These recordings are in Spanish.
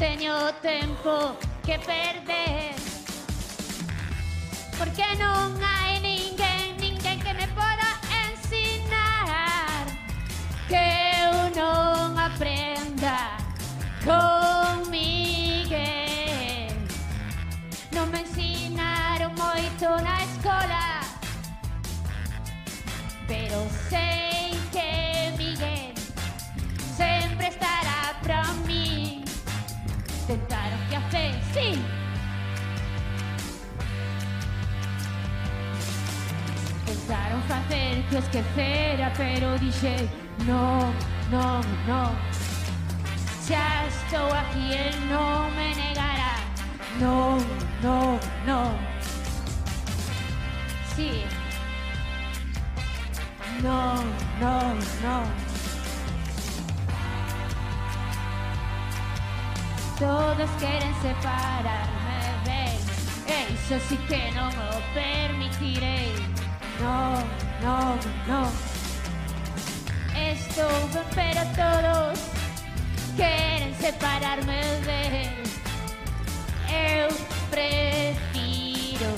Teño tempo que perder Porque non hai ninguén, ninguén que me poda ensinar que eu non aprenda con Miguel. Non me ensinaron moito na escola, pero sei Hacer, sí. Tentaron facer que os quecera, pero dixe Non, non, non Xa estou aquí e non me negará. Non, non, non Sí. Non, non, non Todos queren separarme ben E iso sí que non o permitirei Non, non, non Estou ben, pero todos queren separarme él. Eu prefiro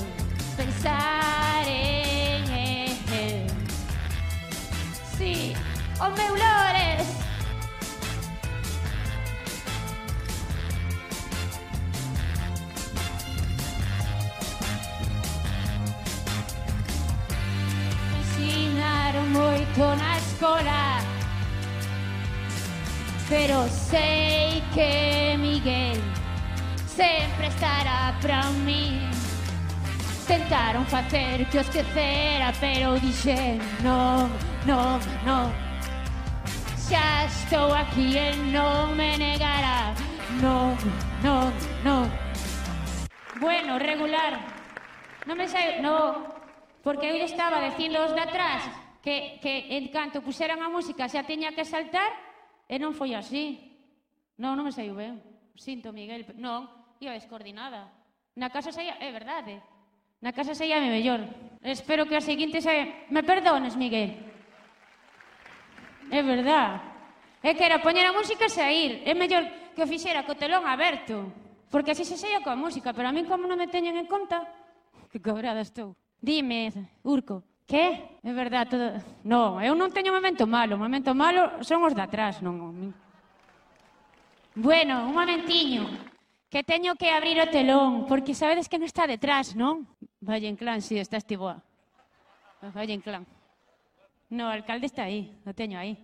pensar en él. Sí, o meu lores. Ensinaron moito na escola. Pero sei que Miguel sempre estará pra mí. Tentaron facer que os quecera Pero dixe non, non, non Xa estou aquí e non me negará. Non, non, non Bueno, regular. Non me sei, no, porque eu estaba dicindo os de atrás que, que en canto puxeran a música xa teña que saltar e non foi así. Non, non me saiu ben. Sinto, Miguel. Non, iba descoordinada. Na casa saía, é verdade. Na casa saía me mellor. Espero que a seguinte saia... Me perdones, Miguel. É verdade. É que era poñer a música e sair. É mellor que o fixera co telón aberto. Porque así se saía coa música, pero a min como non me teñen en conta, que cobrada estou. Dime, Urco. Que? É verdade, todo... Non, eu non teño momento malo, momento malo son os de atrás, non... Bueno, un momentiño, que teño que abrir o telón, porque sabedes que non está detrás, non? Valle en clan, si, sí, está estiboa. Valle en clan. No, o alcalde está aí, o teño aí.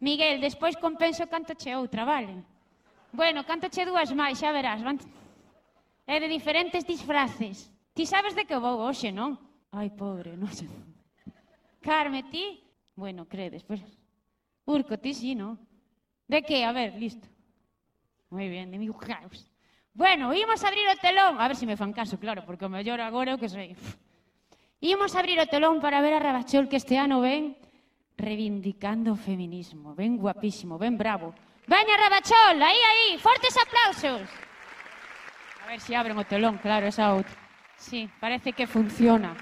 Miguel, despois compenso canto che outra, vale? Bueno, canto che dúas máis, xa verás. Van... É de diferentes disfraces. Ti sabes de que vou hoxe, non? Ai, pobre, non sei. Carme, ti? Bueno, credes, pois... Urco, ti sí, ¿no? ¿De que? A ver, listo. Moi ben, de mi caos. Bueno, imos abrir o telón. A ver se si me fan caso, claro, porque o mellor agora o que sei. Imos abrir o telón para ver a Rabachol que este ano ven reivindicando o feminismo. Ven guapísimo, ven bravo. Veña Rabachol, aí, aí, fortes aplausos. A ver se si abren o telón, claro, esa outra. Sí, parece que funciona.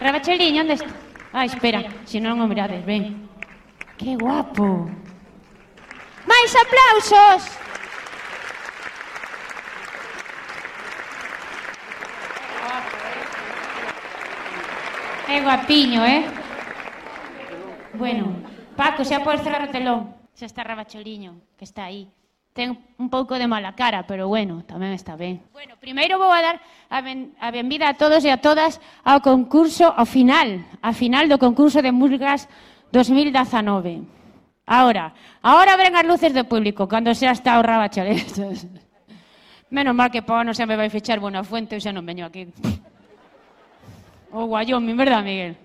Rabacheliño, onde está? Ah, espera, se non o mirades, ben. Que guapo. Máis aplausos. É guapiño, eh? Bueno, Paco, xa podes cerrar o telón. Xa está Rabacholiño, que está aí ten un pouco de mala cara, pero bueno, tamén está ben. Bueno, primeiro vou a dar a, ben, a benvida a todos e a todas ao concurso, ao final, a final do concurso de Murgas 2019. Ahora, ahora ven as luces do público, cando xa está o rabacharestos. Menos mal que Pau non se me vai fechar buena fuente, eu xa non veño aquí. Oh, o Wyoming, verdad, Miguel?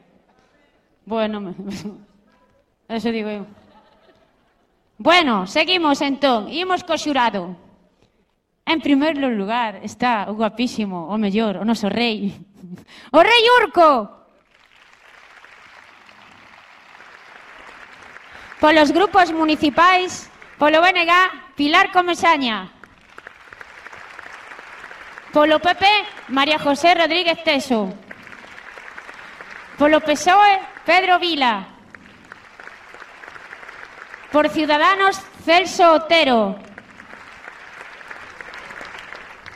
Bueno, eso digo eu. Bueno, seguimos entón, imos co xurado. En primeiro lugar está o guapísimo, o mellor, o noso rei. O rei Urco! Polos grupos municipais, polo BNG, Pilar Comesaña. Polo PP, María José Rodríguez Teso. Polo PSOE, Pedro Vila. Por Ciudadanos, Celso Otero.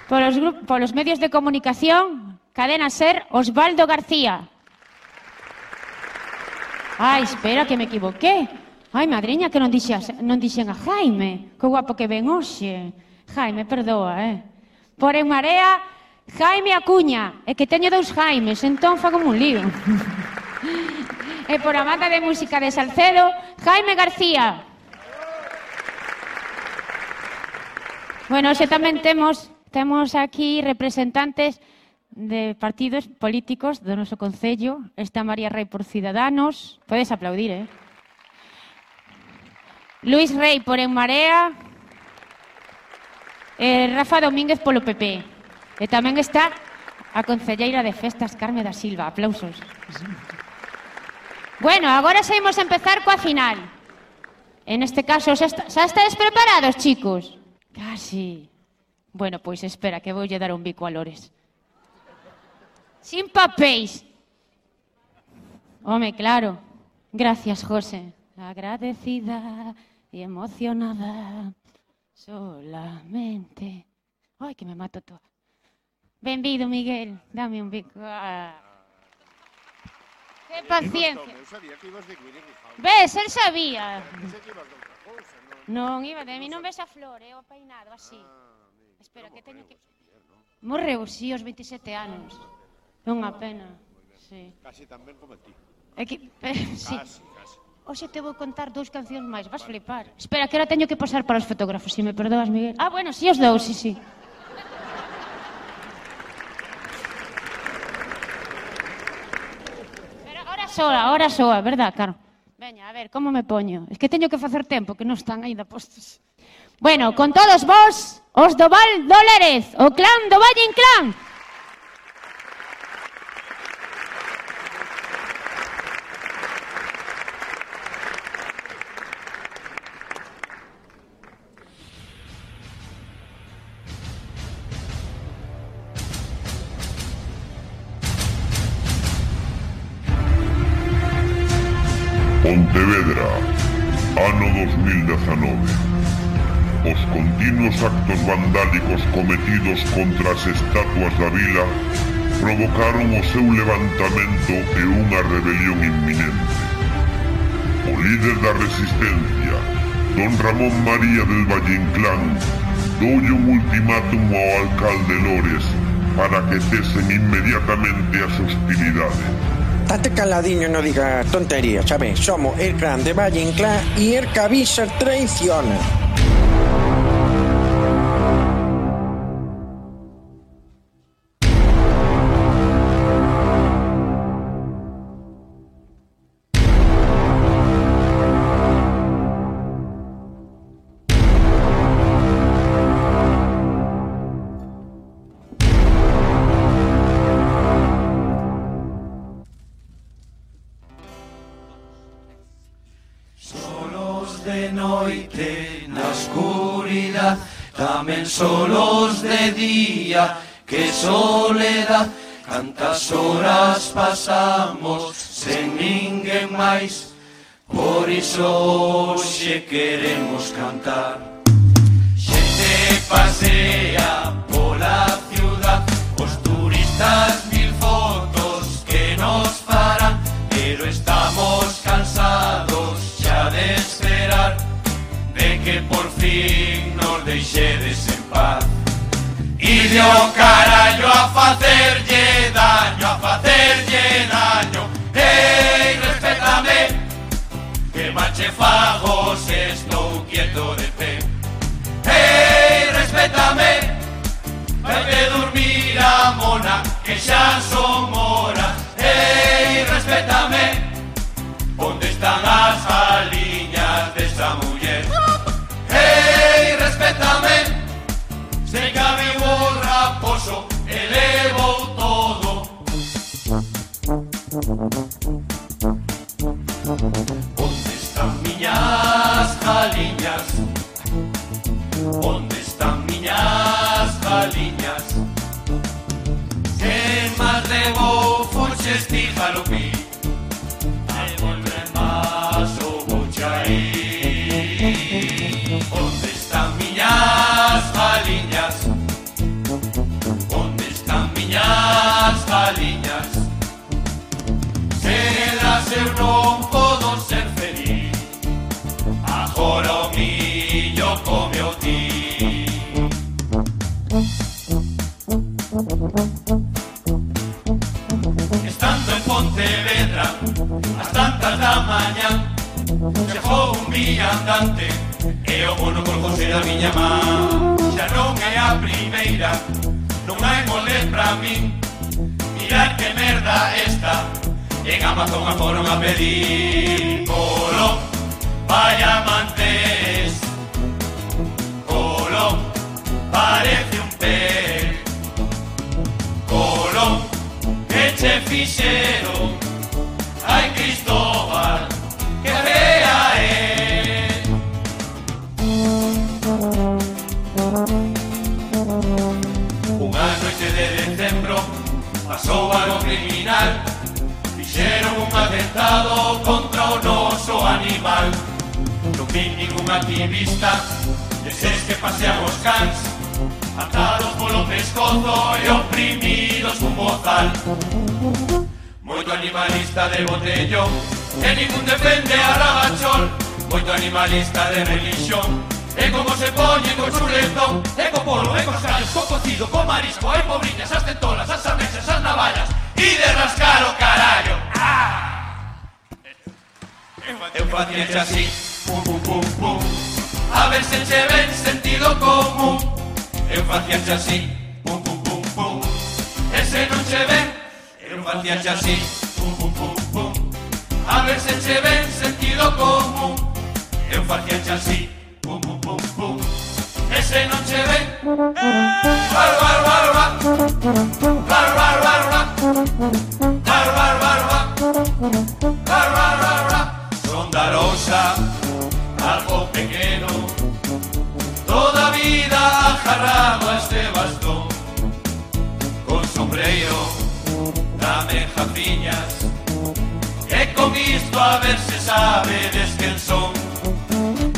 Polos, polos medios de comunicación, Cadena Ser, Osvaldo García. Ai, espera, que me equivoqué. Ai, madriña, que non dixas, non dixen a Jaime. Que guapo que ven hoxe. Jaime, perdoa, eh. Por en marea, Jaime Acuña. É que teño dous Jaimes, entón fago un lío. e por a banda de música de Salcedo, Jaime García. Bueno, xe tamén temos temos aquí representantes de partidos políticos do noso Concello. Está María Rey por Ciudadanos. Podes aplaudir, eh? Luis Rey por En Marea. Eh, Rafa Domínguez polo PP. E eh, tamén está a Concelleira de Festas, Carme da Silva. Aplausos. Aplausos. Bueno, agora xa imos empezar coa final. En este caso, xa, está, xa estáis preparados, chicos? Casi. Bueno, pois espera, que voulle dar un bico a Lores. Sin papéis. Home, claro. Gracias, José. Agradecida y emocionada. Solamente. Ai, que me mato todo. Benvido, Miguel. Dame un bico. Ah. Que paciencia. Eu sabía que ibas de Guiri Guijón. Ves, el sabía. Pensei que ibas de outra cousa, non? Non, iba de mí, non ves a flor, é eh, o peinado, así. Ah, amigo, Espera, que teño que... Morreu, sí, aos 27 anos. É unha pena. Sí. Casi tan ben como ti. É que, eh, sí. Casi, casi. Oxe te vou contar dous cancións máis, vas flipar. Espera, que ahora teño que pasar para os fotógrafos, se si me perdoas, Miguel. Ah, bueno, si sí, os dous, si, sí, si. Sí. soa, ahora soa, verdad, claro. Veña, a ver, como me poño? Es que teño que facer tempo, que non están aínda postos. Bueno, con todos vos, os do Val Dólares, o clan do Valle Inclán. Provocaron o seu levantamento e unha rebelión inminente. O líder da resistencia, don Ramón María del Valle Inclán, doulle un ultimátum ao alcalde Lores para que cesen inmediatamente as hostilidades. Tate caladiño no diga tonterías, sabes? Somos el clan de Valle Inclán y el que avisa traiciona. día, qué soledad, cantas horas pasamos sen ninguén máis, por iso hoxe queremos cantar. Xente pasea pola ciudad, os turistas mil fotos que nos farán, pero estamos cansados xa de esperar de que por fin nos deixedes en paz. Ilio carallo a facerlle daño, a facerlle daño Ei, respetame, que mache fagos estou quieto de pé Ei, respetame, vai que dormir a mona que xa son horas. Ei, respetame, onde están as aliñas desta muller Ei, respetame, se cabe raposo Elevo todo. Onde están miñas galiñas Onde están miñas galiñas Que máis levo fuches ti jalopí Devolve máis o buchaí galiñas Se elas eu non podo ser feliz. Agora o millo come o ti Estando en Pontevedra As tantas da mañan Chegou un viandante E o mono por José da miña man Xa non é a primeira Non hai mole pra min mira que merda esta En Amazon a foron a pedir Colón, vaya mantés Colón, parece un pez. Colón, que che fixero Ai Cristóbal, que fea é Un ano pasou algo criminal. Fixeron un atentado contra o noso animal. Non vi ningún activista Deses que pasean os cans. Atados polo pescozo e oprimidos cun bozal. Moito animalista de botellón E ningún defende a Rabachol. Moito animalista de religión E como se poñen co chuletón E co polo, e cos callos, co cocido, co marisco Hai pobriñas, as tentolas, as cabanas e de rascar o carallo ah! Eu facía así pum, pum, pum, pum. A ver se che ven sentido común. Eu facía así pum, pum, pum, pum. E se non che ven Eu facía así pum, pum, pum, pum. A ver se che ven sentido común. Eu facía así pum, pum, pum, pum. E se non che ven. Bar bar bar bar Bar bar bar bar Bar bar bar bar Bar bar bar Algo pequeno Toda vida agarrado a este bastón. Con sombreiro Dame jaciñas E con a ver se sabedes quen son.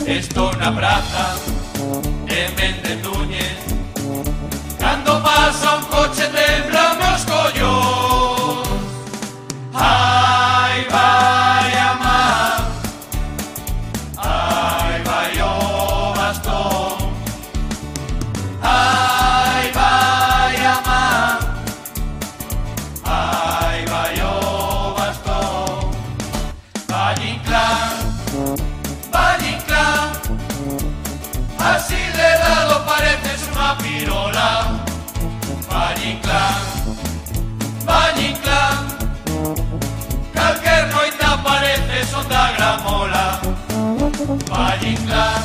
Estou na praza Méndez Núñez. Cando pasa un coche Valle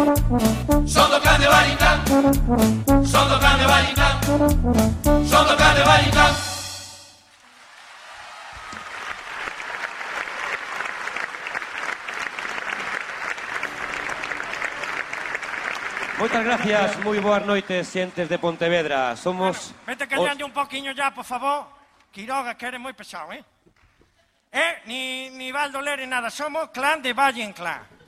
Sono cane varietà, sono cane varietà, sono cane varietà. Moitas gracias, moi boas noites, xentes de Pontevedra. Somos... Vete que os... un poquinho ya, por favor. Quiroga, que eres moi pesado, eh? Eh, ni, ni Valdo Lere, nada, somos clan de Valle en Clan.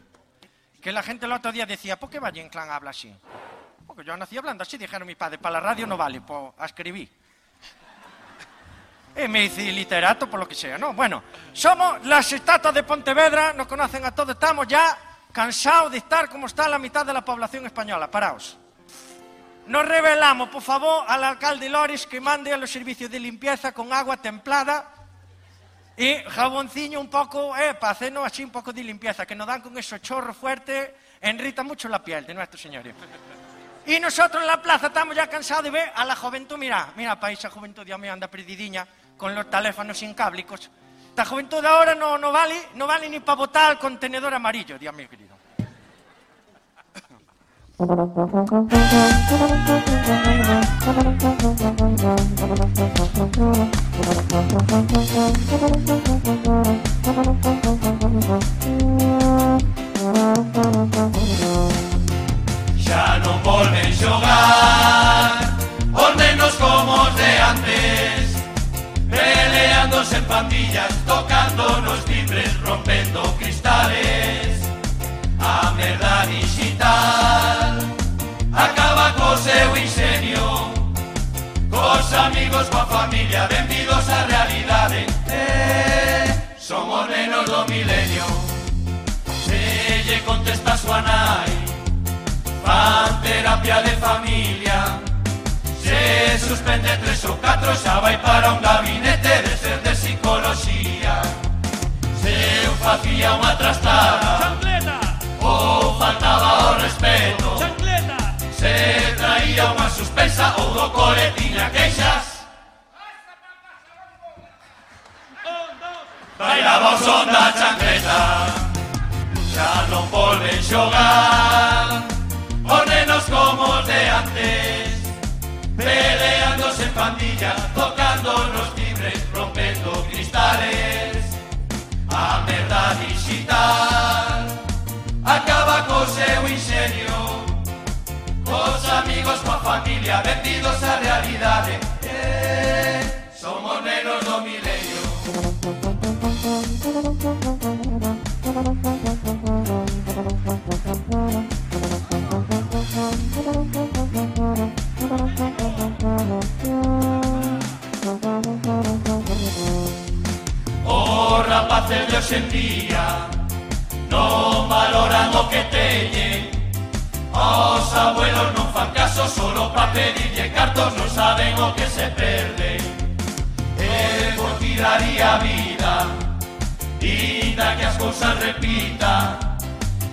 Que la gente el otro día decía, por que Valle Inclán habla así? Porque yo nací hablando así, dijeron mis padres, para la radio no vale, pues a escribir. Y me dice literato, por lo que sea, ¿no? Bueno, somos las estatuas de Pontevedra, nos conocen a todos, estamos ya cansados de estar como está la mitad de la población española, paraos. Nos revelamos, por favor, al alcalde Loris que mande a los servicios de limpieza con agua templada y jaboncillo un poco, eh, para hacernos así un poco de limpieza, que nos dan con esos chorros fuertes, enrita mucho la piel de nuestro señores. Y nosotros en la plaza estamos ya cansados de ver a la juventud, mira, mira, para esa juventud, Dios mío, anda perdidiña con los teléfonos incáblicos. Esta juventud de ahora no, no, vale, no vale ni para botar al contenedor amarillo, Dios mío querido. Xa non volven xogar Os nenos como os de antes Peleándose en pandillas Tocando nos timbres Rompendo cristales A merda digital. amigos, coa familia, benvidos á realidade eh, Somos nenos do milenio Se lle contesta súa nai Fan terapia de familia. Se suspende tres ou catro xa vai para un gabinete de ser de psicología. Se eu facía o co cole tiña queixas. Bailaba o son da chancleta, xa non volven xogar. Os nenos como os de antes, peleándose en pandilla, tocando nos timbres, rompendo cristales. A merda digital acaba co seu ingenio Cos amigos, coa familia Vendidos á realidade eh, Somos nenos do milenio Os rapaces de hoxe en día Non valoran o que teñen Os abuelos non fan Solo pa pedirlle cartos Non saben o que se perde E por ti daría vida. Inda que as cousas repita.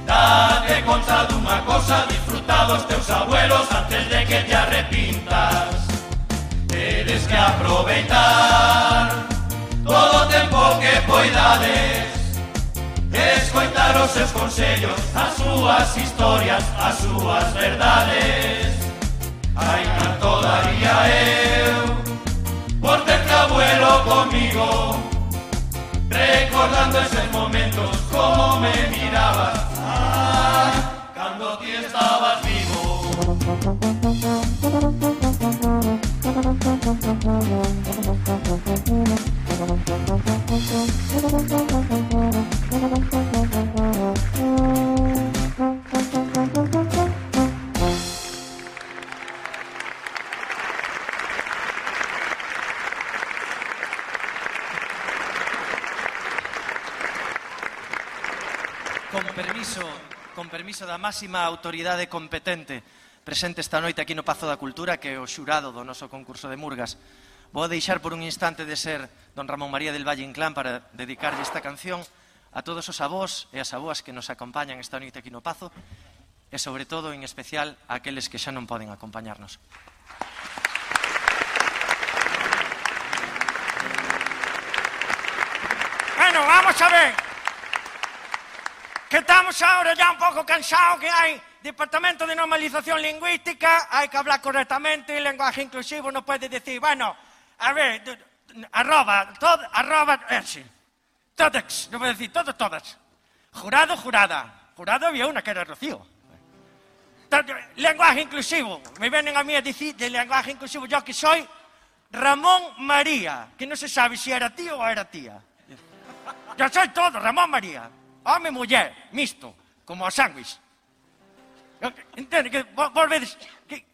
Date conta dunha cosa Disfruta dos teus abuelos Antes de que te arrepintas Tedes que aproveitar Todo o tempo que poidades Escoitar os seus consellos As súas historias As súas verdades. Ai, canto daría eu Por ter que abuelo comigo Recordando esos momentos Como me mirabas. Ah, Cando ti estabas vivo permiso da máxima autoridade competente presente esta noite aquí no Pazo da Cultura que é o xurado do noso concurso de Murgas. Vou deixar por un instante de ser don Ramón María del Valle Inclán para dedicarlle esta canción a todos os avós e as avoas que nos acompañan esta noite aquí no Pazo e, sobre todo, en especial, a aqueles que xa non poden acompañarnos. Bueno, vamos a ver. Que estamos ahora ya un pouco cansados que hai Departamento de Normalización Lingüística, hai que hablar correctamente, el lenguaje inclusivo no puede decir, bueno, a ver, arroba, todo, arroba, eh, sí. Todex, no puede decir, todos, todas. Jurado, jurada. Jurado había una que era Rocío. Lenguaje inclusivo. Me vienen a mí a decir de lenguaje inclusivo, yo que soy Ramón María, que non se sabe se era tío ou era tía. Ya soy todo, Ramón María. Home, muller, misto, como a sándwich. Entende que vos, vedes que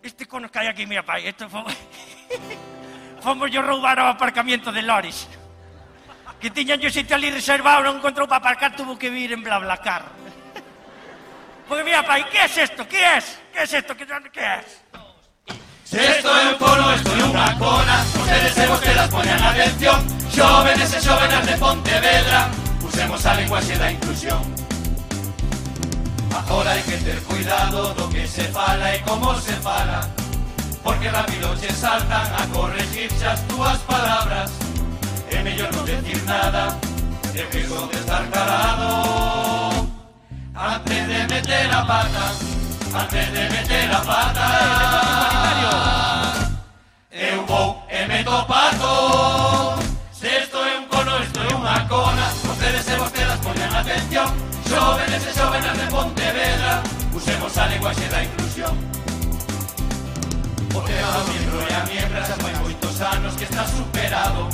este cono que hai aquí, mira, pai, isto foi... Fomos yo roubar ao aparcamiento de Loris. que tiñan yo sitio ali reservado, non encontrou para aparcar, tuvo que vir en Blablacar. Porque mira, pai, que es esto? Que es? Que es esto? Que, que es? Se esto é un polo, esto é unha cona Ustedes e vostelas poñan atención Xóvenes e xóvenas de Pontevedra Usemos a lenguaxe da inclusión Agora hai que ter cuidado do que se fala e como se fala Porque rápido che saltan a corregirse as túas palabras es mejor no decir nada, es mejor estar calado. Antes de meter la pata, antes de meter la pata, eu vou e meto pato. Se esto é un cono, esto é unha cona, vostedes e vostedas poñan atención, xóvenes e xóvenes de Pontevedra, usemos a lenguaxe da inclusión. O tema do miembro e a miembra xa fai moitos anos que está superado,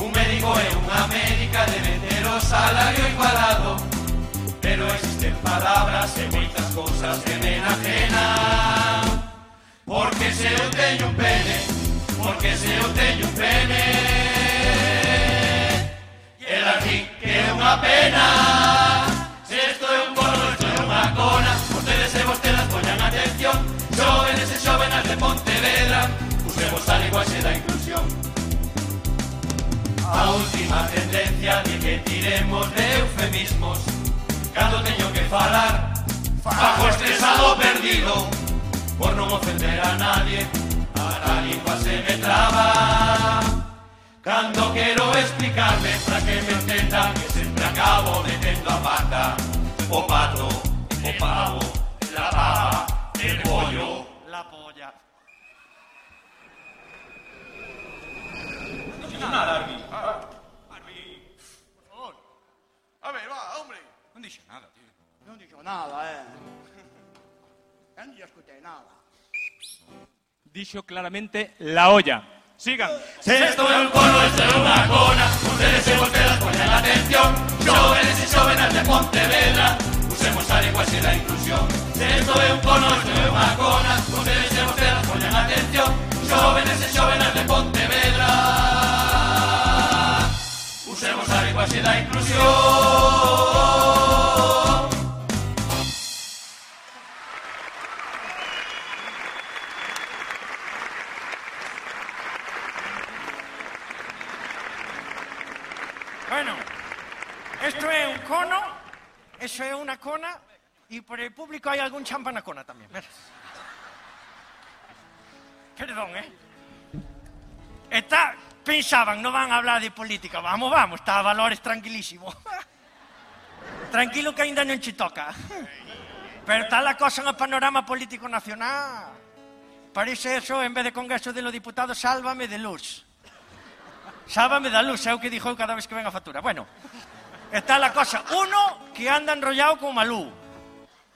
Un médico e unha médica deben ter o salario igualado Pero existen palabras e moitas cousas que me enajenan. Porque se eu un pene Porque se eu teño un pene. E ela di que é unha pena. Se isto é un cono, isto é unha cona. Vostedes e vostedes poñan atención. Xóvenes e xóvenas de Pontevedra Usemos a linguaxe da inclusión A última tendencia de que tiremos de eufemismos. Cando teño que falar Bajo estresado perdido Por non ofender a nadie A la lingua se me traba. Cando quero explicarme para que me entendan Que sempre acabo metendo a pata. O pato, o pavo, la pava, el pollo La polla. Nada, Arby. A ver, va, hombre. Non dixo nada, tío. Dixo nada, eh. Lle escutei nada. Dixo claramente la olla. Sigan. Se esto é un cono, esto é unha cona Ustedes e vostedes poñan atención Xóvenes e xóvenas de Pontevedra Usemos a linguaxe da inclusión Se esto é un cono, esto é unha cona Ustedes e vostedes poñan atención Xóvenes e xóvenas de Pontevedra Usemos a linguaxe da inclusión Esto es un cono, eso es una cona, y por el público hay algún champanacona también. ¿verdad? Perdón, ¿eh? Está, pensaban, no van a hablar de política. Vamos, vamos, está a valores tranquilísimo. Tranquilo que ainda non che toca. Pero está la cosa no panorama político nacional. Parece eso, en vez de congreso de los diputados, sálvame de luz. Sálvame da luz, é o que dixo cada vez que ven a factura. Bueno, está la cosa. Uno que anda enrollado con Malú,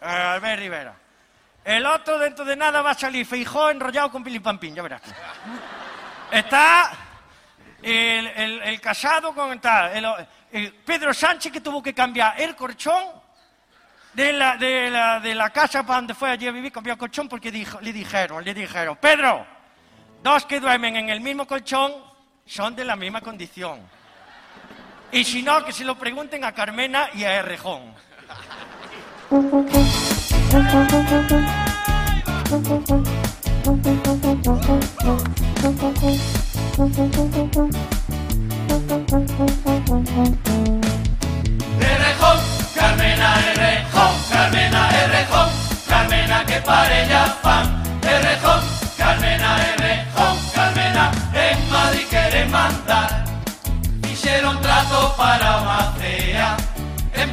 eh, Albert Rivera. El otro dentro de nada va a salir Feijó enrollado con Pilipampín, ya verás. Está el, el- el casado con tal, el- Pedro Sánchez que tuvo que cambiar el colchón de la, de la, de la casa para donde fue allí a vivir, cambió el colchón porque le dijeron, le dijeron, Pedro, dos que duermen en el mismo colchón son de la misma condición. Y si no, que se lo pregunten a Carmena y a Errejón. Errejón, Carmena Errejón, Carmena Errejón, Carmena que parella fan. Errejón,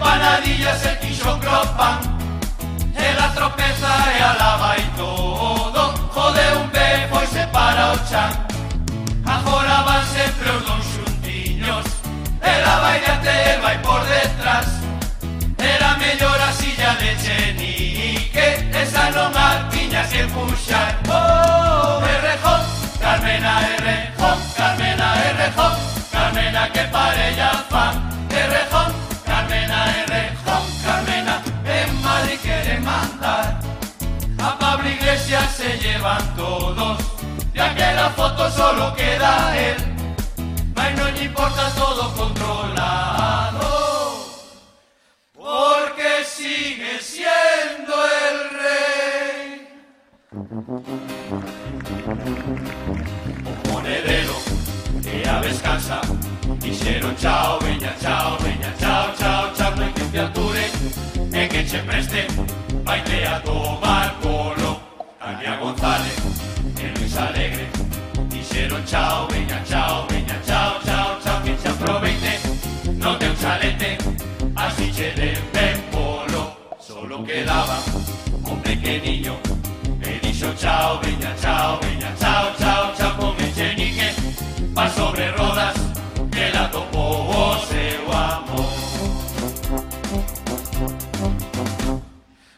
empanadillas, el quillón cropan, el la tropeza e alaba y todo, jode un bebo e se para o chan, agora van sempre os dons xuntiños, ela vai diante e vai por detrás, era mellor a silla de Chenique, esa non a tiña que puxar. solo queda él. Mas no le importa todo controlado, porque sigue siendo el rey. Un monedero de aves cansa, hicieron chao, bella, chao, bella, chao, chao, chao, no hay que te ature, en que se preste, baile a tomar colo. Tania González, el Luis Alegre. Chao, veña, chao, veña, chao, chao, chao Que che aproveite non teu chalete Así che ben polo. Solo quedaba un pequeniño Me dixo chao, veña, chao, veña, chao, chao, chao Con echenique va sobre rodas Que la topou o seu amor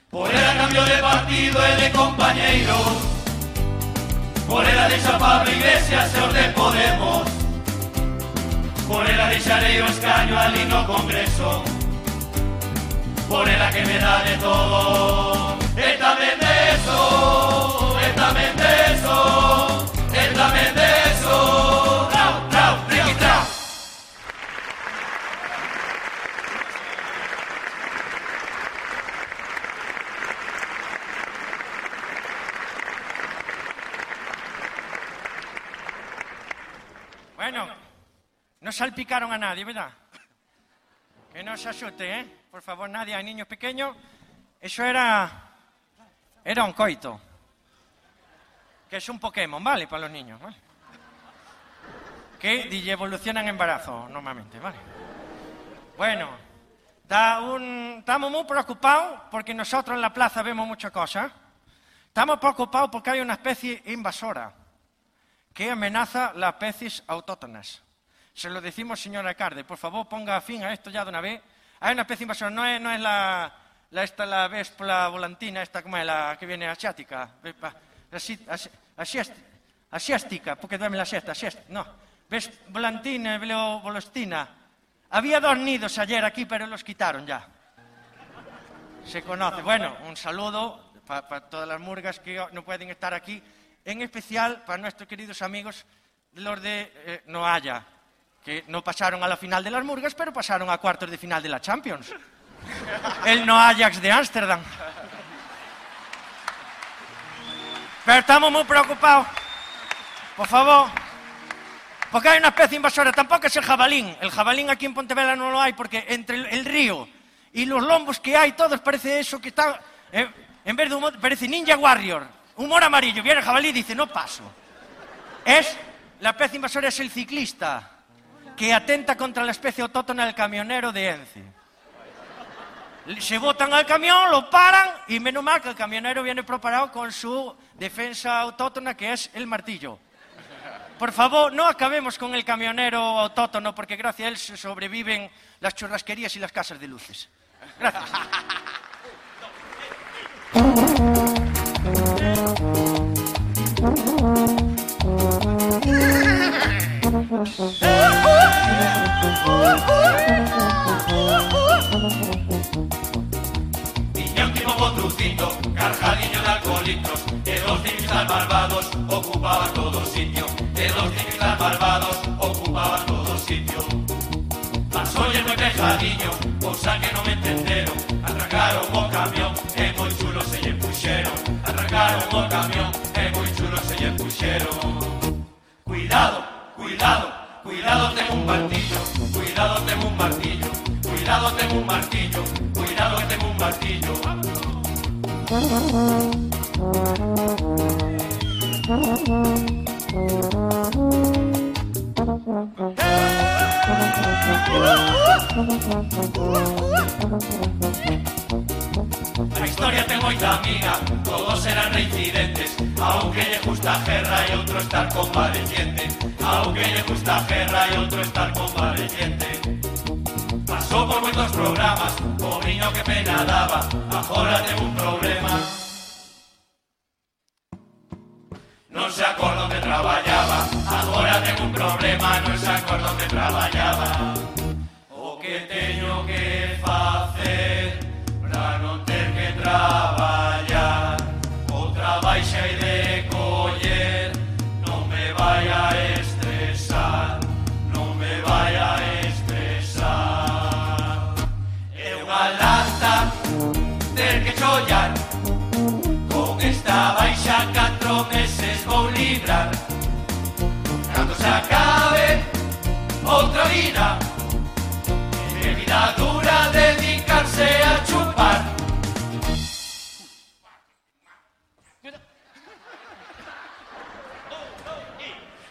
Por era cambio de partido e de compañeiros Por era deixa Pablo Iglesias e os de Podemos. Por ela deixarei o escaño ali no Congreso. Por ela que me dá de todo. E tamén de eso no salpicaron a nadie, ¿verdad? Que no se asuste, ¿eh? Por favor, nadie, hay niños pequeños. Eso era. Era un coito. Que es un Pokémon, ¿vale? Para los niños, ¿vale? Que evolucionan embarazo, normalmente, ¿vale? Bueno, un... estamos muy preocupados porque nosotros en la plaza vemos muchas cosas. Estamos preocupados porque hay una especie invasora que amenaza las especies autóctonas. Se lo decimos, señora alcalde, por favor ponga fin a esto ya de una vez. Hay una especie invasora, no es, no es la, la, esta, la véspula volantina, esta como es la que viene asiática, así, así, así, asiástica, porque duerme la siesta, asiástica, no. Ves, volantina, volostina. Había dos nidos ayer aquí, pero los quitaron ya. Se conoce. Bueno, un saludo para pa todas las murgas que no pueden estar aquí, en especial para nuestros queridos amigos, los de eh, Noaya, que no pasaron a la final de las murgas, pero pasaron a cuartos de final de la Champions. El No Ajax de Ámsterdam. Pero estamos muy preocupados. Por favor. Porque hay una especie invasora, tampoco es el jabalín. El jabalín aquí en Pontevedra no lo hay porque entre el, río y los lombos que hay, todos parece eso que está... eh, en vez de humor, parece Ninja Warrior. Humor amarillo. Viene el jabalí y dice, no paso. Es, la especie invasora es el ciclista que atenta contra la especie autóctona del camionero de Ence. Se botan al camión, lo paran y menos mal que el camionero viene preparado con su defensa autóctona que es el martillo. Por favor, no acabemos con el camionero autóctono porque gracias a él sobreviven las churrasquerías y las casas de luces. Gracias. potrucito, cargadillo de alcoholitos De dos ciclistas malvados ocupaban todo sitio De dos ciclistas malvados ocupaban todo sitio. Pasó y muy pejadiño, cosa que no me entenderon Atracaron o camión, e moi chulo se lle puxeron Atracaron o camión, e moi chulo se lle puxeron Cuidado, cuidado, cuidado tengo un martillo. Cuidado tengo un martillo. Cuidado tengo un martillo. Cuidado tengo un martillo La historia ten moita amiga, todos eran reincidentes. Aunque lle gusta guerra e outro estar convaleciente Aunque lle gusta guerra e outro estar convaleciente Pasou por moitos programas, pobriño que pena daba, agora ten un problema. Non se acorda onde traballaba, agora ten un problema, non se acorda onde traballaba. O que teño que facer para non ter que traballar? Se acabe otra vida. Qué vida dura dedicarse a chupar.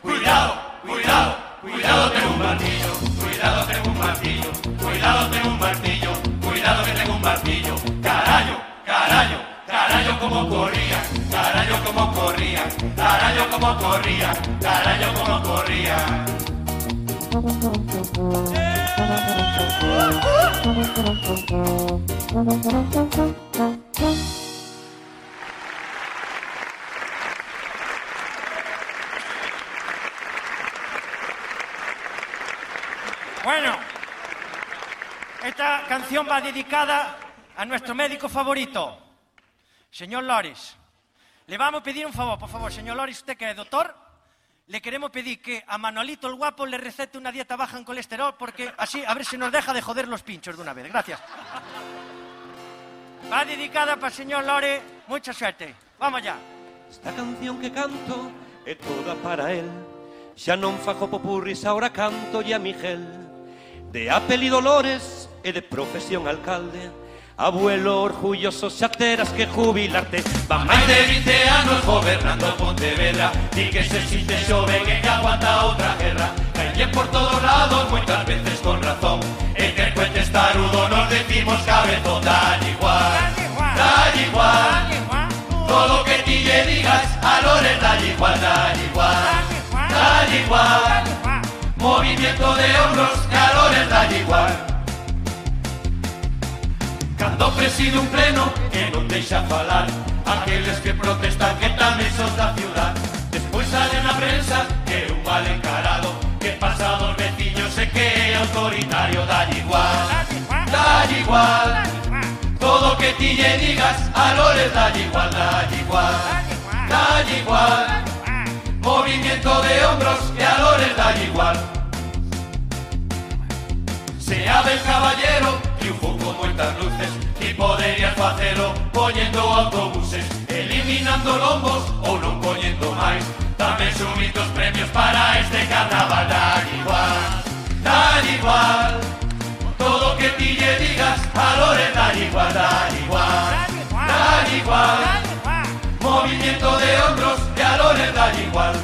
Cuidado, cuidado, cuidado tengo un martillo, cuidado tengo un martillo, cuidado tengo un martillo, cuidado que tengo un martillo, carayo, carayo, carayo como corría, como corría, carayo como corría, carayo como corría. Bueno, esta canción va dedicada a nuestro médico favorito, señor Loris. Le vamos a pedir un favor, por favor, señor Loris, usted que es doctor, le queremos pedir que a Manolito el guapo le recete una dieta baja en colesterol, porque así a ver si nos deja de joder los pinchos de una vez. Gracias. Va dedicada para el señor Lore, mucha suerte. Vamos ya. Esta canción que canto é toda para él Xa non fajo popurris, ahora canto a Miguel De apelido Dolores e de profesión alcalde Abuelo orgulloso, xa terás que jubilarte. Van máis de 20 anos gobernando Pontevedra. Di que se xinte xoven e que aguanta outra guerra. Calle por todos lados, moitas veces con razón. E que el testarudo nos decimos cabezón. Dalle igual, dalle igual Todo que ti digas a Lores dalle igual, dalle igual Dalle igual Movimiento de hombros que a Lores dalle igual Cando preside un pleno que non deixa falar Aqueles que protestan que tamén son da ciudad. Despois sale na prensa que un mal encarado Que pasa dos veciños e que é autoritario. Dalle igual, dalle igual Todo que ti lle digas a Lores dalle igual, dalle igual Dalle igual. Movimiento de hombros que a Lores dalle igual. Sea del caballero, triunfo con moitas luces Ti poderías facelo poñendo autobuses Eliminando lombos ou non poñendo máis Tamén subir premios para este carnaval Dar igual, dar igual. Todo que ti lle digas a Lore dar igual, dar igual Dar igual. Movimiento de hombros e a Lore dar igual.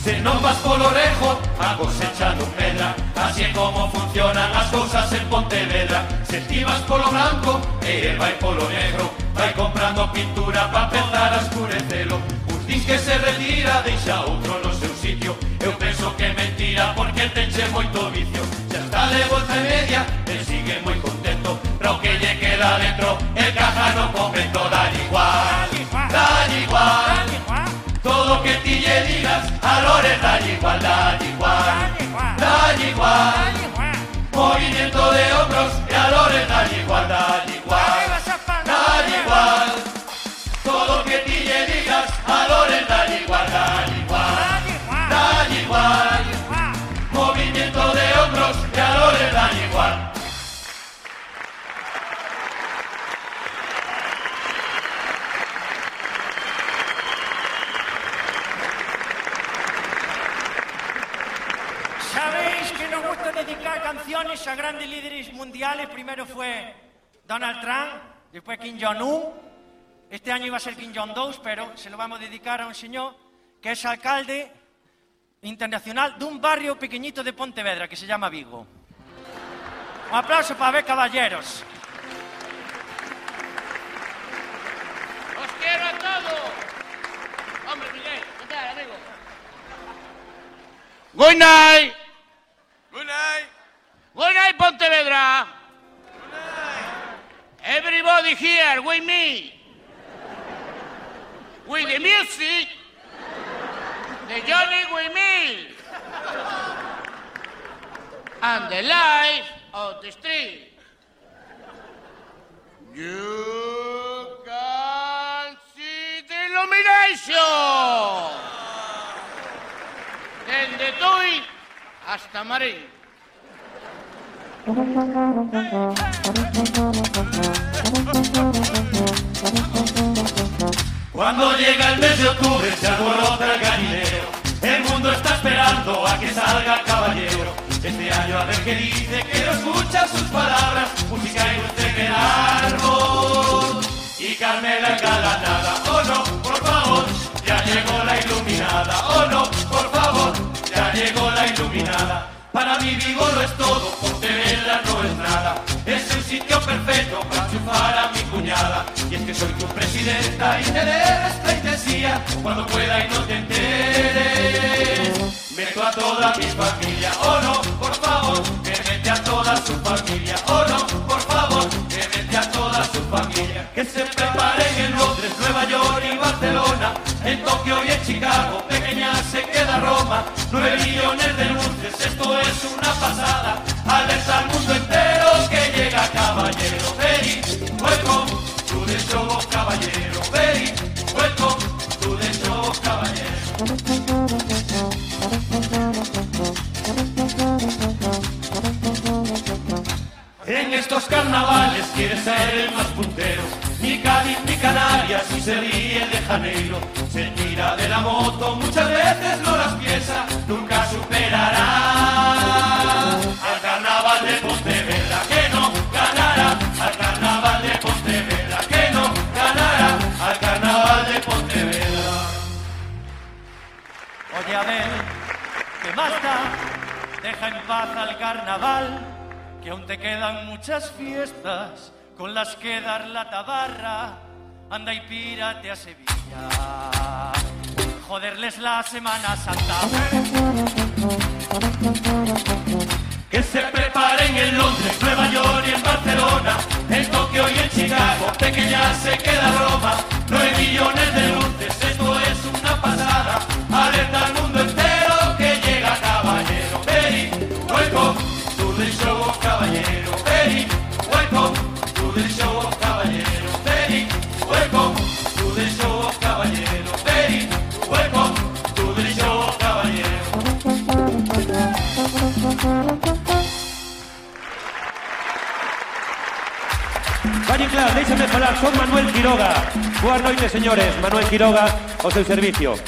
Se non vas polo lejos a cosecha pedra. Así é como funcionan as cousas en Pontevedra. Se estivas polo branco e eh, vai polo negro. Vai comprando pintura pa empezar a escurecelo Uns dis que se retira, deixa outro no seu sitio. Eu penso que mentira porque tenche moito vicio. Xa está de volta e media e sigue moi contento. Pra o que lle queda dentro, el caja non comento dar igual. Que ti lle digas a Lore dalle igual, dalle igual, dalle igual. Movimiento de hombros y a Lore dalle igual, dalle canciones a grandes líderes mundiales. Primero fue Donald Trump, después Kim Jong-un. Este año iba a ser Kim Jong-2, pero se lo vamos a dedicar a un señor que es alcalde internacional de un barrio pequeñito de Pontevedra que se llama Vigo. Un aplauso para ver caballeros. ¡Os quiero a todos! Hombre, Miguel, ¿qué tal, amigo? Good night! Good night. Good night, Pontevedra! Everybody here with me! With the music! The Johnny with me! And the life of the street! You can see the illumination! Desde Tui hasta Marín. Cuando llega el mes de octubre se alborota el gallinero. El mundo está esperando a que salga caballero. Este año a ver qué dice, quiero escuchar sus palabras, música ilustre que el árbol. Y Carmela engalanada, oh no, por favor, ya llegó la iluminada, oh no, por favor, ya llegó la iluminada. Para mí Vigo lo es todo, Pontevedra no es nada. Es un sitio perfecto para chufar a mi cuñada. Y es que soy tu presidenta y te debo esta intensía cuando pueda y no te enteres. Meto a toda mi familia, oh no, por favor, que mete a toda su familia, oh no, por favor, que mete a toda su familia. Que se preparen en Londres, Nueva York y Barcelona, en Tokio y en Chicago, pequeña se queda Roma, nueve millones de luces, esto es una pasada, alerta al mundo entero que llega caballero, very welcome the show, caballero, very welcome the show, caballero. En estos carnavales quiere ser el más puntero, ni Cádiz ni Canarias, ni se ríe de Janeiro. Se tira de la moto, muchas veces no las piensa, nunca superará. Al carnaval de Pontevedra que no ganará, al carnaval de Pontevedra que no ganará, al carnaval de Pontevedra. Oye, a ver, ¿qué más da? Deja en paz al carnaval, que aún te quedan muchas fiestas con las que dar la tabarra. Anda y pírate a Sevilla, joderles la Semana Santa. Que se preparen en Londres, Nueva York y en Barcelona, en Tokio y en Chicago, pequeña se queda Roma, nueve millones de luces, esto es una pasada, alerta al mundo entero que llega caballero, very welcome to the show, caballero, very welcome Valle Inclán, déixame falar, son Manuel Quiroga. Boas noites, señores. Manuel Quiroga, ao seu servicio.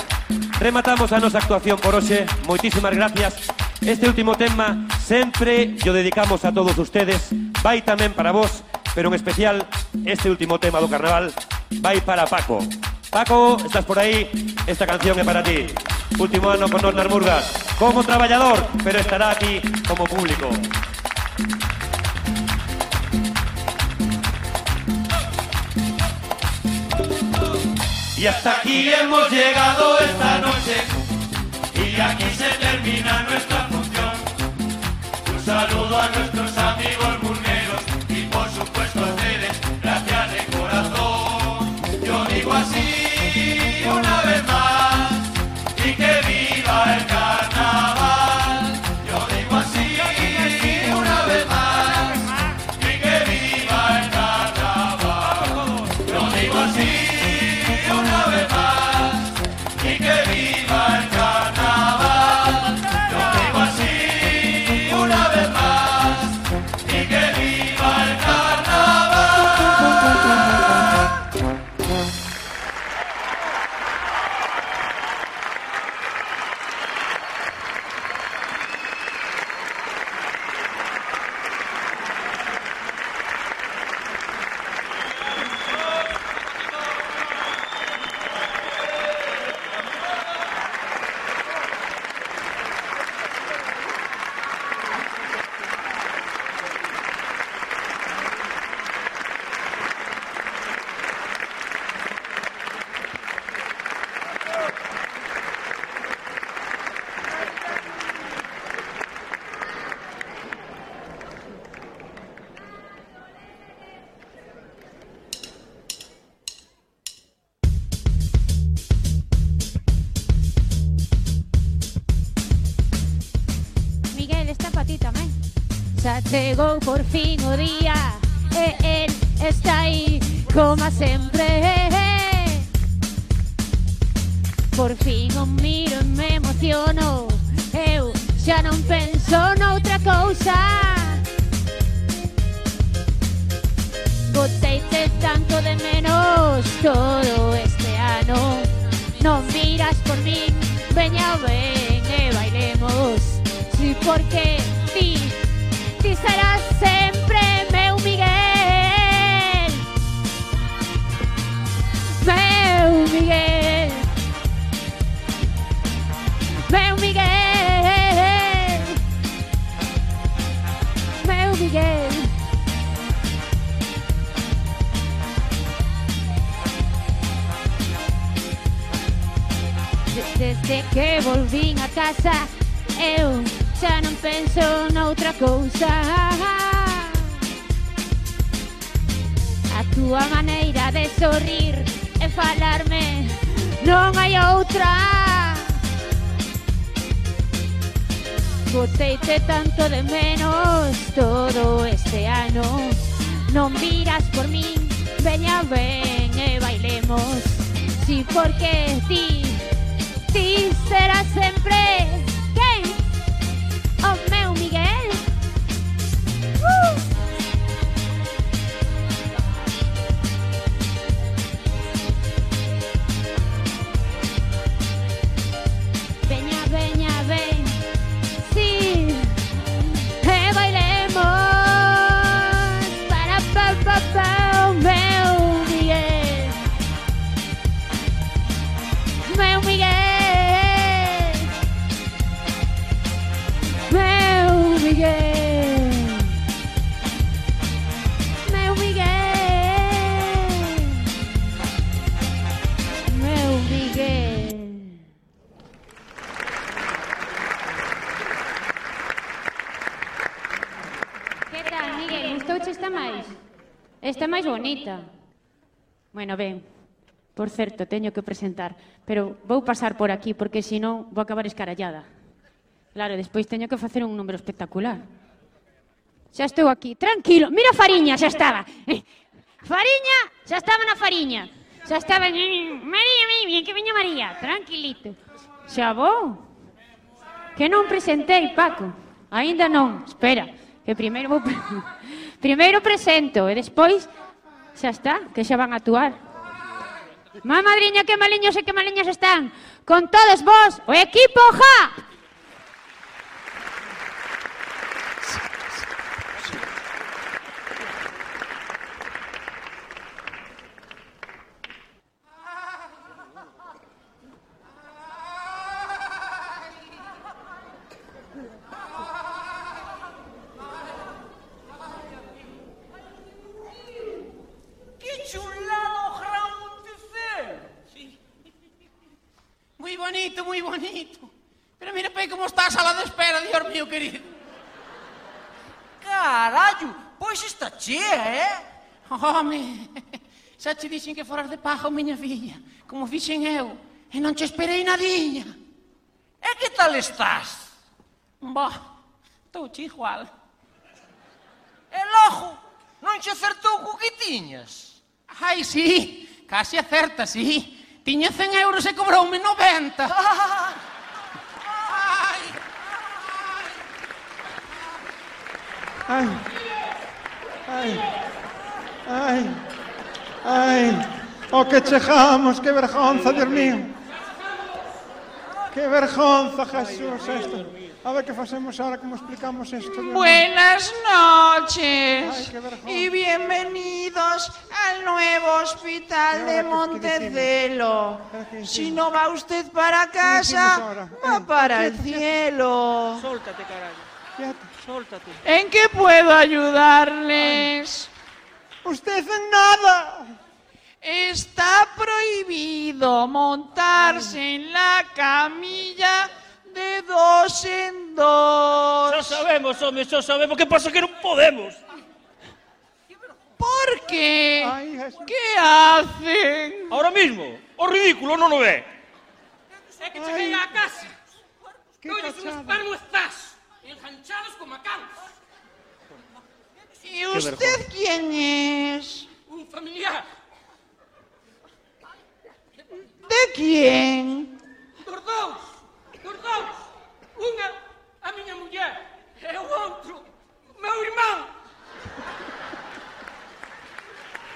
Rematamos a nosa actuación por hoxe. Moitísimas gracias. Este último tema sempre yo dedicamos a todos ustedes. Vai tamén para vos, pero en especial este último tema do carnaval vai para Paco. Paco, estás por aí? Esta canción é para ti. Último ano con nos nas Murgas. Como traballador, pero estará aquí como público. Y hasta aquí hemos llegado esta noche y aquí se termina nuestra función. Un saludo a nuestros amigos certo, teño que presentar, pero vou pasar por aquí porque senón vou acabar escarallada. Claro, despois teño que facer un número espectacular. Xa estou aquí, tranquilo, mira Fariña, xa estaba. Fariña, xa estaba na Fariña. Xa estaba, en... María, María, que veña María, tranquilito. Xa vou. Que non presentei, Paco. Ainda non, espera, que primeiro vou... Primeiro presento e despois xa está, que xa van a actuar. Má madriña, que maliños e que maliñas están. Con todos vos, o equipo JA. bonito. Pero mira pai como está a sala de espera, Dios mío querido. Carallo, pois está chea, eh? Home, xa te dixen que foras de paja, miña filla, como fixen eu, e non che esperei nadiña. E que tal estás? Bo, estou che igual. E logo, non che acertou co que tiñas? Ai, sí, casi acerta, sí. Tiña 100 euros e cobroume 90. Ai. Ai. Ai. Ai. Ai. O que chegamos, que vergonza, Dios mío. Que vergonza, Jesús, esto. A ver qué facemos ahora, cómo explicamos esto. Buenas noches Ay, y bienvenidos al nuevo hospital ¿Y de Montecelo. ¿Ahora qué Si no va usted para casa, va para el cielo. Sóltate. Quieta. Sóltate. ¿En qué puedo ayudarles? Usted en nada. Está prohibido montarse en la camilla de dos en dos. Xa sabemos, home, xa sabemos. Que pasa que non podemos? ¿Por qué? Ay. ¿Qué hacen? Ahora mismo, o ridículo non o ve. É que cheguei á casa. Qué Colles un cachada. espano estás, enganchados como macans. ¿Y usted quién es? Un familiar. ¿De quién? Dos. Dos dous. Unha, a miña muller. E o outro, meu irmán.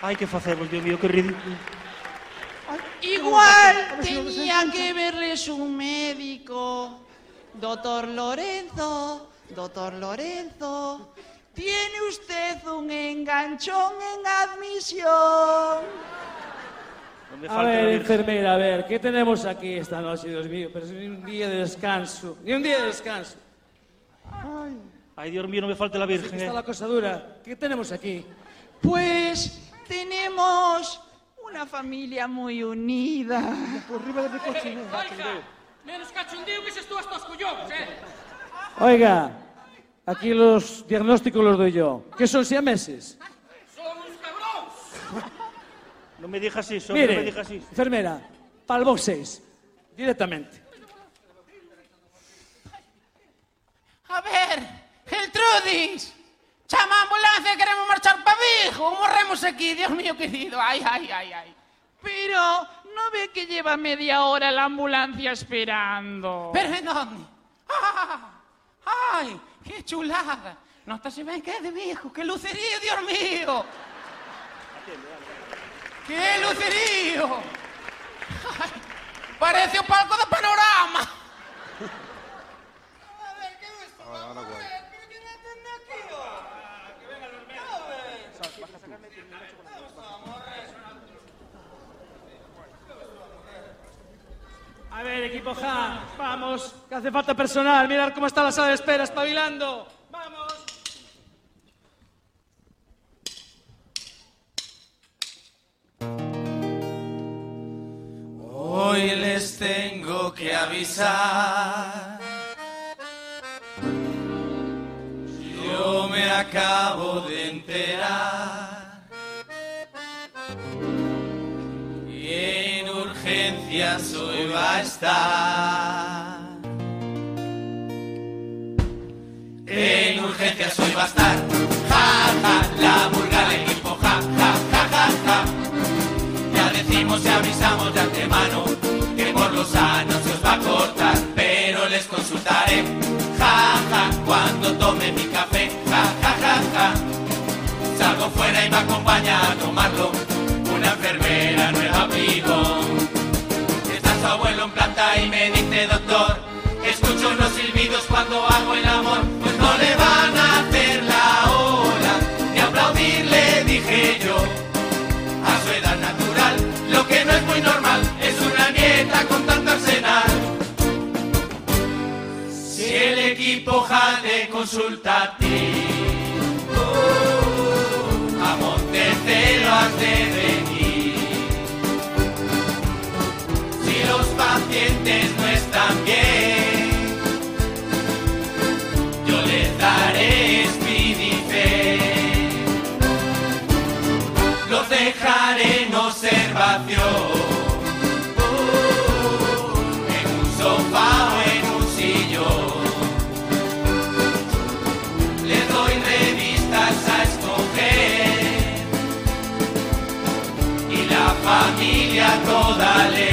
Ai, que facemos, Dios mío, que ridículo. Igual tenía que verles un médico. Doctor Lorenzo, doctor Lorenzo, tiene usted un enganchón en admisión. No me A falta ver, enfermera, a ver, ¿qué tenemos aquí esta noche, Dios mío? Pero es ni un día de descanso, ni un día de descanso. Ay, Dios mío, no me falta la Virgen. Está eh. la cosa dura. ¿Qué tenemos aquí? Pues tenemos una familia muy unida. Menos cachondeo que se tú estos collóns, eh? Oiga, aquí los diagnósticos los doy yo. ¿Qué son siameses? Cabróns. No me digas eso, no me Mire, digas eso. enfermera, para el box 6, directamente. A ver, Geltrudis. Chama a ambulancia, queremos marchar para Vigo. Morremos aquí, Dios mío querido. Ay, ay, ay, ay. Pero no ve que lleva media hora la ambulancia esperando. Pero en dónde? Ah, ay, qué chulada. Notase ben que é de Vigo, que lucerío, Dios mío. Que lucerío. Ay, parece o palco do panorama. A ver, equipo Ja, vamos, que hace falta personal. Mirad cómo está la sala de espera, espabilando. Hoy les tengo que avisar. Yo me acabo de enterar. Y en urgencias hoy va a estar. En urgencias hoy va a estar. Ja, ja, la murga decimos y avisamos de antemano que por los anuncios va a cortar, pero les consultaré. Ja, ja, cuando tome mi café. Ja, ja, ja, ja. Salgo fuera y me acompaña a tomarlo una enfermera nueva pibón. Está su abuelo en planta y me dice doctor, escucho unos silbidos cuando hago el amor, pues no le van a hacer el equipo jale consulta a ti, uh, a Montecelo has de venir. Si los pacientes no están bien, familia toda lee.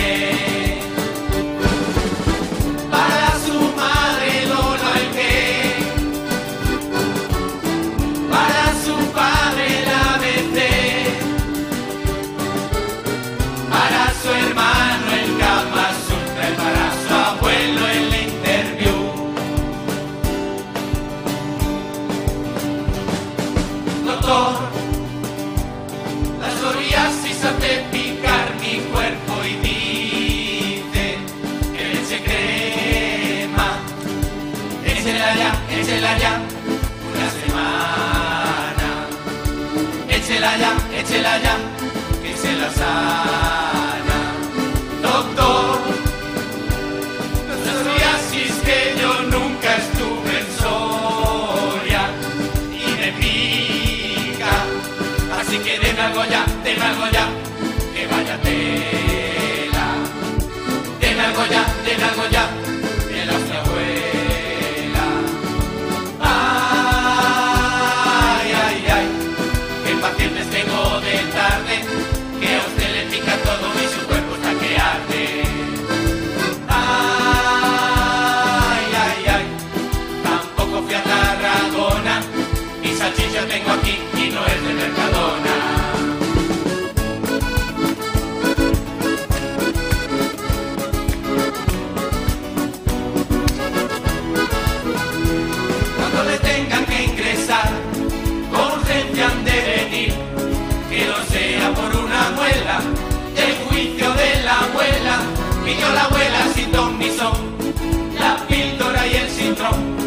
Ya, échela pidió la abuela sin ton ni son, la píldora y el cintrón.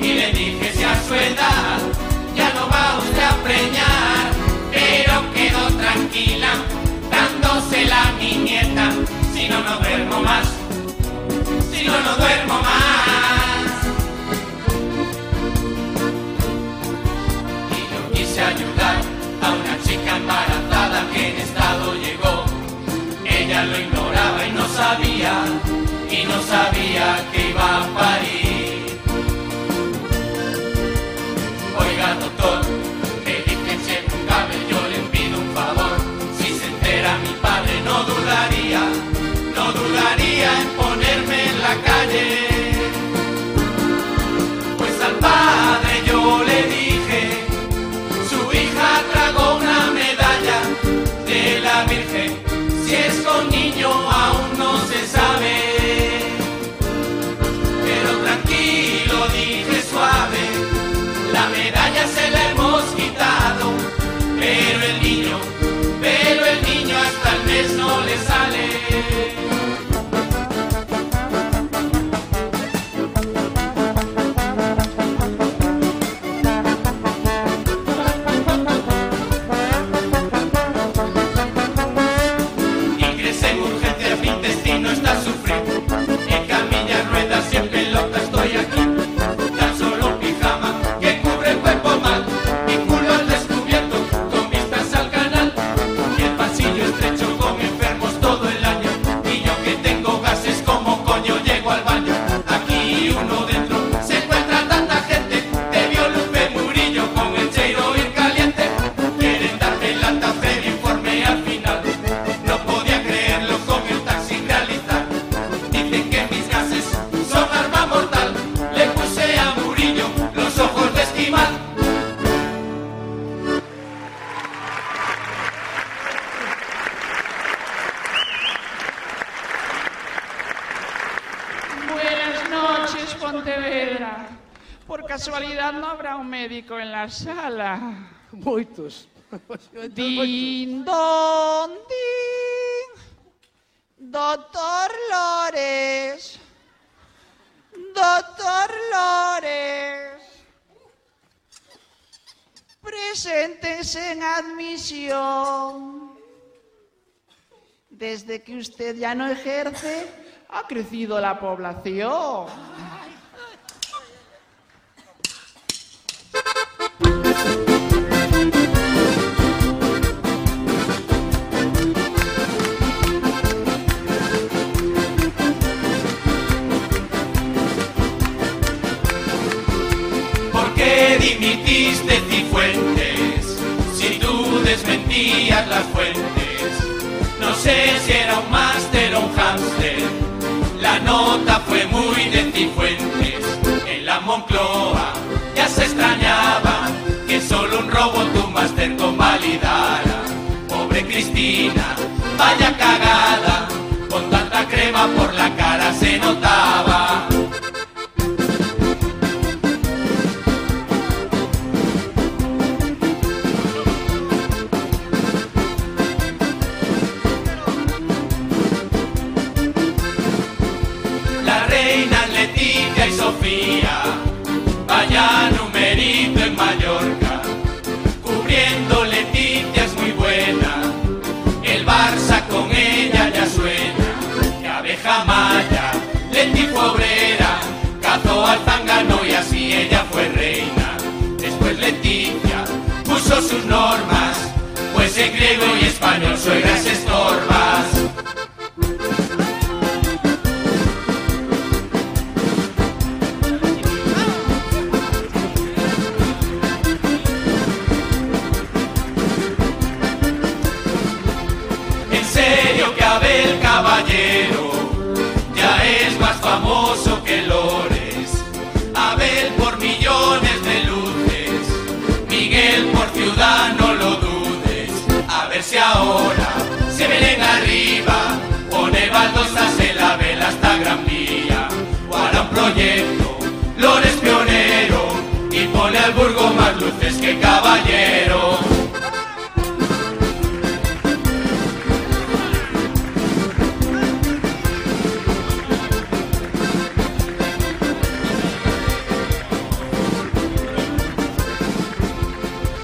Y le dije si a su edad ya no va usted a preñar, pero quedó tranquila, dándosela a mi nieta, si no, no duermo más, si no, no duermo más. Y yo quise ayudar a una chica embarazada que en llegó. Lo ignoraba y no sabía, y no sabía que iba a parir. Sale. Preséntense en admisión. Desde que usted ya no ejerce, ha crecido la población. Las fuentes? No sé si era un máster o un hámster. La nota fue muy de Cifuentes. En la Moncloa ya se extrañaba que solo un robo tu máster convalidara. Pobre Cristina, vaya cagada. Con tanta crema por la cara se notaba. Obrera, cazó al zángano y así ella fue reina, después Leticia puso sus normas, pues en griego y español suegras estorbas. En al burgo más luces que caballero.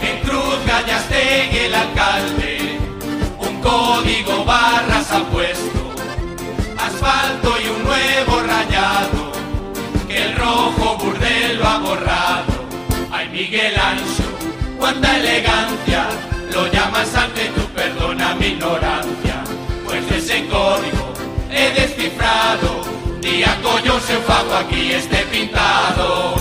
En Cruz Gallastegui el alcalde, un código barras ha puesto, asfalto y un nuevo rayado, que el rojo burdel lo ha borrado. Miguel Ancho, cuánta elegancia, lo llamas ante tu perdona mi ignorancia, pues ese código he descifrado, día coño se fago aquí esté pintado.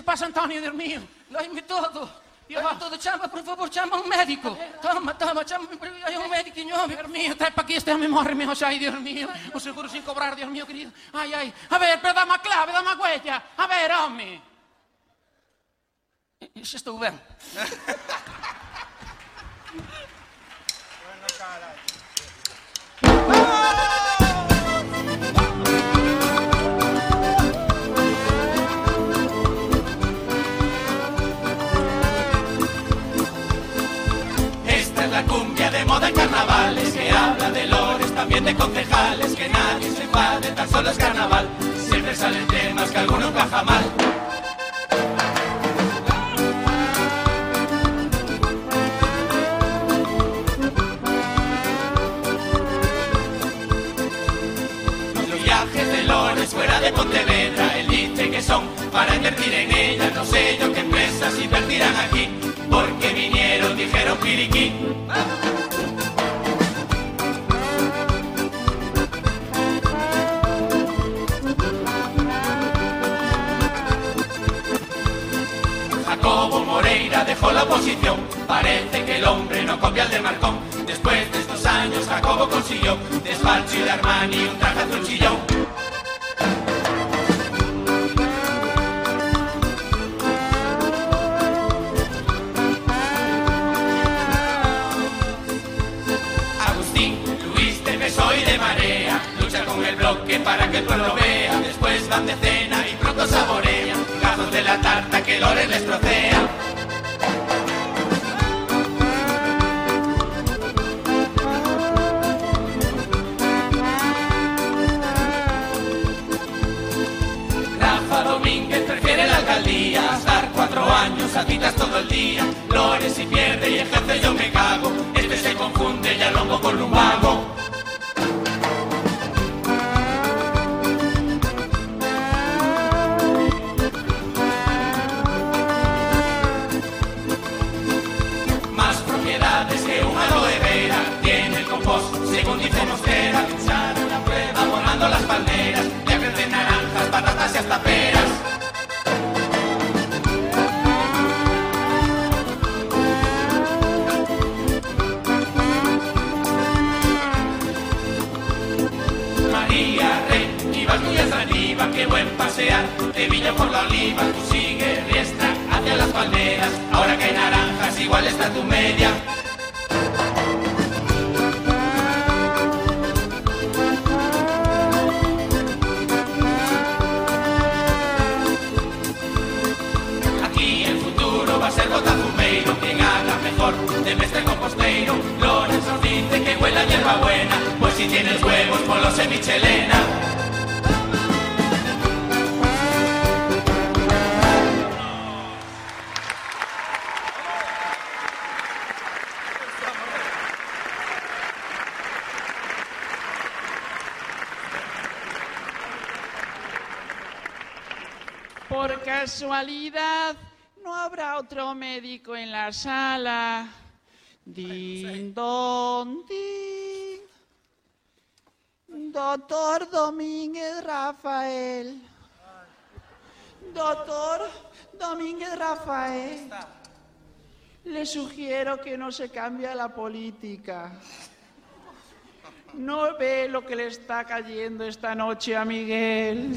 che passa Antonio, Dio mio? Lo mi todo. Io ho tutto, chama, por favor, chama un medico. Toma, toma, chama un médico, nome, Dios mío. Trae para aquí me morre, mi José, Dios mío. O seguro sin cobrar, Dios mío, querido. Ay, ay. A ver, pero dame a clave, dame a huella. A ver, hombre. Isso estou ben. bueno, cara. Cumbia de carnavales que habla de lores, también de concejales, que nadie se enfade, tan solo es carnaval. Siempre salen temas que alguno encaja mal. Los viajes de lores fuera de Pontevedra, él dice que son para invertir en ella. No sé yo qué empresas invertirán aquí, porque vinieron, dijeron piriquí. Dejó la oposición. Parece que el hombre no copia el de Marcón. Después de estos años, Jacobo consiguió despacho y de Armani un traje azul chillón. Agustín, Luis de Beso y de Marea Lucha con el bloque para que el pueblo vea Después van de cena y pronto saborean Gazos de la tarta que Lores les trocea cuatro años a citas todo el día Lores si pierde y ejerce yo me cago. Este se confunde ya longo con Más pasear De Villa por la Oliva, tú sigue riestra hacia las palmeras. Ahora que hay naranjas, igual está tu media. Aquí el futuro va a ser botazumeiro Quien haga mejor de mestre composteiro. Lorenzo dice que huele a hierba buena Pues si tienes huevos, ponlos en Michelena no habrá otro médico en la sala. Din, don. Doctor Domínguez Rafael. Doctor Domínguez Rafael. Le sugiero que no se cambie la política. No ve lo que le está cayendo esta noche a Miguel.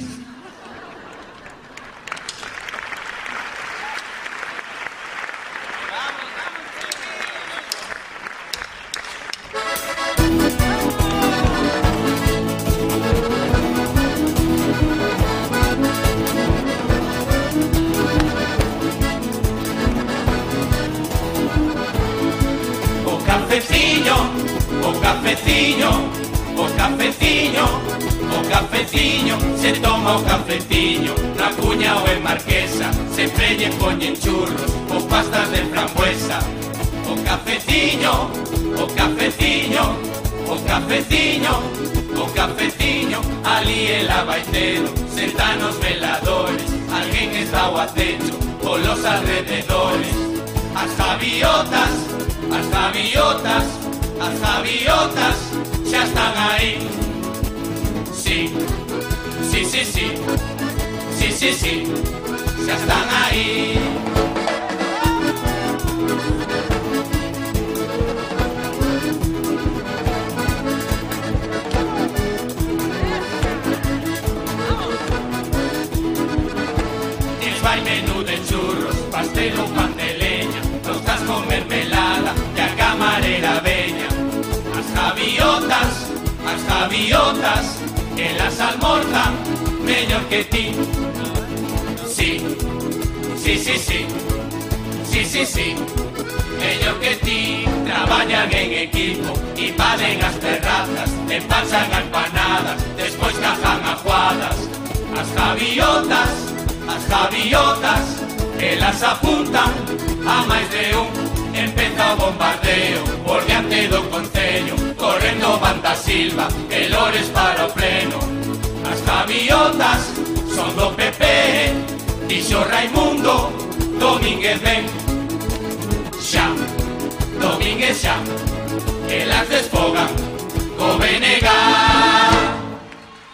Toma o cafeciño Na cuña ou en marquesa Sempre lle poñen churros ou pastas de frambuesa. O cafeciño, o cafeciño O cafeciño, o cafeciño Ali el abaitero, senta nos veladores Alguén está ao acecho polos alrededores. As javiotas, as javiotas As javiotas xa están aí Sí, sí, sí, sí. Sí, sí, sí. Xa están Tens vai menú de churros, pastel ou pan de leña Tostas con mermelada e a camarera veña As javiotas, as que las almorzan mellor que ti. Sí, sí, sí, sí, sí, sí, sí, mellor que ti. Traballan en equipo y valen as terrazas, empansan a empanadas, despois cajan ajuadas. As gaviotas, as gaviotas, que las apuntan a máis de un Empeza o bombardeo Por diante do concello Correndo banda silva Que lores para o pleno. As javiotas son do PP Dixo Raimundo Domínguez ven Xa Domínguez xa Elas desfogan Co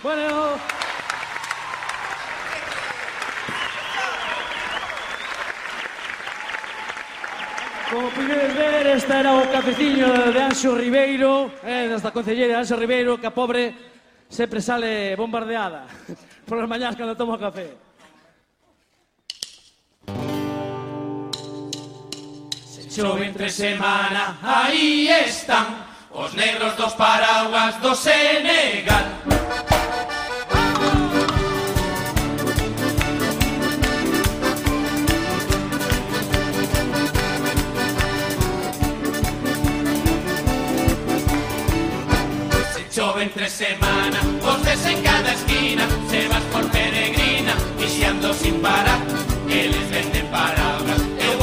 Bueno. Como podedes ver, esta era o cafeciño de Anxo Ribeiro, eh, desta concelleira Anxo Ribeiro, que a pobre sempre sale bombardeada polas mañás cando toma café. Se chove entre semana, aí están os negros dos paraguas do Senegal. Chove entre semana, voces en cada esquina Se vas por peregrina, viciando sin parar Eles venden paraguas, eu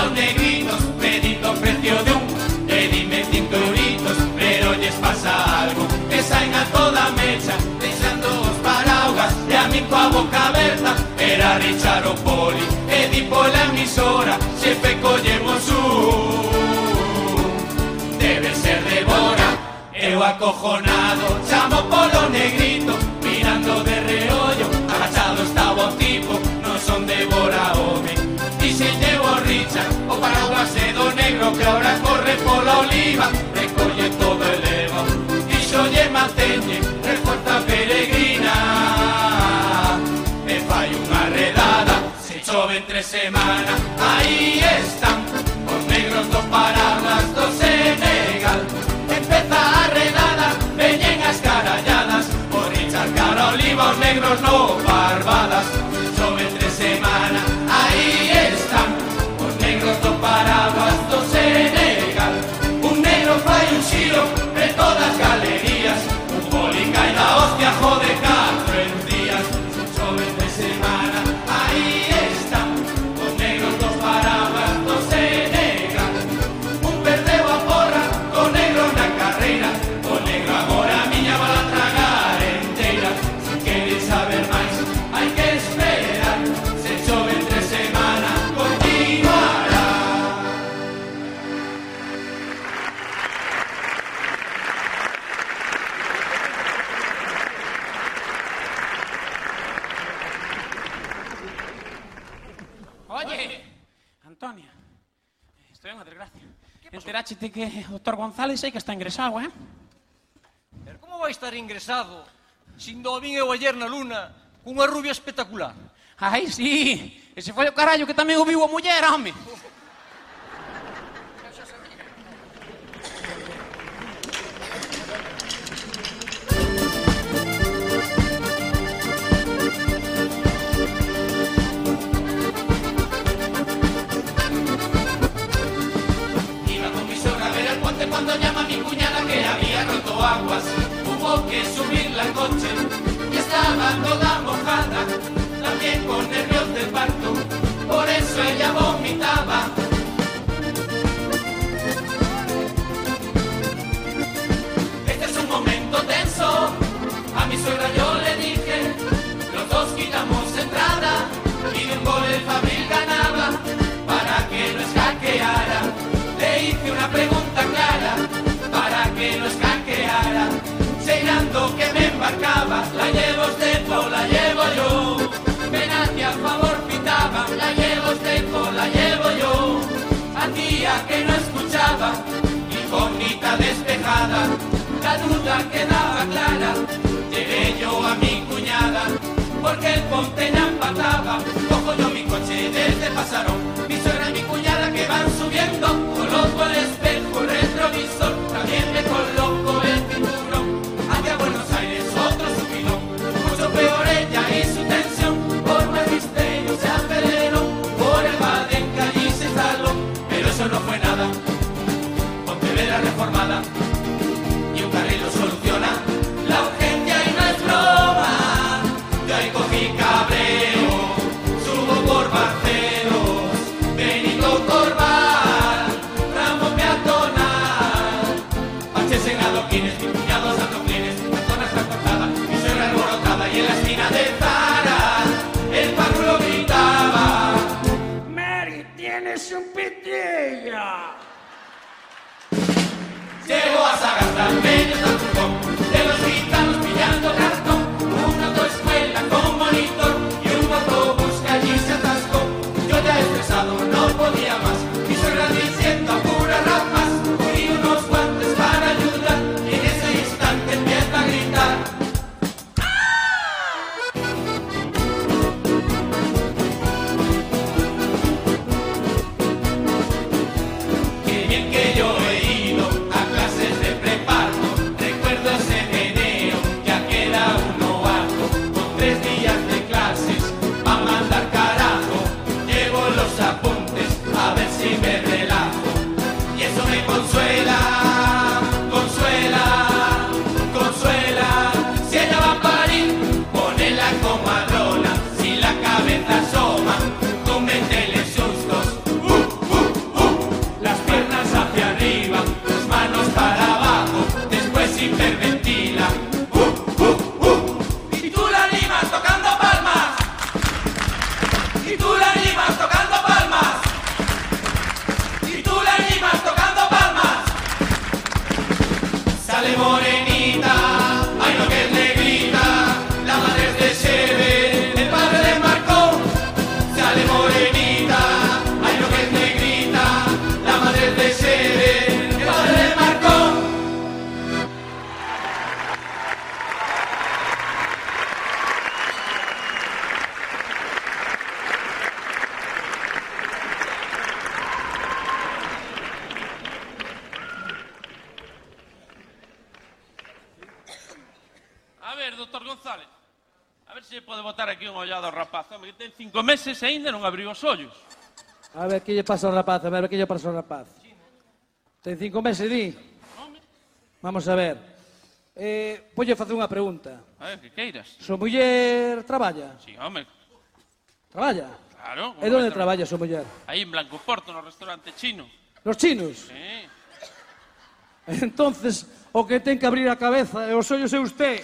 aos negritos Pedindo precio de un, e dime cinco euritos Pero lles pasa algo, que saen a toda mecha Deixando os paraguas, e a min coa boca aberta Era Richard Poli, e pola emisora Xefe collemos Eu acojonado, chamo polo negrito Mirando de reollo, agachado estaba o tipo Non son de Bora home Dixe llevo Richard, o paraguas é do negro Que ahora corre pola oliva Recolle todo el Eva Dixo lle manteñe, recorta peregrina. E fai unha redada Se chove entre semana, aí están Os negros dos paraguas do cara oliva, os negros no Cáchete que o doctor González sei que está ingresado, eh? Pero como vai estar ingresado? Sin do vin eu ayer na luna, cunha rubia espectacular. Ai, sí, ese foi o carallo que tamén o viu a muller, home. hubo que subir la coche y estaba toda mojada, también con nervios de parto, por eso ella vomitaba. la llevo Estepo, la llevo yo. Penalti a favor pitaba, la llevo Estepo, la llevo yo. Hacía que no escuchaba, mi incógnita despejada, la duda quedaba clara. Llegué yo a mi cuñada, porque el Ponte ya empataba. Cojo yo mi coche desde Pasarón, ese aínda non abriu os ollos. A ver, que lle pasa ao rapaz? A ver, que lle pasa ao rapaz? Ten cinco meses, di? Vamos a ver. Eh, Polle facer unha pregunta. A ver, que queiras. Su muller traballa? Si, sí, home. Traballa? Claro. E donde traballa su muller? Aí en Blancoporto, no restaurante chino. Los chinos? Sí. Entonces, o que ten que abrir a cabeza e os ollos é usted.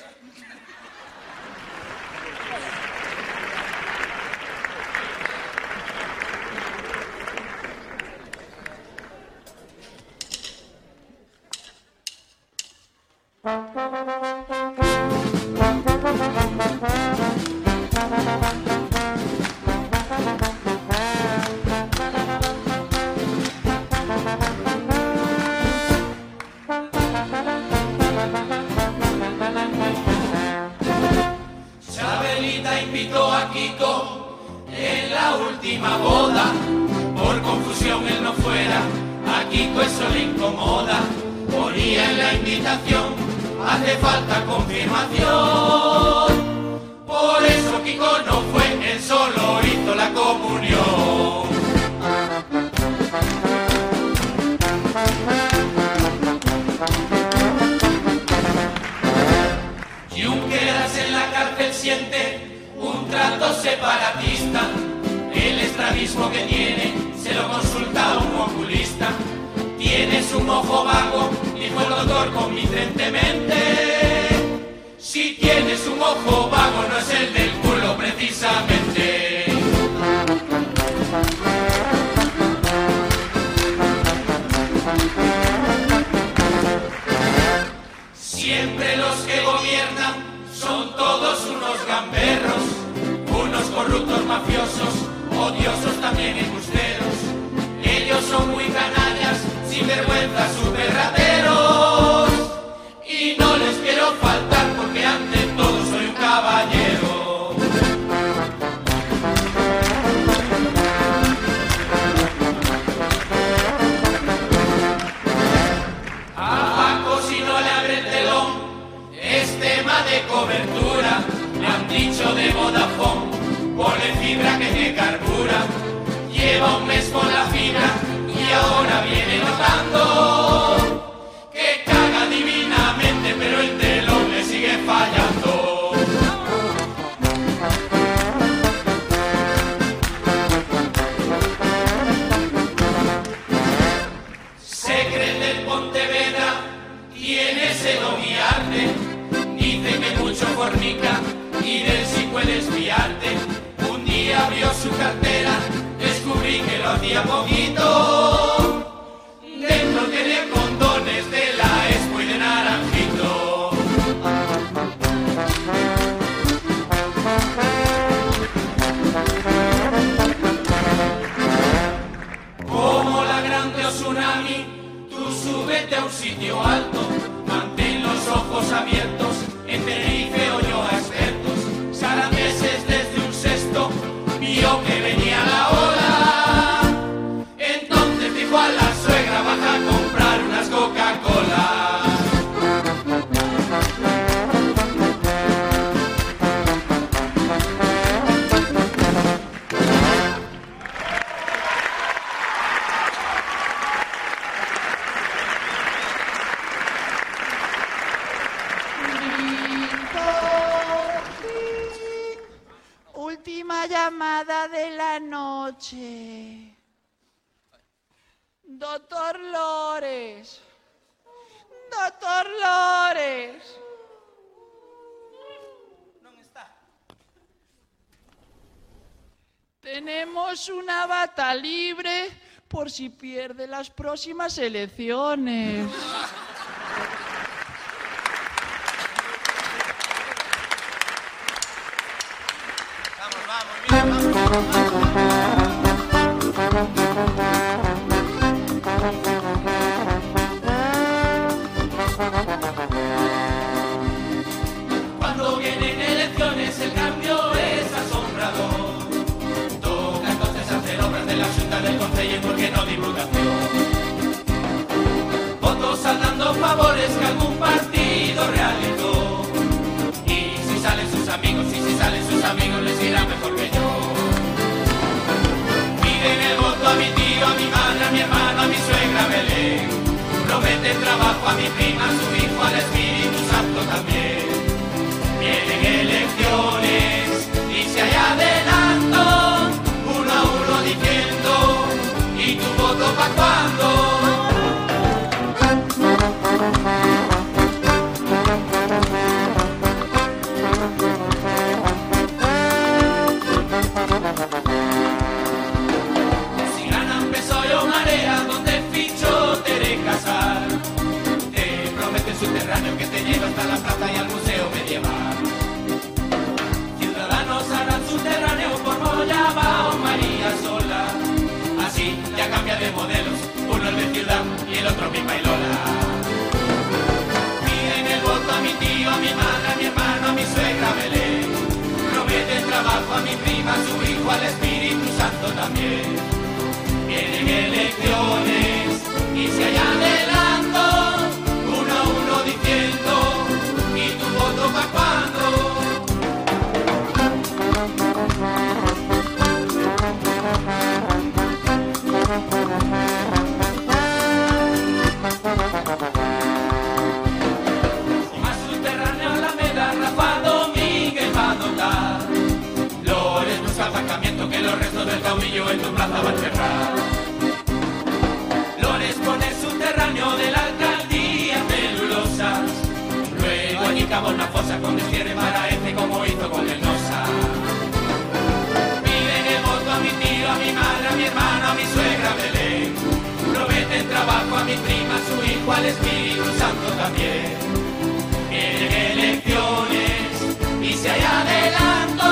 hace falta confirmación. Por eso Kiko no fue, él solo hizo la comunión. Junqueras en la cárcel siente un trato separatista. El estrabismo que tiene se lo consulta a un oculista. Tienes un ojo vago el dolor convincentemente. Si tienes un ojo vago, no es el del culo precisamente. Siempre los que gobiernan son todos unos gamberros, unos corruptos mafiosos, odiosos también embusteros. Ellos son muy canallas sinvergüenzas, super rateros y no Tenemos una bata libre por si pierde las próximas elecciones. Cuando del Consejo y por qué no diputación. Votos al dando favores que algún partido realizó. Y si salen sus amigos, y si salen sus amigos les irá mejor que yo. Piden el voto a mi tío, a mi madre, a mi hermano, a mi suegra Belén. Prometen trabajo a mi prima, a su hijo, al Espíritu Santo también. Vienen elecciones y si hay adelanto, tu y el otro Pipa y Lola. Piden el voto a mi tío, a mi madre, a mi hermano, a mi suegra Belén. Prometen trabajo a mi prima, a su hijo, al Espíritu Santo también. Vienen elecciones y si hay adelanto, uno a uno diciendo, ¿y tu voto pa' cuándo? En tu plaza va a enterrar. Lores pone subterráneo de la alcaldía celulosas. Luego añicamos una fosa con destierre para este como hizo con el Nosa. El voto a mi tío, a mi madre, a mi hermano, a mi suegra Belén. Prometen trabajo a mi prima, su hijo, al Espíritu Santo también. Vienen elecciones y si hay adelanto,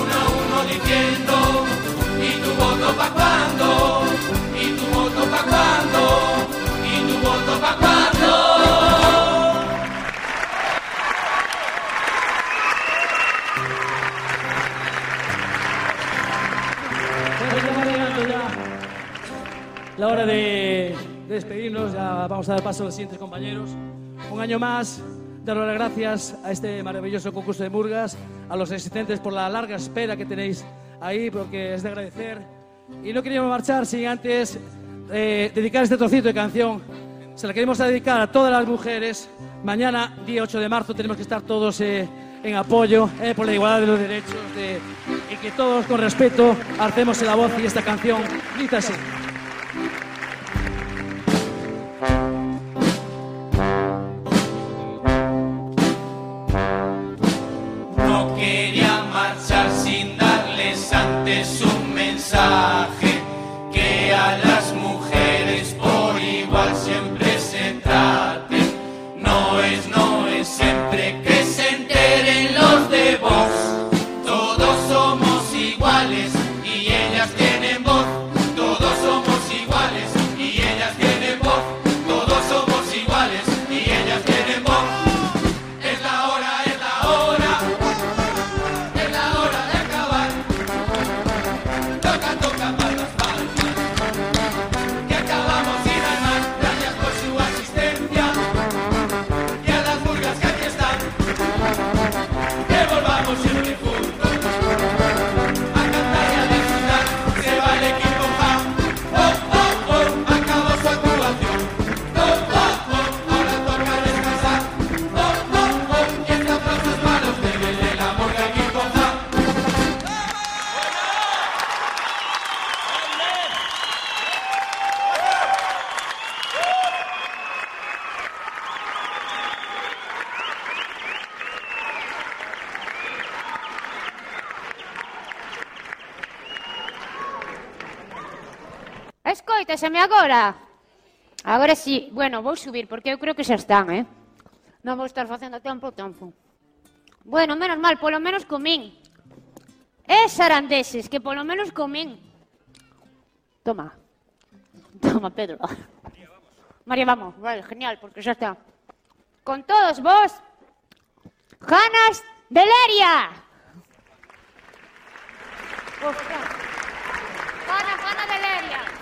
uno a uno diciendo, cuándo? ¿Y tu voto pa' cuándo? ¿Y tu voto pa' cuándo? Ya la hora de, de despedirnos. Ya vamos a dar paso a los siguientes compañeros. Un año más, daros las gracias a este maravilloso concurso de Murgas, a los asistentes por la larga espera que tenéis ahí, porque es de agradecer. Y no queríamos marchar sin antes eh, dedicar este trocito de canción. Se la queremos dedicar a todas las mujeres. Mañana, día 8 de marzo, tenemos que estar todos eh, en apoyo eh, por la igualdad de los derechos de- y que todos con respeto hacemos la voz y esta canción dice así. Bueno, vou subir, porque eu creo que xa están, eh? Non vou estar facendo tempo tempo. Bueno, menos mal, polo menos comín. E sarandeses, que polo menos comín. Toma. Toma, Pedro. María, vamos. María, vamos. Vale, genial, porque xa está. Con todos vos, Janas Deleria. Janas, de Deleria.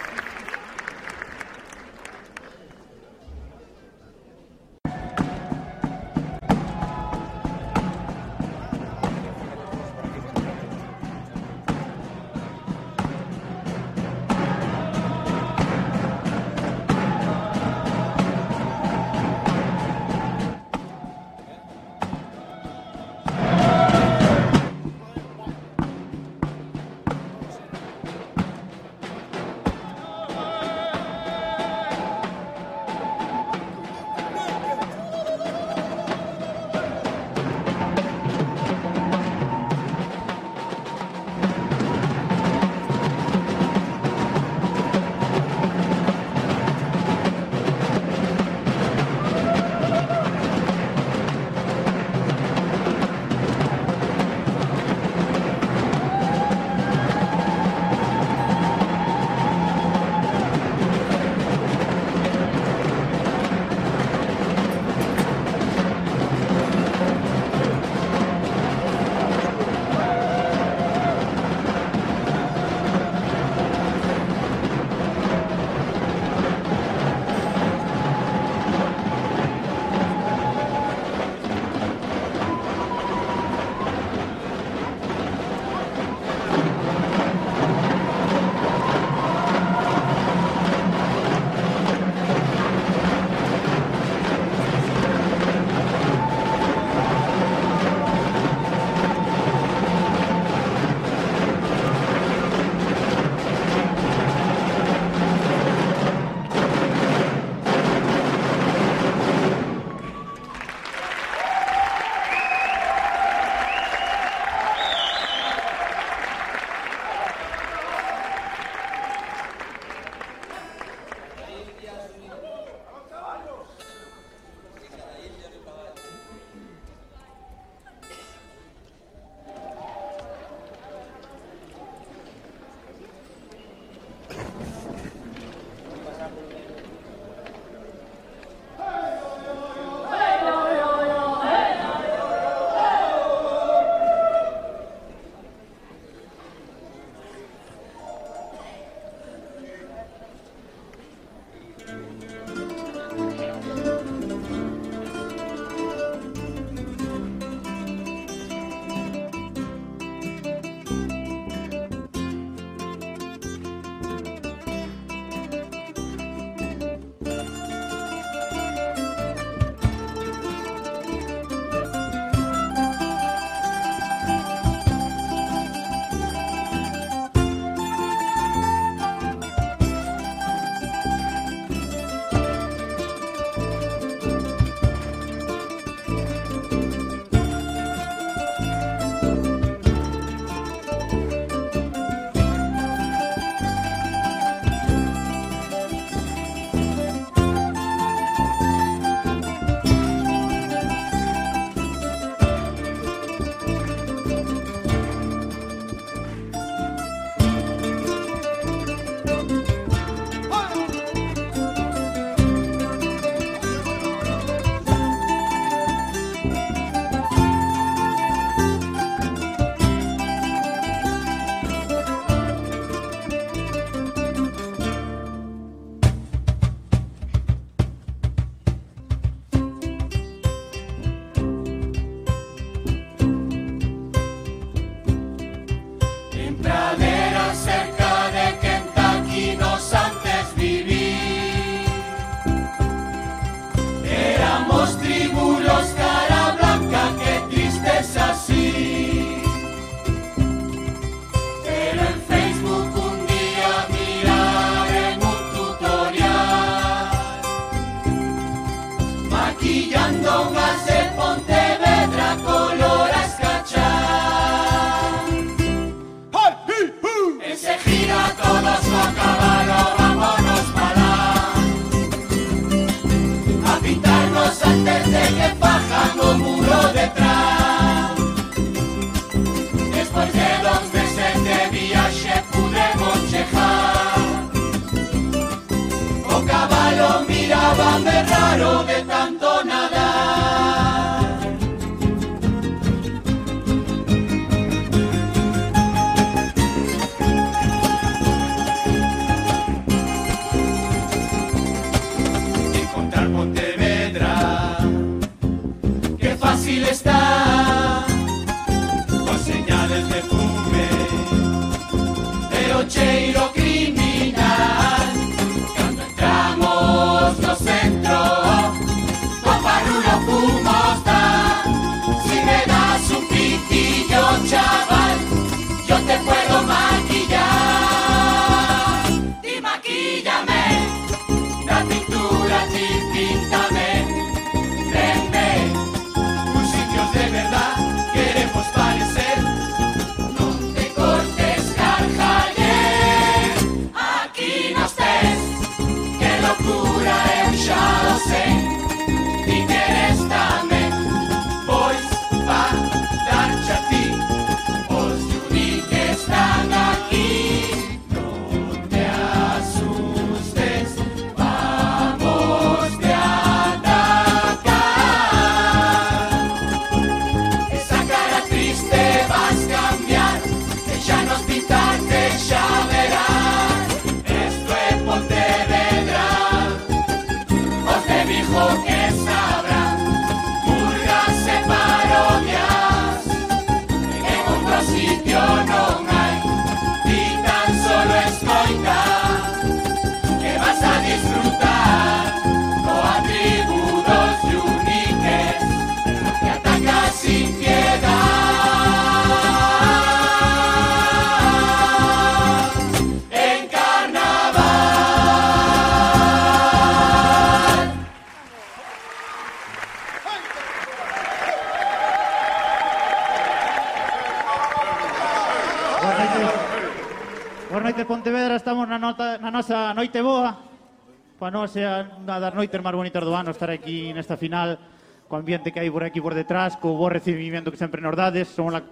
noites máis bonitas do ano estar aquí nesta final co ambiente que hai por aquí por detrás, co bo recibimiento que sempre nos dades. Somos la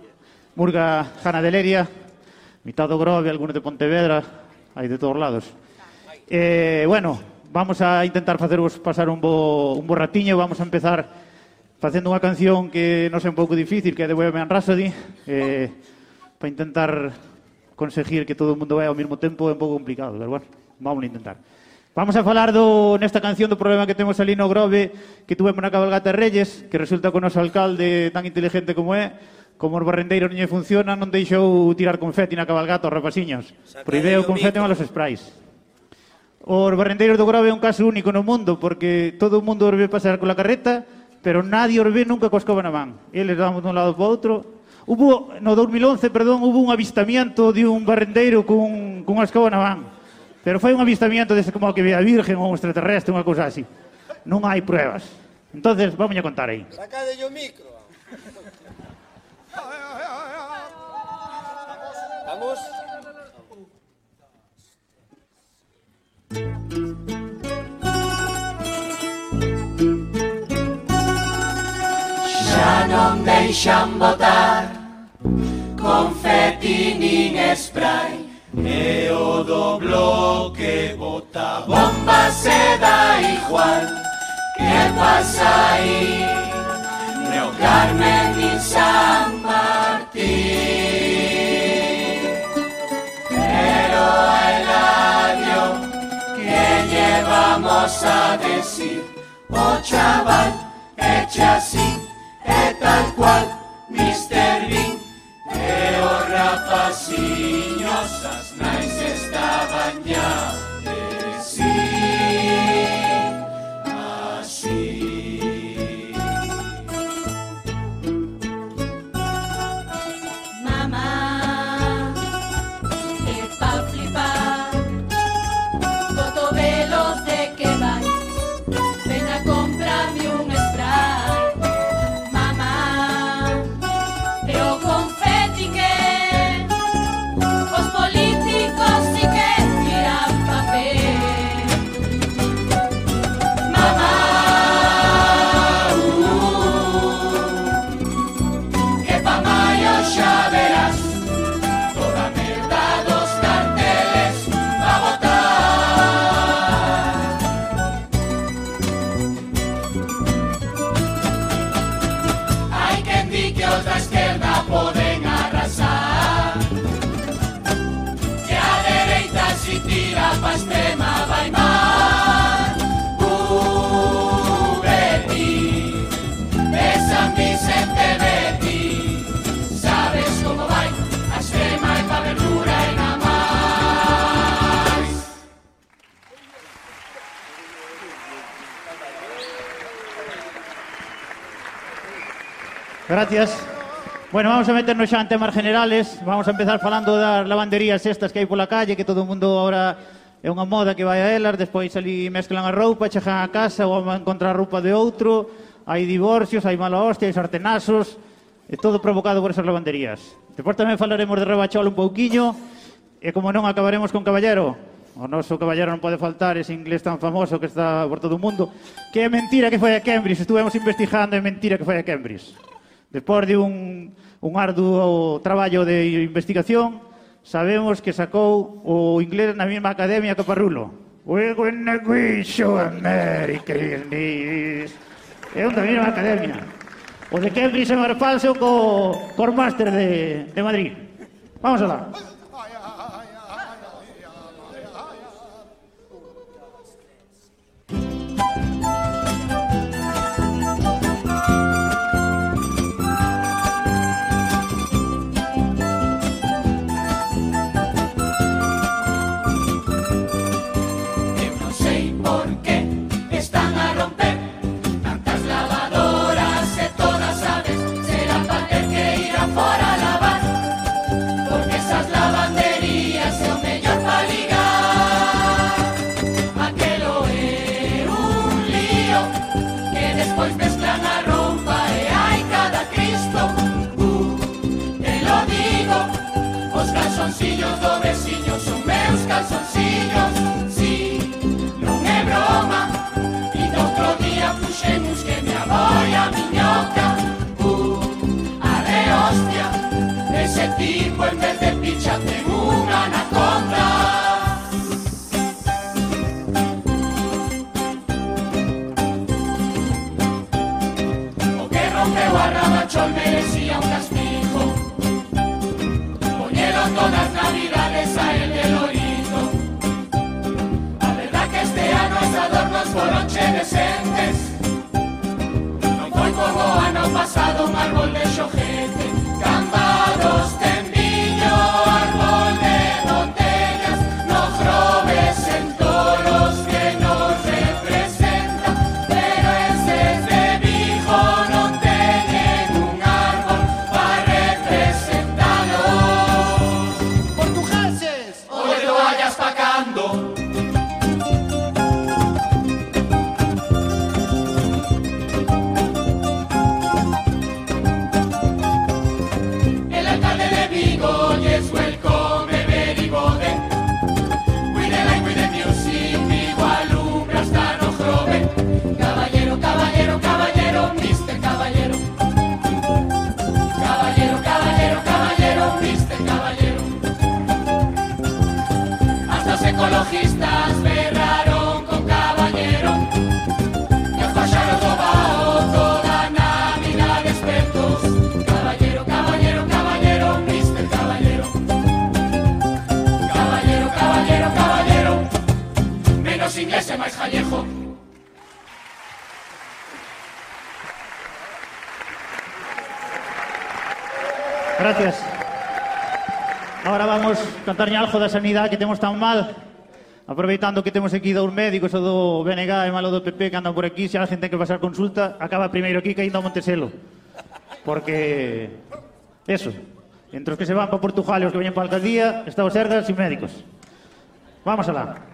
murga Jana de Leria, mitad do Grove, algunos de Pontevedra, hai de todos lados. Eh, bueno, vamos a intentar facervos pasar un bo, un bo ratiño, vamos a empezar facendo unha canción que non sei un pouco difícil, que é de Bohemian Rhapsody, eh, para intentar conseguir que todo o mundo vai ao mesmo tempo é un pouco complicado, pero bueno, vamos a intentar. Vamos a falar do, nesta canción do problema que temos ali no Grove que tuvemos na Cabalgata Reyes, que resulta que o noso alcalde tan inteligente como é, como os barrendeiros non funcionan, non deixou tirar confeti na cabalgata aos rapaciños. Proibeu confeti malos sprays. Os barrendeiros do Grove é un caso único no mundo, porque todo o mundo os ve pasar cola carreta, pero nadie os ve nunca coa escoba na man. Eles damos dun lado para outro. Hubo, no 2011, perdón, hubo un avistamiento de un barrendeiro cun, cunha escoba na man. Pero foi un avistamiento dese como que ve a Virgen ou un extraterrestre, unha cousa así. Non hai pruebas. Entonces, vamos a contar aí. Sacade o micro. Vamos. Xa non deixan botar confeti nin spray E o do bloque bota bombas se da igual Que pasa aí Neo Carmen y San Martín. Pero a Eladio Que llevamos a decir O chaval eche así E tal cual Mr. Bean Kapasinyosas nais estaban ya. gracias. Bueno, vamos a meternos xa en temas generales. Vamos a empezar falando das lavanderías estas que hai pola calle, que todo o mundo ahora é unha moda que vai a elas, despois ali mezclan a roupa, chegan a casa ou a encontrar roupa de outro, hai divorcios, hai mala hostia, hai sartenazos, é todo provocado por esas lavanderías. Depois tamén falaremos de Rebachol un pouquiño, e como non acabaremos con Caballero, o noso Caballero non pode faltar, ese inglés tan famoso que está por todo o mundo, que é mentira que foi a Cambridge, estuvemos investigando, é mentira que foi a Cambridge. Despois de un, un arduo traballo de investigación, sabemos que sacou o inglés na mesma academia que Parrulo. We gonna wish you a merry Christmas. É un da mesma academia. O de Cambridge é máis falso co, co máster de, de Madrid. Vamos a dar. Calzoncillos Si, non é broma. E outro día puxemos que me avoi a miñoca. Uh, a de hostia. Ese tipo en vez de picha ten unha anaconda Rabachol merecía un castigo adornos foron che decentes Non foi como ano pasado un árbol de xojete Cambados, tembiño, gracias. Ahora vamos cantarlle algo da sanidade que temos tan mal. Aproveitando que temos aquí dous médicos, o do BNG e malo do PP que andan por aquí, se a xente que pasar consulta, acaba primeiro aquí que ainda a Monteselo. Porque, eso, entre os que se van para Portugal e os que veñen para a Alcaldía, está o Sergas e médicos. Vamos alá.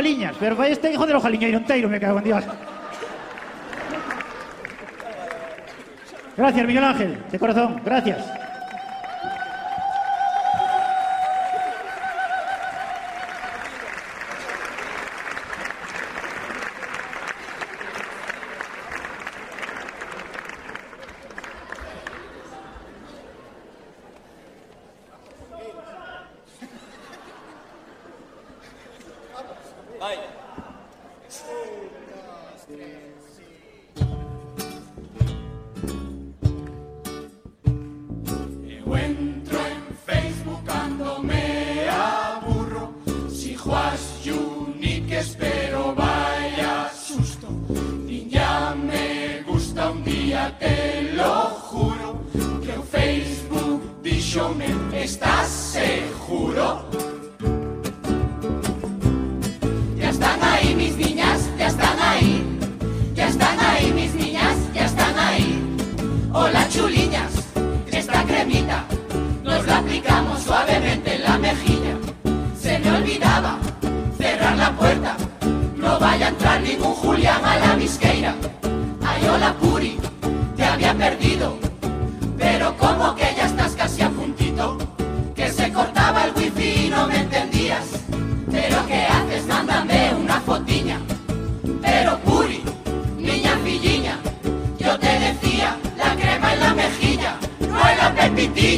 Ojaliñas, pero fue este hijo del Ojaliñeiro entero, me cago en Dios. Gracias, Miguel Ángel, de corazón, gracias.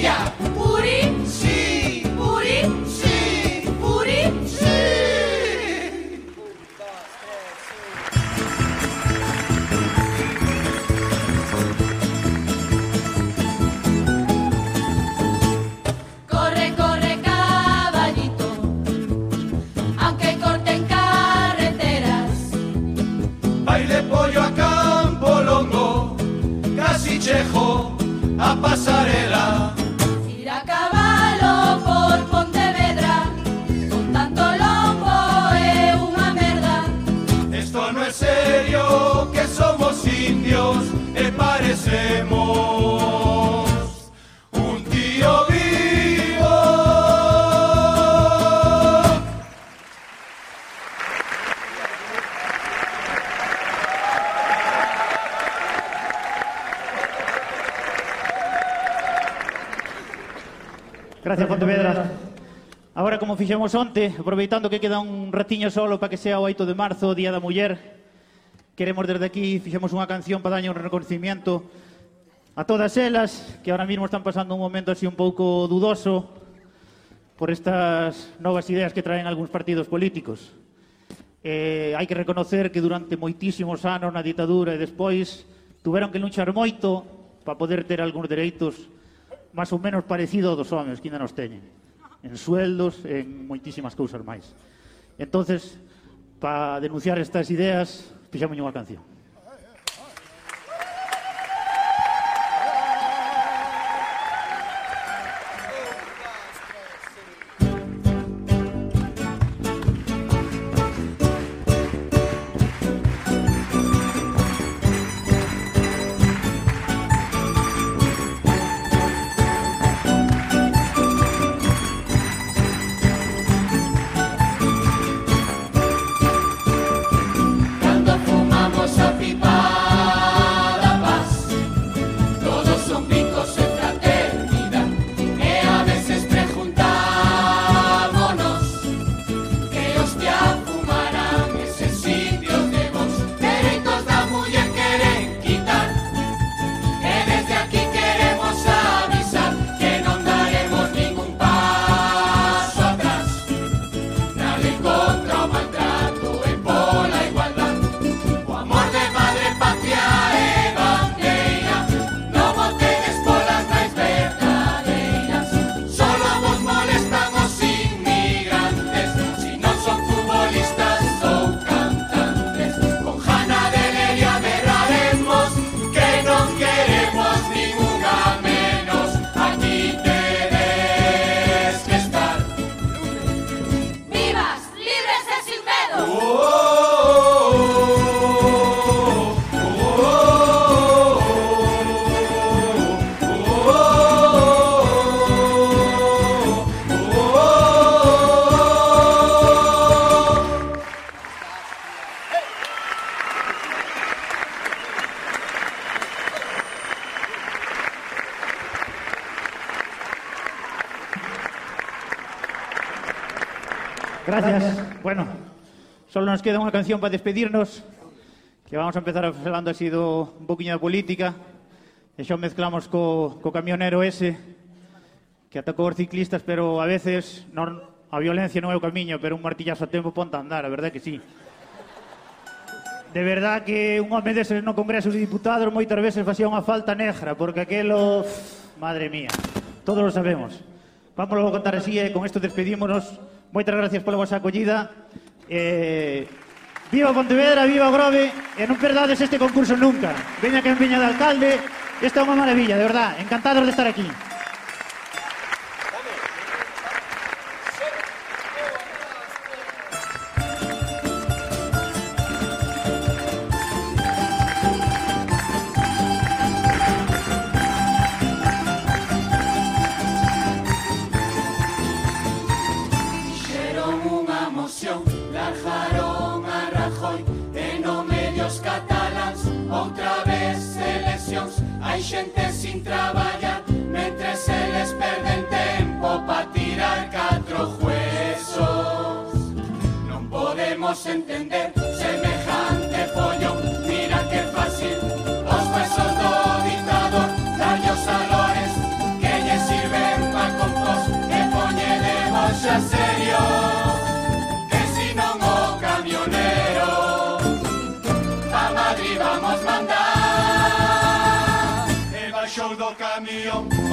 Yeah. fixemos onte, aproveitando que queda un ratiño solo para que sea o 8 de marzo, o Día da Muller, queremos desde aquí, fixemos unha canción para daño un reconocimiento a todas elas que ahora mismo están pasando un momento así un pouco dudoso por estas novas ideas que traen algúns partidos políticos. Eh, hai que reconocer que durante moitísimos anos na ditadura e despois tuveron que luchar moito para poder ter algúns dereitos máis ou menos parecidos dos homens que ainda nos teñen en sueldos, en moitísimas cousas máis. Entonces, para denunciar estas ideas, fixamos unha canción. solo nos queda unha canción para despedirnos, que vamos a empezar falando así do un poquinho da política, e xa mezclamos co, co camionero ese, que atacou os ciclistas, pero a veces non, a violencia non é o camiño, pero un martillazo a tempo ponta a andar, a verdad que sí. De verdad que un home deses no Congreso de Diputados moitas veces facía unha falta negra, porque aquelo... Madre mía, todos lo sabemos. Vamos a contar así e con isto despedímonos. Moitas gracias pola vosa acollida. Eh, viva Pontevedra, viva Grove, e non perdades este concurso nunca. Veña que veña de alcalde, esta é unha maravilla, de verdad, encantados de estar aquí.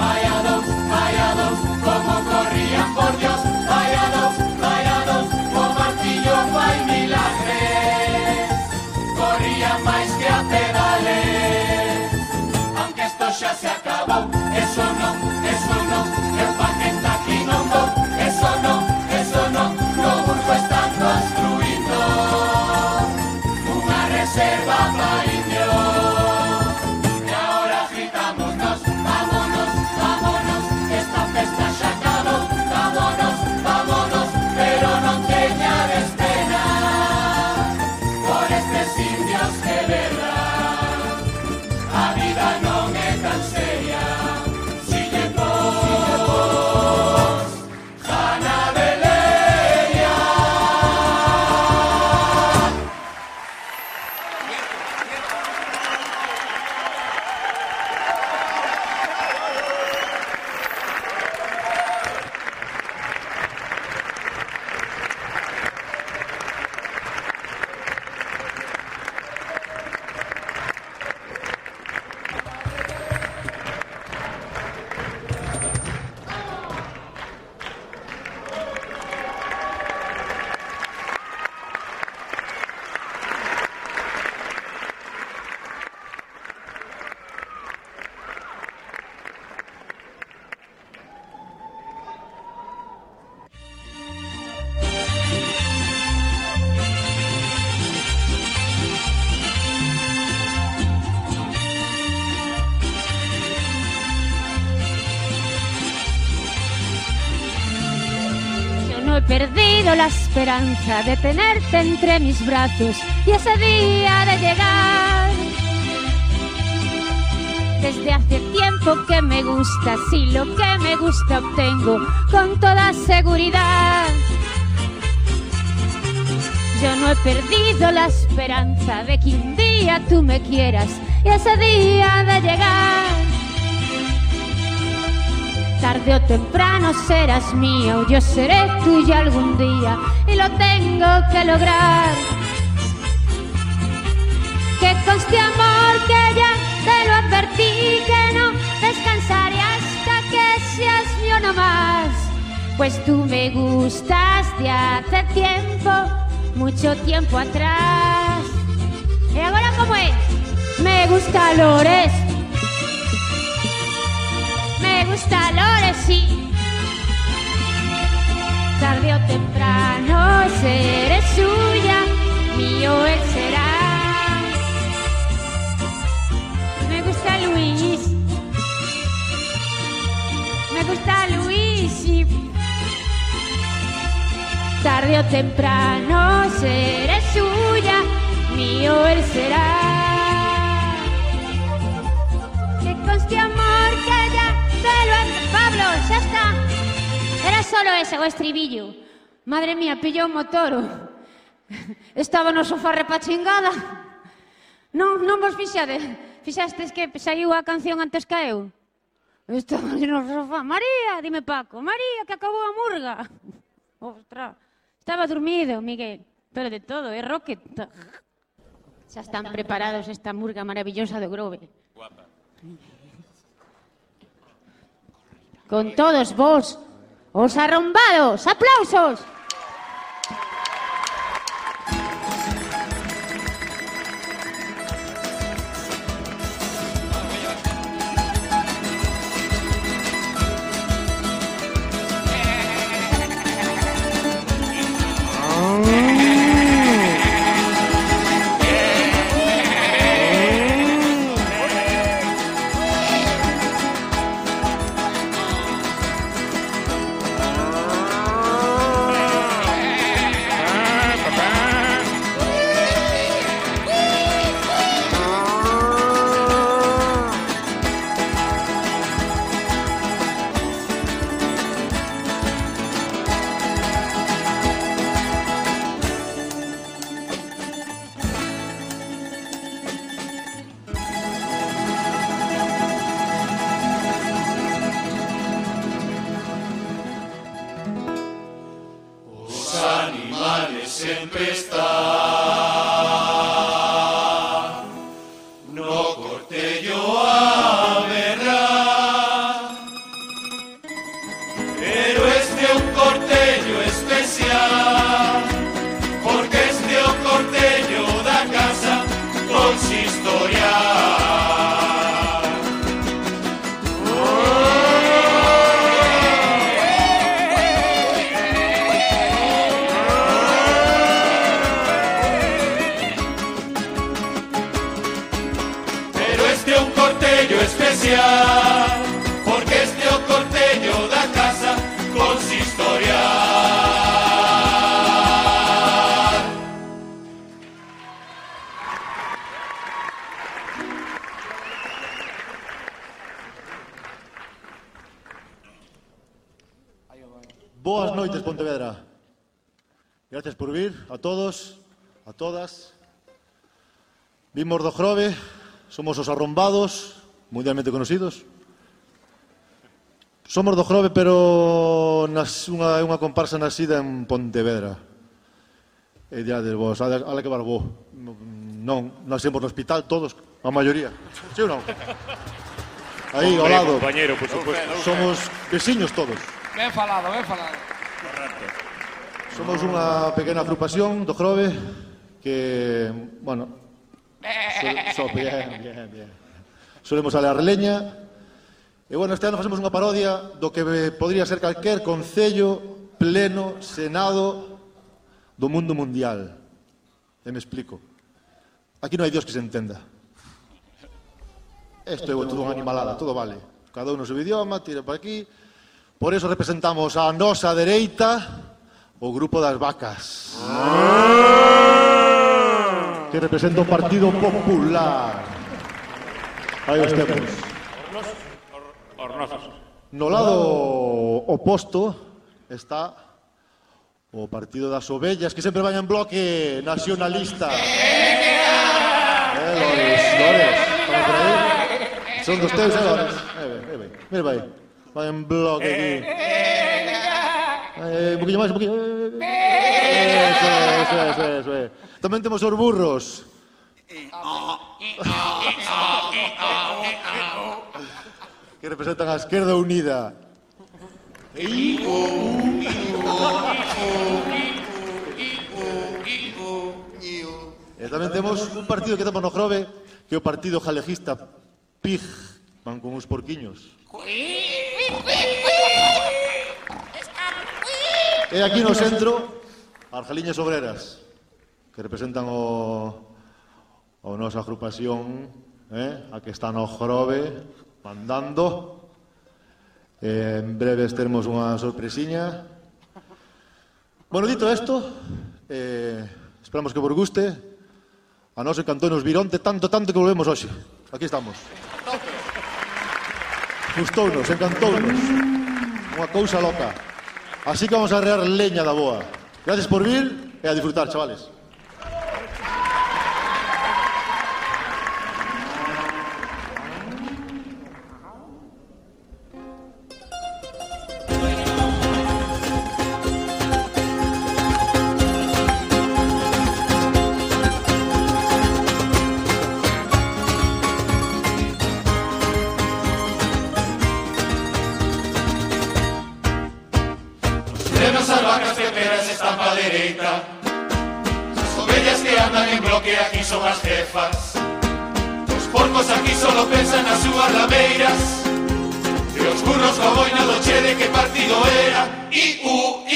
A dous Como corrían por Dios. A dous O martillo fai milagres. Corría máis que a pedales. Aunque esto xa se acabou Eso non, eso non Eu pa gente aquí non vou Eso non, eso No Burgo están construindo Unha reserva brazos y ese día de llegar. Desde hace tiempo que me gusta, si lo que me gusta obtengo con toda seguridad. Yo no he perdido la esperanza de que un día tú me quieras y ese día de llegar. Tarde o temprano serás mío, yo seré tuya algún día lo tengo que lograr. Que conste amor que ya te lo advertí que no descansaré hasta que seas mío no más. Pues tú me gustas de hace tiempo, mucho tiempo atrás. ¿Y ahora cómo es? Me gusta Lores. Me gusta Lores, sí. Tarde temprano seré suya, mío él será. Me gusta Luis. Me gusta Luis, sí. Tarde o temprano seré suya, mío él será. Que conste amor que ya te lo Pablo, xa está. Era solo ese, o estribillo. Madre mía, pillou o motoro. Estaba no sofá repachingada. Non, non vos fixade. Fixastes que saiu a canción antes que eu. Estaba no sofá. María, dime Paco. María, que acabou a murga. Ostra. Estaba dormido, Miguel. Pero de todo, é rocket. Xa están preparados esta murga maravillosa do Grove. Guapa. Con todos vos, os arrombados, aplausos. todas. Vimos do Grove, somos os arrombados, mundialmente conocidos. Somos do Grove, pero nas, unha, unha comparsa nascida en Pontevedra. E ya ah, de vos, ala, ala que barbó. Non, nacemos no hospital todos, a maioría. Sí ou non? Aí, ao lado. Compañero, por supuesto. Somos veciños todos. Ben falado, ben falado. Correcto. Somos unha pequena agrupación do Grove, que, bueno, so, so, bien, bien, bien. Solemos alar leña. E, bueno, este ano facemos unha parodia do que podría ser calquer concello, pleno, senado do mundo mundial. E me explico. Aquí non hai Dios que se entenda. Isto é todo unha animalada, todo vale. Cada un o seu idioma, tira para aquí. Por eso representamos a nosa dereita o grupo das vacas. ¡Ah! que representa o Partido Popular. Aí os temos. Hornosos. No lado oposto está o Partido das Ovellas, que sempre vai en bloque nacionalista. Eh, Lores, Lores, estamos por aí. Son dos teus, eh, Lores? Eh, eh, mira vai. Vai en bloque aquí. Eh, un poquillo máis, un poquillo. Eh, eso, eso, eso, eso. Eh. Tamén temos os burros. que representan a Esquerda Unida. e tamén temos un partido que temos no Grove, que é o Partido Jalejista PIG. Van con uns porquiños. E aquí no centro, Argeliñas Obreras que representan o, o nosa agrupación, eh, a que está no Jorobe, mandando. Eh, en breves termos unha sorpresiña. Bueno, dito isto, eh, esperamos que vos guste. A noso encantou nos Vironte tanto, tanto que volvemos hoxe. Aquí estamos. Gustounos, encantounos. Unha cousa loca. Así que vamos a rear leña da boa. Gracias por vir e a disfrutar, chavales. son as jefas. Os porcos aquí solo pensan nas súas lameiras E os burros co boina do che de que partido era. IUE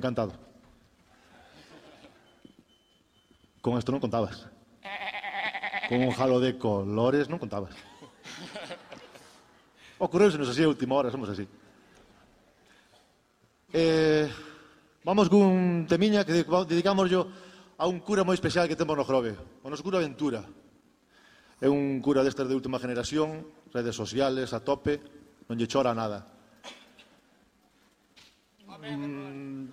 Encantado. Con esto non contabas. Con un jalo de colores non contabas. Ocorreusenos así a última hora, somos así. Eh, vamos cun temiña que dedicamos yo a un cura moi especial que temos no Grove, o noso cura Ventura. É un cura destes de última generación, redes sociales, a tope, non lle chora nada. Mm,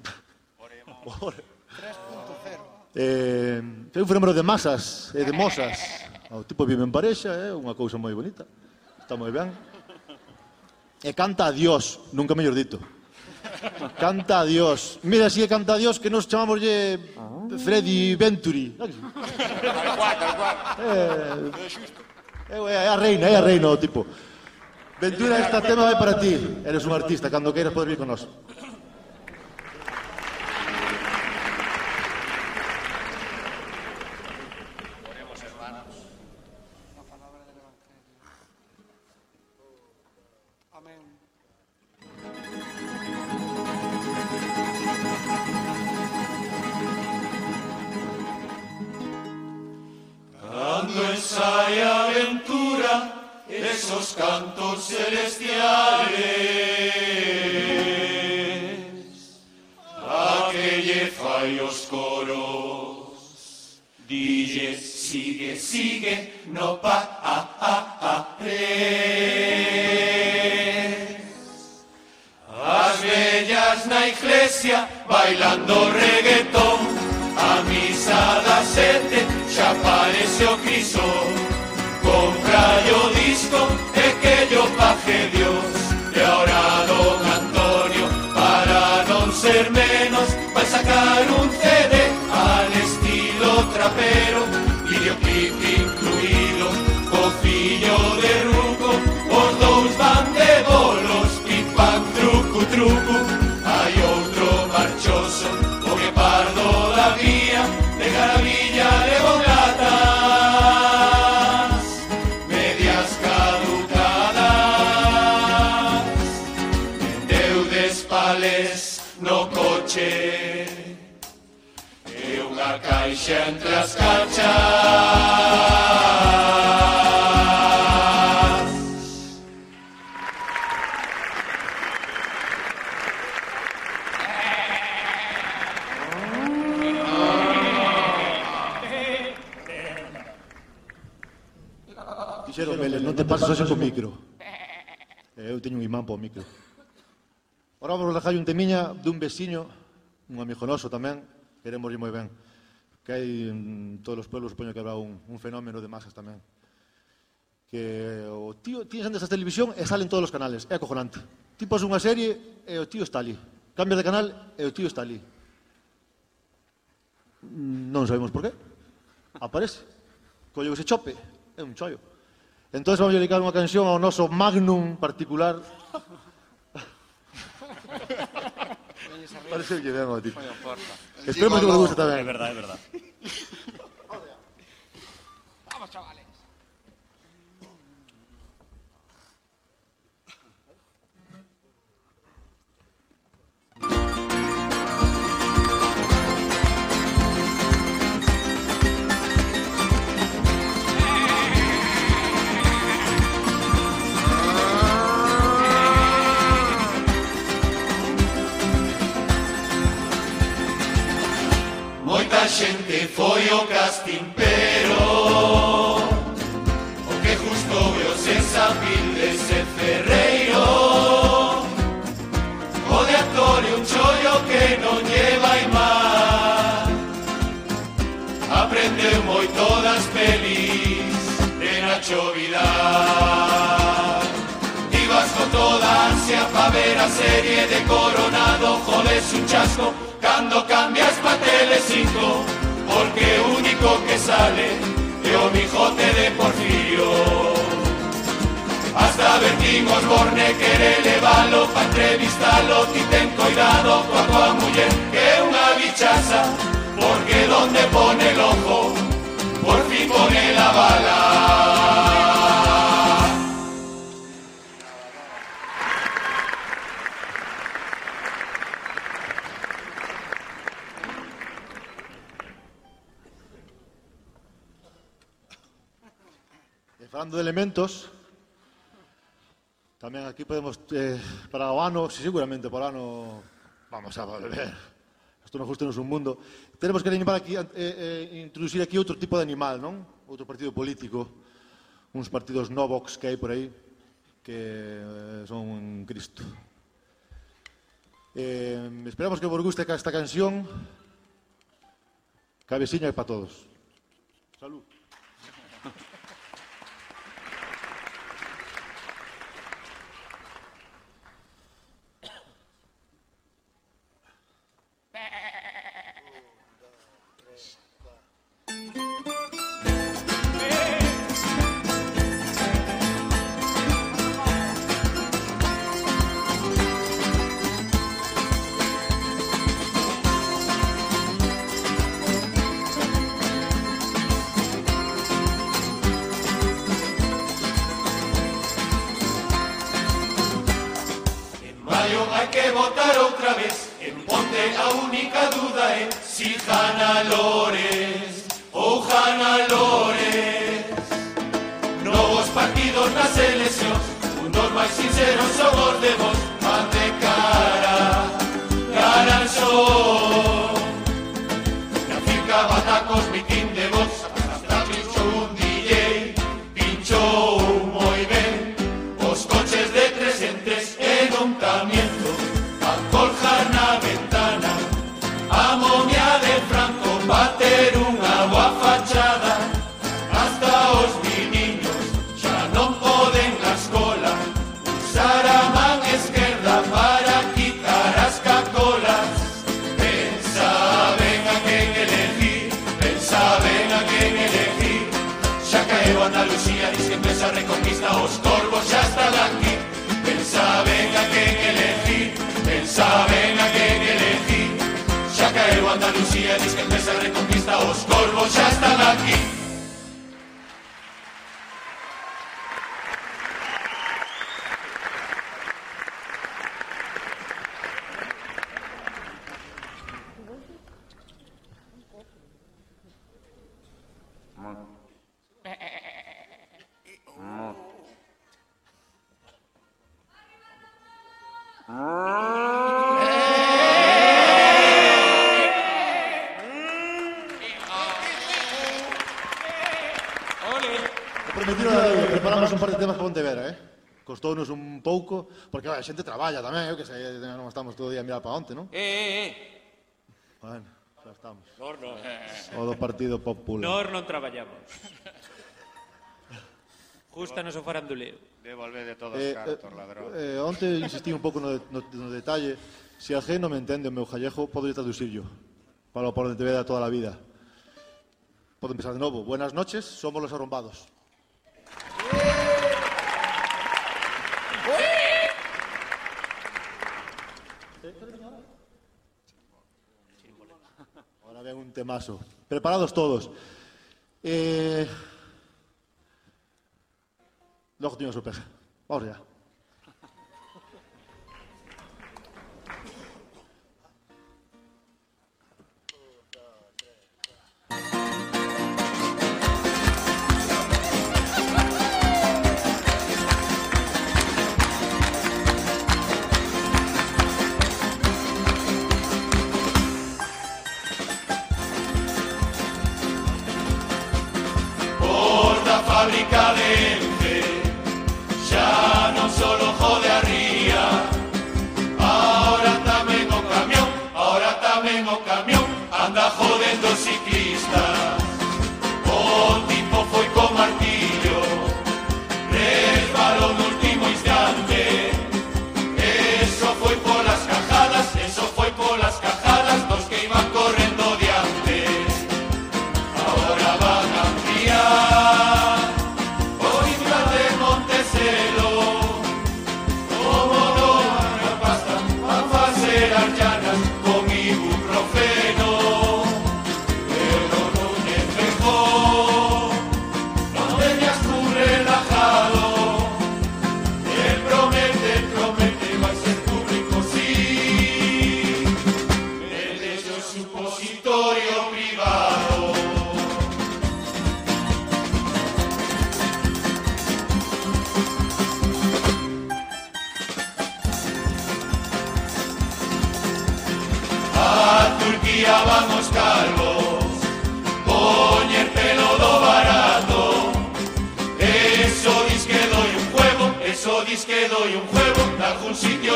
Ore. 3.0. Eh, é un fenómeno de masas e de mosas. O tipo vive en Parexa, é eh, unha cousa moi bonita. Está moi ben. E canta a Dios, nunca mellor dito. Canta a Dios. Mira, si é canta a Dios que nos chamamos Freddy Venturi. Eh, eh. É, a reina, é a reina o tipo. Ventura, este tema vai para ti. Eres un artista, cando queiras poder vir con nós. veciño, un amigo noso tamén, queremos moi ben, que hai en todos os pueblos, supoño que habrá un, un fenómeno de masas tamén, que o tío tienes antes a televisión e salen todos os canales, é acojonante. Ti pos unha serie e o tío está ali. Cambias de canal e o tío está ali. Non sabemos por qué. Aparece. Collo ese chope, é un chollo. Entón vamos a dedicar unha canción ao noso magnum particular. Parece que ben o tipo. Esperemos que vos guste tamén. É verdade, é verdade. Moita xente foi ao casting, pero O que justo veo sen sabil dese ferreiro. O de actor e un chollo que non lleva mal Aprendeu moito das pelis de Nacho Vidal. Ibas con toda ansia pa ver a serie de Coronado. Jodes un chasco cando cambias pa Telecinco Porque único que sale é o mijote de Porfirio. Hasta Bertín Osborne quere levalo pa entrevistalo Ti ten cuidado coa tua muller que é unha bichaza Porque donde pone el ojo por fin pone la bala Falando de elementos, tamén aquí podemos, eh, para o ano, si seguramente para o ano, vamos a volver. Isto non justo non é un mundo. Tenemos que animar aquí, eh, eh, introducir aquí outro tipo de animal, non? Outro partido político, uns partidos novox que hai por aí, que eh, son un Cristo. Eh, esperamos que vos guste esta canción. Cabeciña é para todos. Andalucía, diz que empieza a reconquista, os corvos ya están aquí. a xente traballa tamén, eu que sei, non estamos todo o día a mirar para onte, non? Eh, eh, eh, Bueno, xa estamos. Nor non. Eh, eh, o do Partido Popular. Nor non traballamos. Justa nos o faranduleo. Devolvede todos os cartos, ladrón. Eh, onte insistí un pouco no, de- no, no detalle. Se a G non me entende o meu jallejo, podo traducirlo. Para o por onde te veda toda a vida. Podo empezar de novo. Buenas noches, somos los arrombados. Un temazo. Preparados todos. Eh... Teño unha sorpresa. Vamos ya. Hallelujah.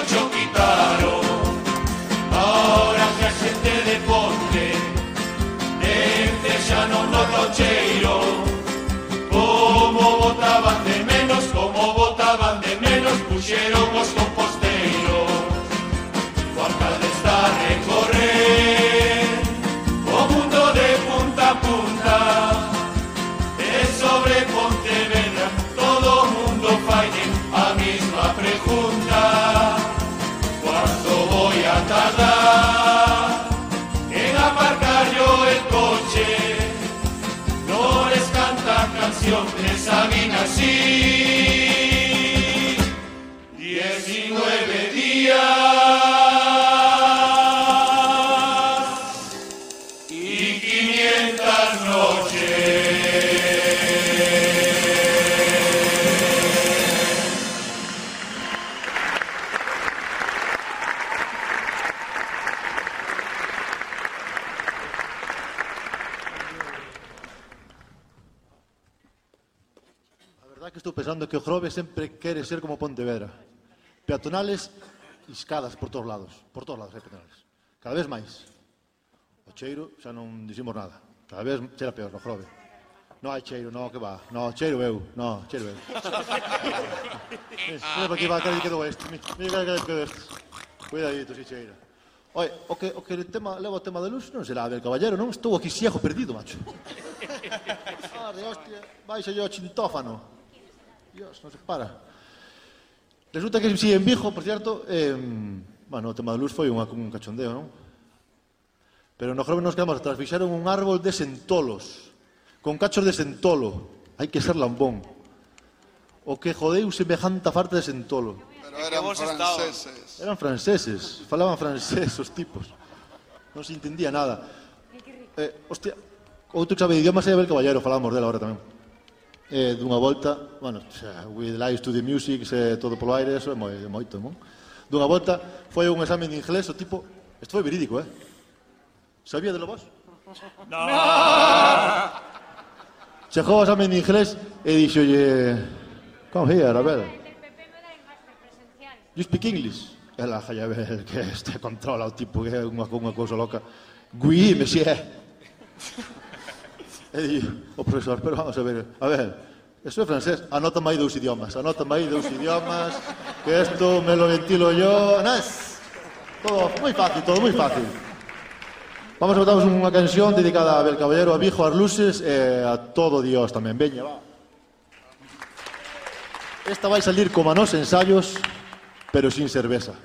cho quitaron. Ahora que a xente de Ponte, este xa non nos locheiro. Como botaban de menos, como botaban de menos, puxeron os canción de Sabina así Diecinueve días sendo que o Grove sempre quere ser como Pontevedra. Peatonales e escadas por todos lados, por todos lados hai peatonales. Cada vez máis. O cheiro xa non dicimos nada. Cada vez cheira peor no Grove. No hai cheiro, no, que va. No, cheiro eu, no, cheiro eu. Mira para que va, que quedou este. Mira que quedou este. Cuidadito, si cheira. Oi, o que, o que el tema, leva o tema de luz non será Abel Caballero, non? Estou aquí ciego perdido, macho. Arde, hostia, vai yo chintófano. Dios, non se para. Resulta que si en Vigo, por cierto, eh, bueno, o tema da luz foi unha, un cachondeo, non? Pero no jove nos quedamos atrás. Fixaron un árbol de sentolos, con cachos de sentolo, Hai que ser lambón. O que jodeu semejanta farta de sentolo. Pero eran franceses. Eran franceses, falaban francés os tipos. Non se entendía nada. Eh, hostia, outro que sabe idiomas é Abel Caballero, falamos dela agora tamén eh, dunha volta, bueno, xa, we lies to the music, se todo polo aire, eso é moi, moito, non? Dunha volta, foi un exame de inglés, o tipo, isto foi verídico, eh? Sabía de lo vos? No. no! Chegou o exame de inglés e dixolle, come here, a ver. You speak English? Ela, xa, jalla ver que este controla o tipo que é unha, unha cousa loca. Gui, monsieur. E di, o profesor, pero vamos a ver, a ver, eso é francés, anota máis dous idiomas, anota máis dous idiomas, que isto me lo ventilo yo, nas. Todo moi fácil, todo moi fácil. Vamos a botarvos unha canción dedicada a Abel Caballero, a Vijo, as luces e a todo Dios tamén. Veña, va. Esta vai salir como a nos ensaios, pero sin cerveza.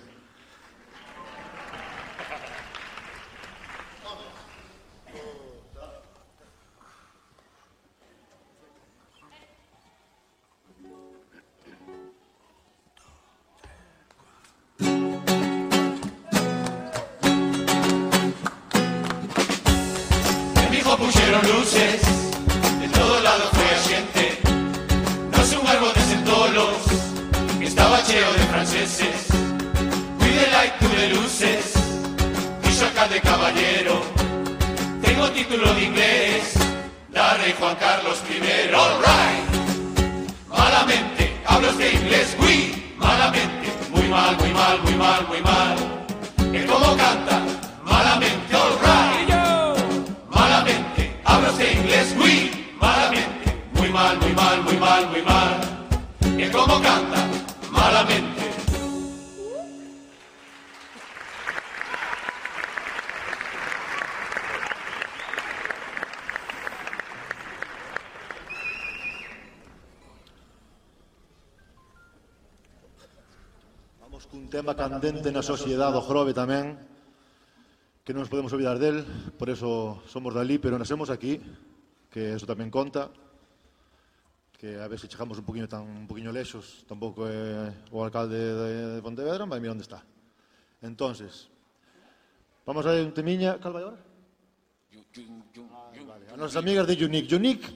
Tú de luces, saca de caballero. Tengo título de inglés, la rey Juan Carlos I. All right. Malamente, hablo de inglés, oui, malamente. Muy mal, muy mal, muy mal, muy mal. Que como canta, malamente, all right. Malamente, hablo de inglés, oui, malamente. Muy mal, muy mal, muy mal, muy mal. Que como canta, tema candente na sociedade do Grove tamén, que non nos podemos olvidar del, por eso somos dali, pero nacemos aquí, que eso tamén conta, que a ver se chegamos un poquinho tan un poquinho lexos, tampouco é o alcalde de Pontevedra, vai mira onde está. Entonces, vamos a ver un temiña, cal vai ahora? Vale. A nosas amigas de Unique. Unique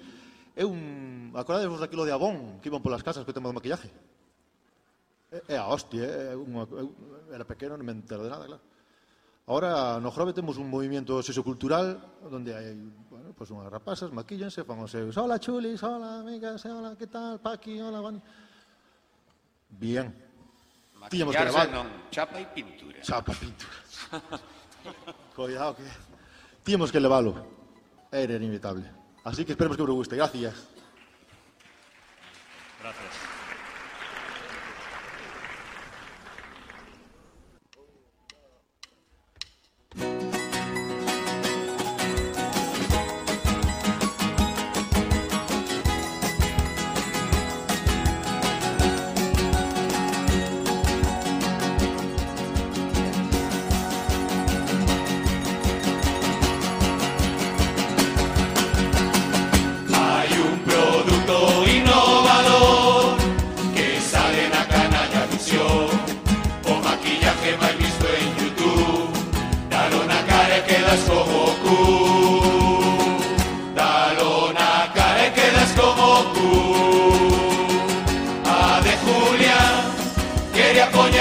é un... Acordadevos daquilo de Avon, que iban polas casas co tema do maquillaje? É, é a hostia, eh, eh, é unha, eu eh, era pequeno, non me entero de nada, claro. Ahora no Grove temos un movimento sociocultural onde hai bueno, pues unhas rapazas, maquillanse, fan os seus hola chulis, hola amigas, hola, que tal, Paqui, hola, Vani. Bien. Tiñamos que levar. non, chapa e pintura. Chapa e pintura. Cuidado que... Tíamos que levalo. Era inevitable. Así que esperemos que vos guste. Gracias. Gracias.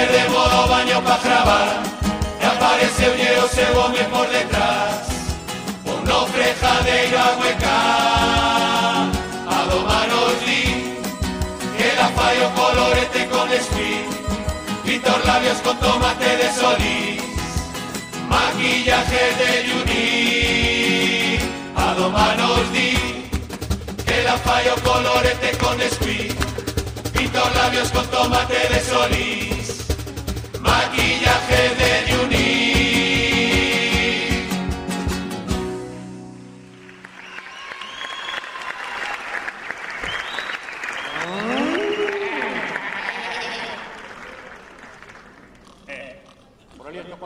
De modo baño para grabar. Y aparece un lleo se come por detrás. Una frejadeira hueca A do manos di Que la fallo colorete con speed Pintor labios con tomate de solís. Maquillaje de Juni A do manos di fallo colorete con speed Pintor labios con tomate de solís Maquillaje de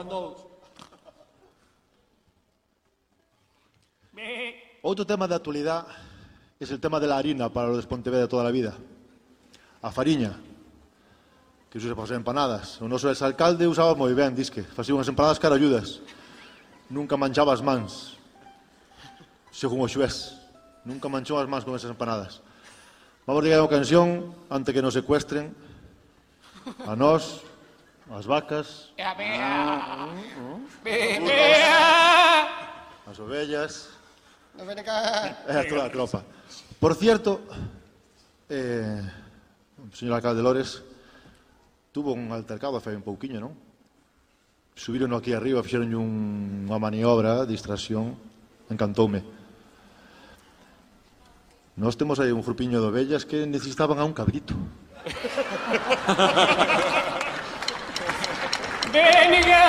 Dous. Outro tema de actualidad es el tema de la harina para los de Pontevedra toda la vida. A fariña, que usa para facer empanadas. O noso exalcalde usaba moi ben, disque. Facía unhas empanadas caralludas. Nunca manchaba as mans. Según o xuez. Nunca manchou as mans con esas empanadas. Vamos ligar a canción antes que nos secuestren a nós, as vacas, a bea, ah, ah, ah. as ovellas, e a toda a tropa. Por cierto, eh, señor alcalde Lores, tuvo un altercado fai un pouquiño, non? Subiron aquí arriba, fixeron un, unha maniobra, distracción, encantoume. Nós temos aí un grupiño de ovellas que necesitaban a un cabrito. Venga!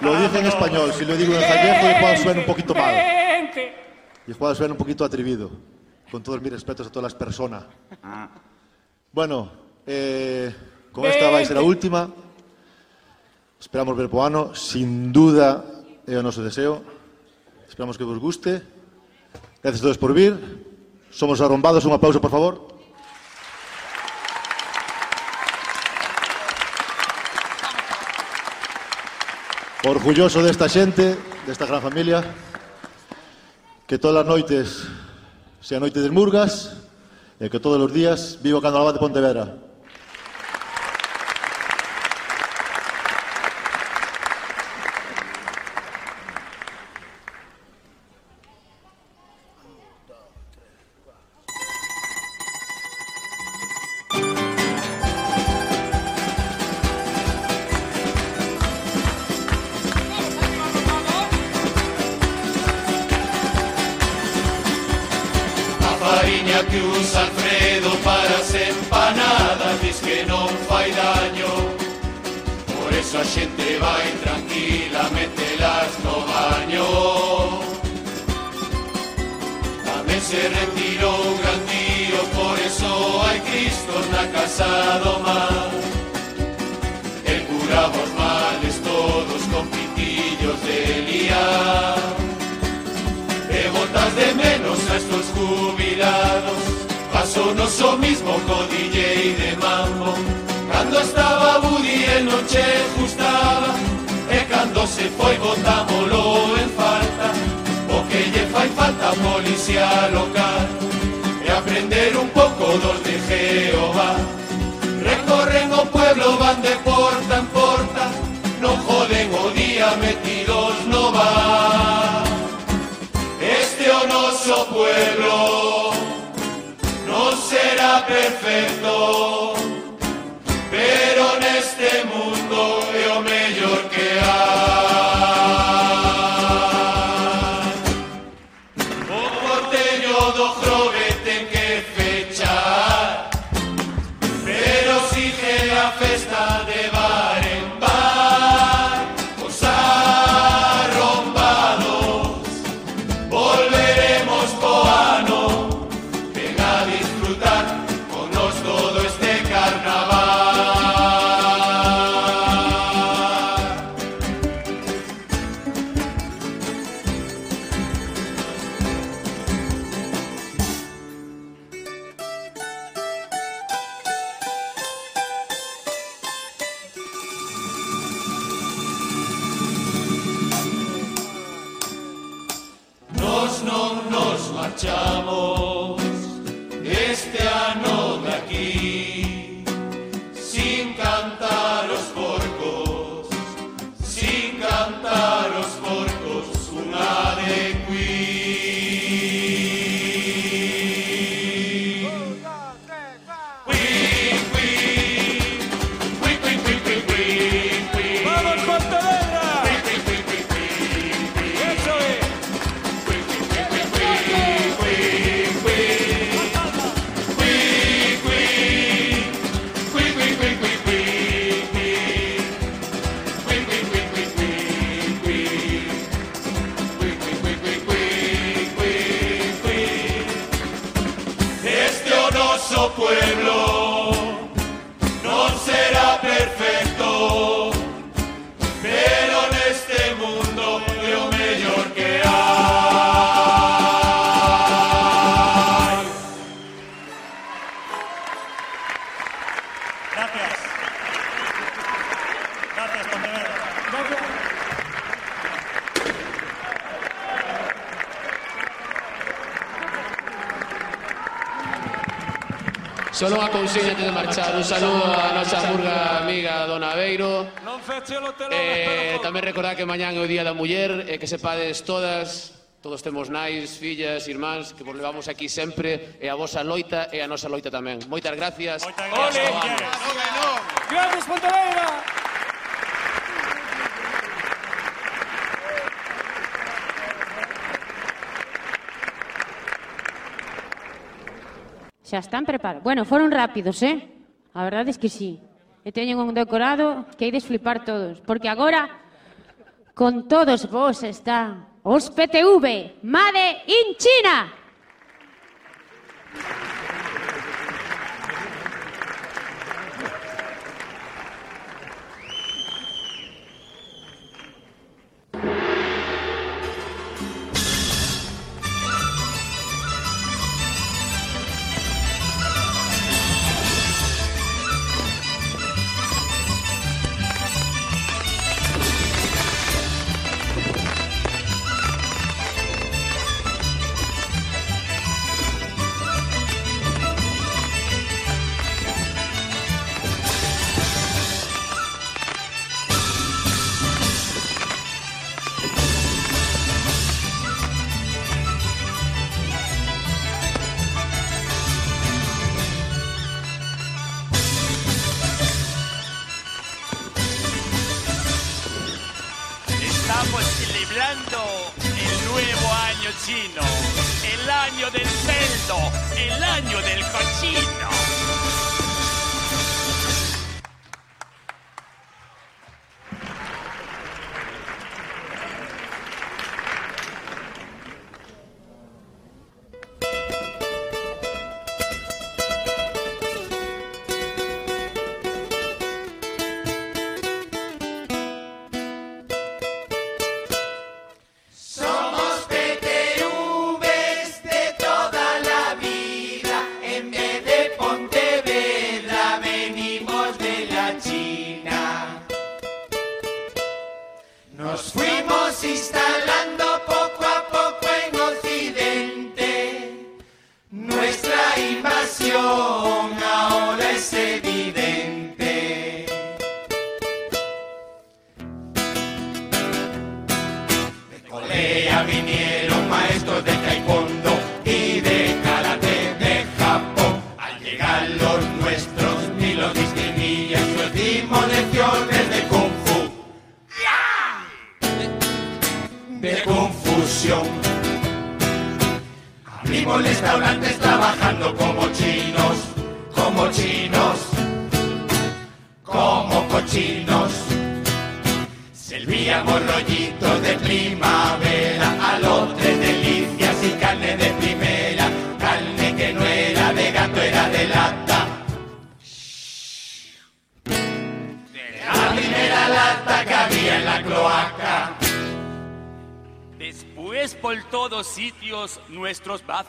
Lo dice en español, si lo digo en gallego igual suena un poquito mal. Y igual suena un poquito atrevido, con todos mis respetos a todas las personas. Ah. Bueno, Eh, con esta vai ser a última. Esperamos ver po ano, sin duda é o noso deseo. Esperamos que vos guste. Gracias a todos por vir. Somos arrombados, un aplauso, por favor. Orgulloso desta xente, desta gran familia, que todas as noites sean noites de Murgas e que todos os días vivo Candalabá de Pontevedra. recordar que mañán é o Día da Muller e que sepades todas, todos temos nais, fillas, irmáns, que vos levamos aquí sempre e a vosa loita e a nosa loita tamén. Moitas gracias. Moitas gracias. Ole, no. Pontevedra. Xa están preparados. Bueno, foron rápidos, eh? A verdade es que sí. E teñen un decorado que hai de flipar todos. Porque agora Con todos vós está os PTV, Made in China.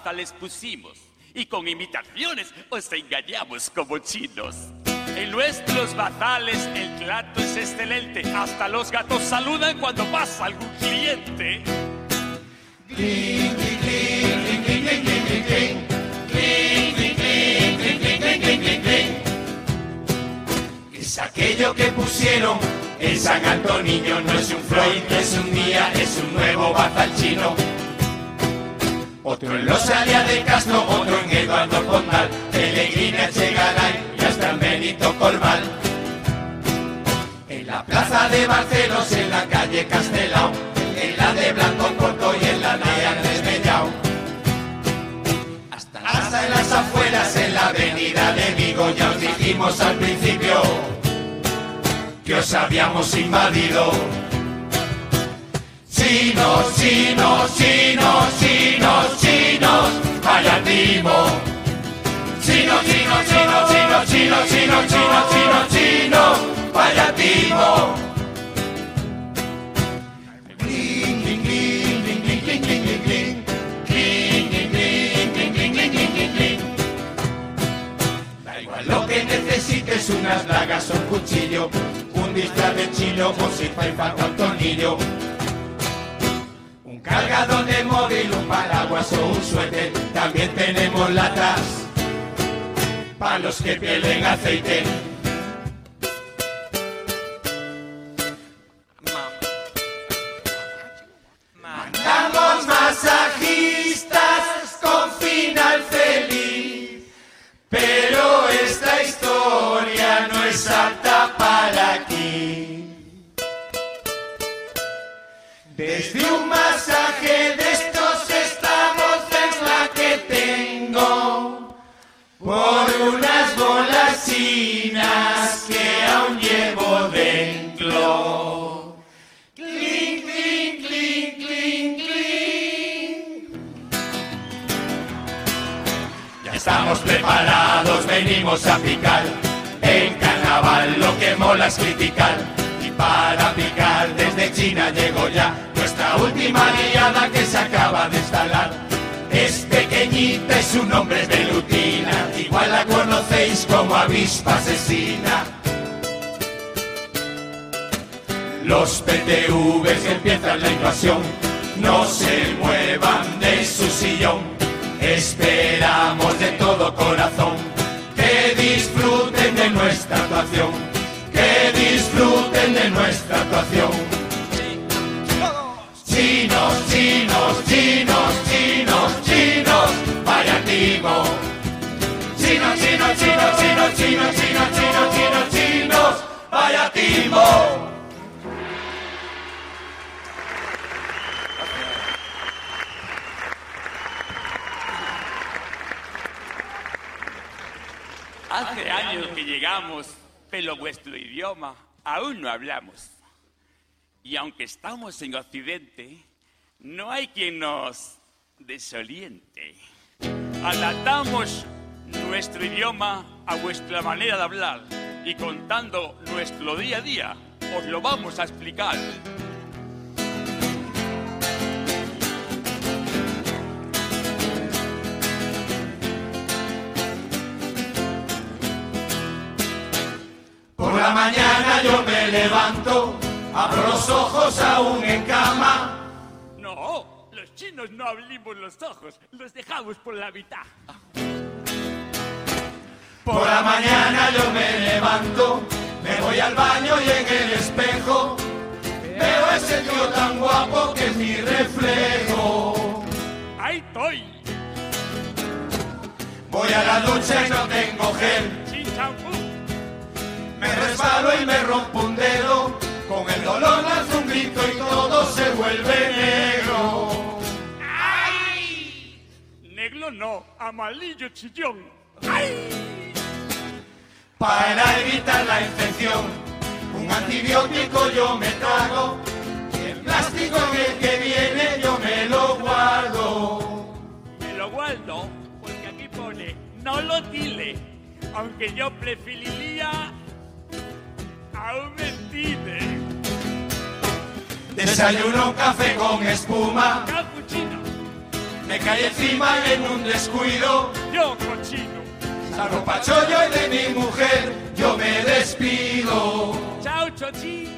Bazales pusimos y con imitaciones os engañamos como chinos. En nuestros bazales el trato es excelente, hasta los gatos saludan cuando pasa algún cliente. Es aquello que pusieron en San Antonio, no es un Freud, no es un día, es un nuevo bazal chino. Otro en Rosalía de Castro, otro en Eduardo Pondal, Pellegrina Chegaray y hasta en Benito Colmal. En la plaza de Barcelos, en la calle Castelao, en la de Blanco Corto y en la de Andrés Mellao. Hasta, hasta en las afueras, en la avenida de Vigo, ya os dijimos al principio que os habíamos invadido. Chinos, chinos, chinos, chinos, chinos, vaya timo. Chino, chino, chino, chino, chino, chino, chino, chino, chino, vaya timo. Lo que necesites unas dagas o un cuchillo, un disfraz de chino por si un tornillo. Un cargador de móvil, un paraguas o un suéter, también tenemos latas para los que pierden aceite. Desde un masaje de estos estamos es la que tengo por unas bolasinas que aún llevo dentro. Clink, clink, clink, clink, clink. Ya estamos preparados, venimos a picar. En carnaval lo que mola es criticar. Para picar desde China llegó ya nuestra última liada que se acaba de instalar. Es pequeñita y su nombre es Velutina. Igual la conocéis como avispa asesina. Los PTVs empiezan la invasión no se muevan de su sillón. Esperamos de todo corazón que disfruten de nuestra actuación. Chinos, chinos, chinos, chinos, chinos, vaya timo. Chinos, chinos, chinos, chinos, chinos, chinos, chinos, chinos, chinos, vaya timo. Hace años que llegamos, pero vuestro idioma aún no hablamos. Y aunque estamos en Occidente, no hay quien nos desoriente. Adaptamos nuestro idioma a vuestra manera de hablar y contando nuestro día a día, os lo vamos a explicar. Por la mañana yo me levanto, abro los ojos aún en cama. No, los chinos no abrimos los ojos, los dejamos por la mitad. Por la mañana yo me levanto, me voy al baño y en el espejo veo a ese tío tan guapo que es mi reflejo. ¡Ahí estoy! Voy a la ducha y no tengo gel. Sin champú. Me resbalo y me rompo un dedo. Dolor lanzo un grito y todo se vuelve negro. Negro no, amarillo chillón. ¡Ay! Para evitar la infección, un antibiótico yo me trago. Y el plástico en el que viene yo me lo guardo. Me lo guardo porque aquí pone no lo dile, aunque yo preferiría a un mentide. Desayuno un café con espuma. Capuchino, Me cae encima en un descuido. yo cochino. Salgo pa' chollo y de mi mujer yo me despido. Chao, chochi.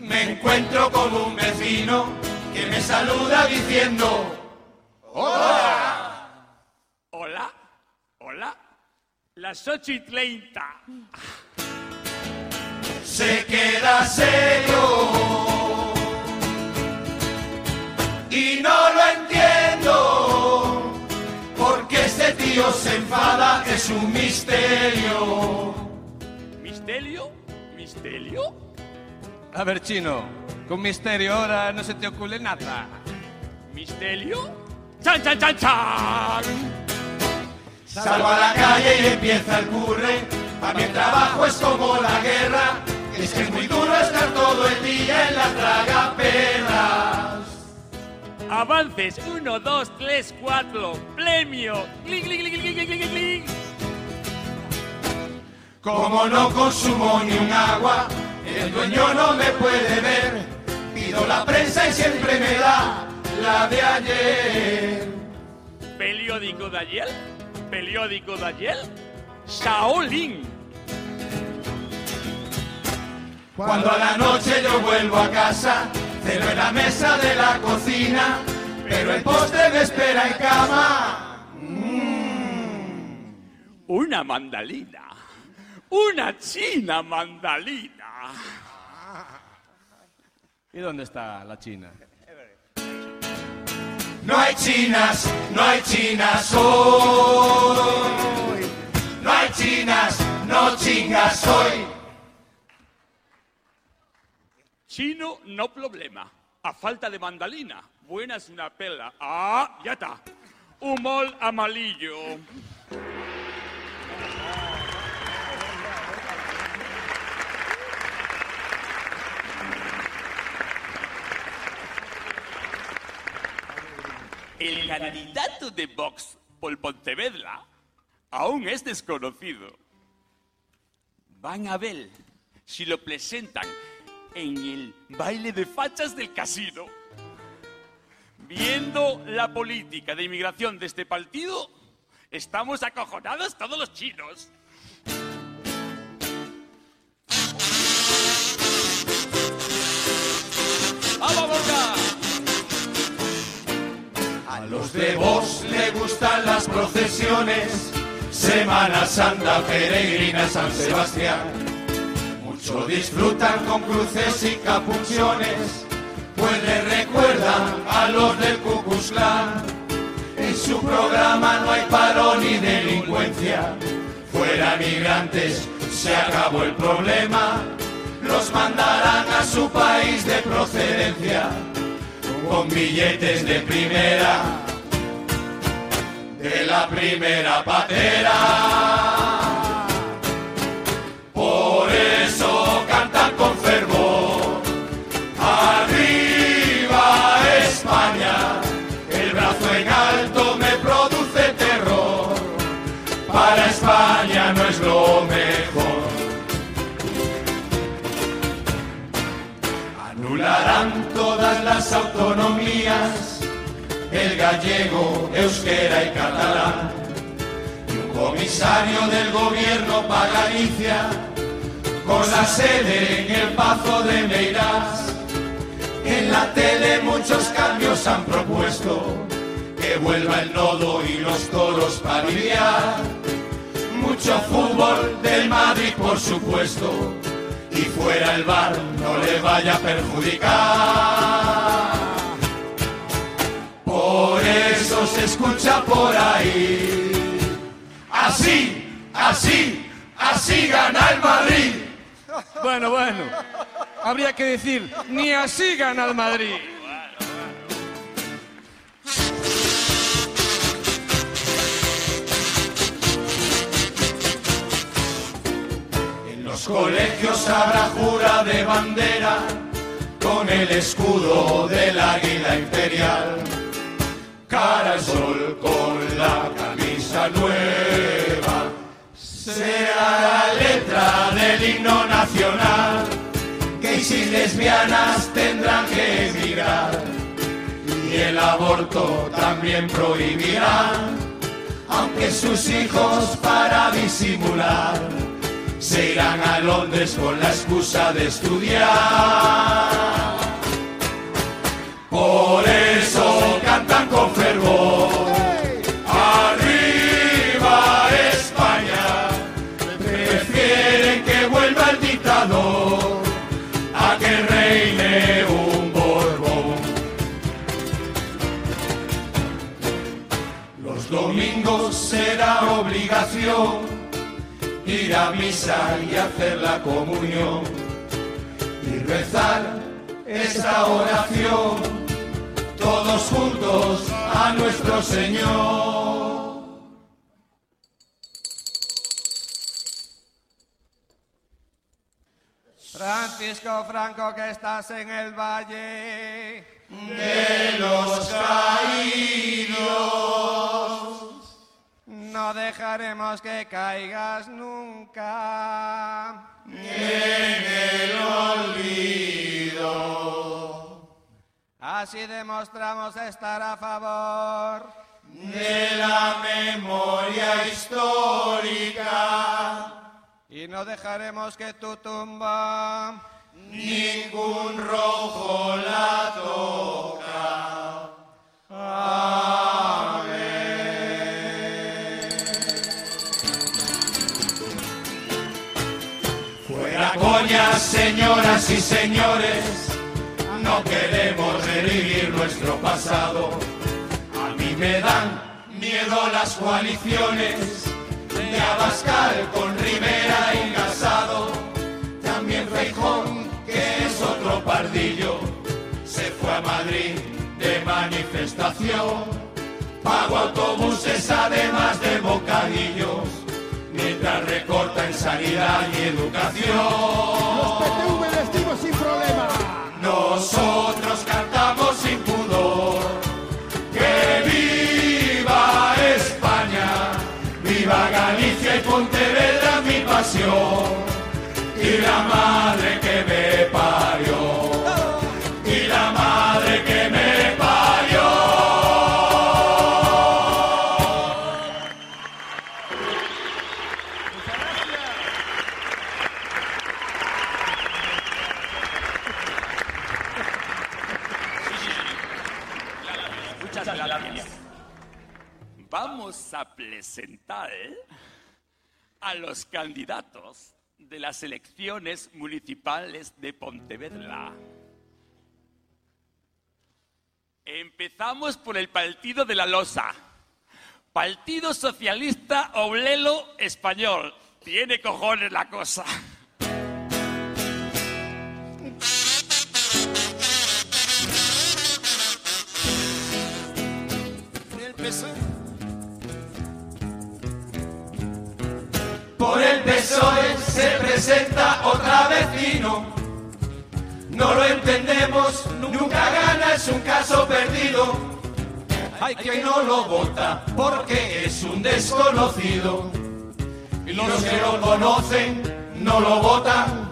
Me encuentro con un vecino que me saluda diciendo ¡Hola! Hola, hola. Las ocho y treinta. Se queda serio y no lo entiendo porque este tío se enfada es un misterio. ¿Misterio? ¿Misterio? A ver, chino, con misterio ahora no se te ocurre nada. ¿Misterio? ¡Chan, chan, chan, chan! Salgo a la calle y empieza el curre. Para mi trabajo es como la guerra. Es que es muy duro estar todo el día en la traga perras. Avances 1, 2, 3, 4. Premio. Clic, clic, clic, clic, clic, clic. Como no consumo ni un agua, el dueño no me puede ver. Pido la prensa y siempre me da la de ayer. Periódico de ayer. periódico de ayer? Shaolin. Cuando a la noche yo vuelvo a casa, ceno en la mesa de la cocina, pero el postre me espera en cama. Mm. Una mandalina. Una china mandalina. ¿Y dónde está la China? No hay chinas, no hay chinas hoy. No hay chinas, no chingas hoy. Chino, no problema. A falta de mandalina. Buena es una pela. Ah, ya está. Mol amarillo. El candidato de Vox por Pontevedra aún es desconocido. Van a ver si lo presentan en el baile de fachas del casino. Viendo la política de inmigración de este partido, estamos acojonados todos los chinos. A los de vos le gustan las procesiones, Semana Santa, peregrina, San Sebastián. Mucho disfrutan con cruces y capuchones, pues le recuerdan a los del Klan. En su programa no hay paro ni delincuencia, fuera migrantes, se acabó el problema. Los mandarán a su país de procedencia con billetes de primera, de la primera patera. Las autonomías, el gallego, euskera y catalán. Y un comisario del gobierno para Galicia, con la sede en el Pazo de Meirás. En la tele muchos cambios han propuesto, que vuelva el nodo y los toros para lidiar. Mucho fútbol del Madrid, por supuesto, y fuera el bar no le vaya a perjudicar. Se escucha por ahí. Así, así, así gana el Madrid. Bueno, bueno. Habría que decir, ni así gana el Madrid. En los colegios habrá jura de bandera con el escudo del águila imperial. Al sol con la camisa nueva. Será la letra del himno nacional. Gays y lesbianas tendrán que emigrar. Y el aborto también prohibirán. Aunque sus hijos para disimular se irán a Londres con la excusa de estudiar. Por eso será obligación ir a misa y hacer la comunión y rezar esta oración todos juntos a nuestro Señor. Francisco Franco, que estás en el valle de los caídos. No dejaremos que caigas nunca en el olvido. Así demostramos estar a favor de la memoria histórica. Y no dejaremos que tu tumba ningún rojo la toca. Amén. Fuera coñas, señoras y señores, no queremos revivir nuestro pasado. A mí me dan miedo las coaliciones de Abascal con Rivera y Casado. También Feijón, que es otro pardillo, se fue a Madrid de manifestación. Pago autobuses además de bocadillos, mientras recorta en sanidad y educación. Nosotros cantamos sin pudor. ¡Que viva España! ¡Viva Galicia y Pontevedra, mi pasión! Y la madre que me presentar a los candidatos de las elecciones municipales de Pontevedra. Empezamos por el Partido de la Losa. Partido Socialista Oblelo Español. Tiene cojones la cosa. Por el PSOE se presenta otra vecino. No lo entendemos, nunca gana, es un caso perdido. Hay quien no lo vota porque es un desconocido. Y los que lo conocen no lo votan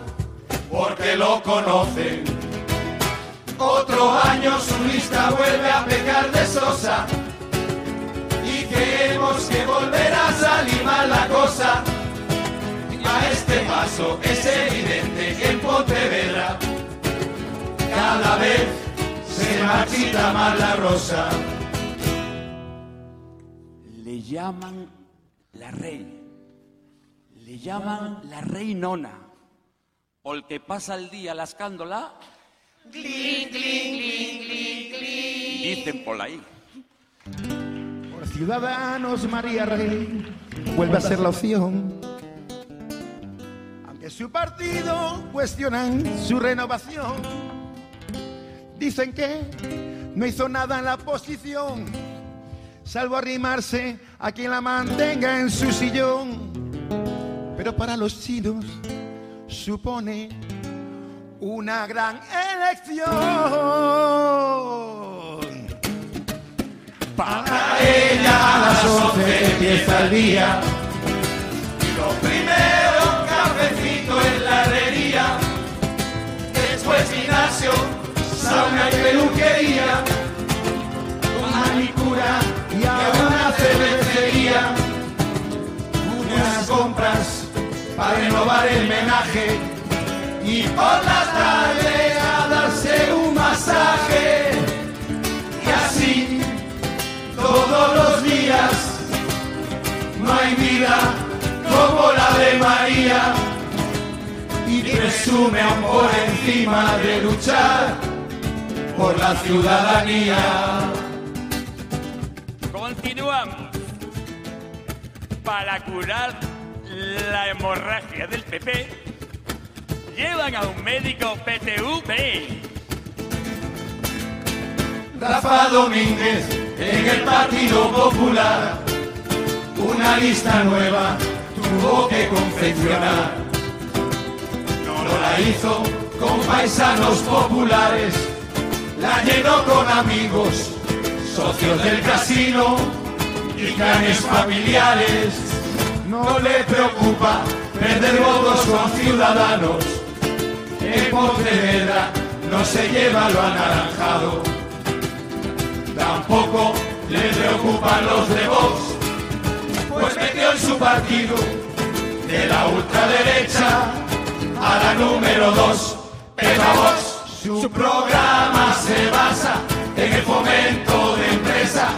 porque lo conocen. Otro año su lista vuelve a pecar de sosa y creemos que volverá a salir mal la cosa. A este paso es evidente que en Pontevedra cada vez se marchita más la rosa. Le llaman la rey. Le llaman la rey nona. O el que pasa el día lascándola, glin, glin, glin. dicen por ahí. Por Ciudadanos, María Rey vuelve a ser la opción. Su partido cuestionan su renovación. Dicen que no hizo nada en la oposición, salvo arrimarse a quien la mantenga en su sillón. Pero para los chinos supone una gran elección. Para ella las 11 empieza el día. Sauna y peluquería. Con manicura y a una cervecería. Unas compras para renovar el menaje. Y por las tardes a darse un masaje. Y así todos los días. No hay vida como la de María y presume aún por encima de luchar por la ciudadanía. Continuamos. Para curar la hemorragia del PP, llevan a un médico PTV. Rafa Domínguez en el Partido Popular. Una lista nueva tuvo que confeccionar. No la hizo con paisanos populares, la llenó con amigos, socios del casino y clanes familiares. No le preocupa perder votos con ciudadanos. En Pontevedra no se lleva lo anaranjado tampoco le preocupan los de Vox, pues metió en su partido de la ultraderecha a la número dos, Pepa Vox. Su programa se basa en el fomento de empresa,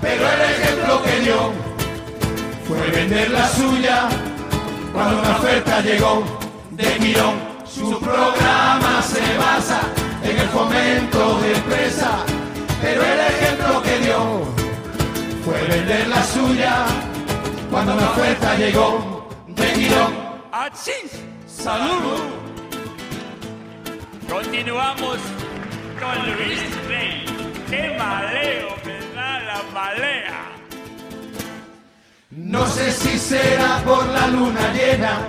pero el ejemplo que dio fue vender la suya cuando una oferta llegó de Mirón. Su programa se basa en el fomento de empresa, pero el ejemplo que dio fue vender la suya cuando una oferta llegó de Mirón. ¡Achis! ¡Salud! Continuamos con Luis Rey. ¡Qué maleo me da la malea! No sé si será por la luna llena,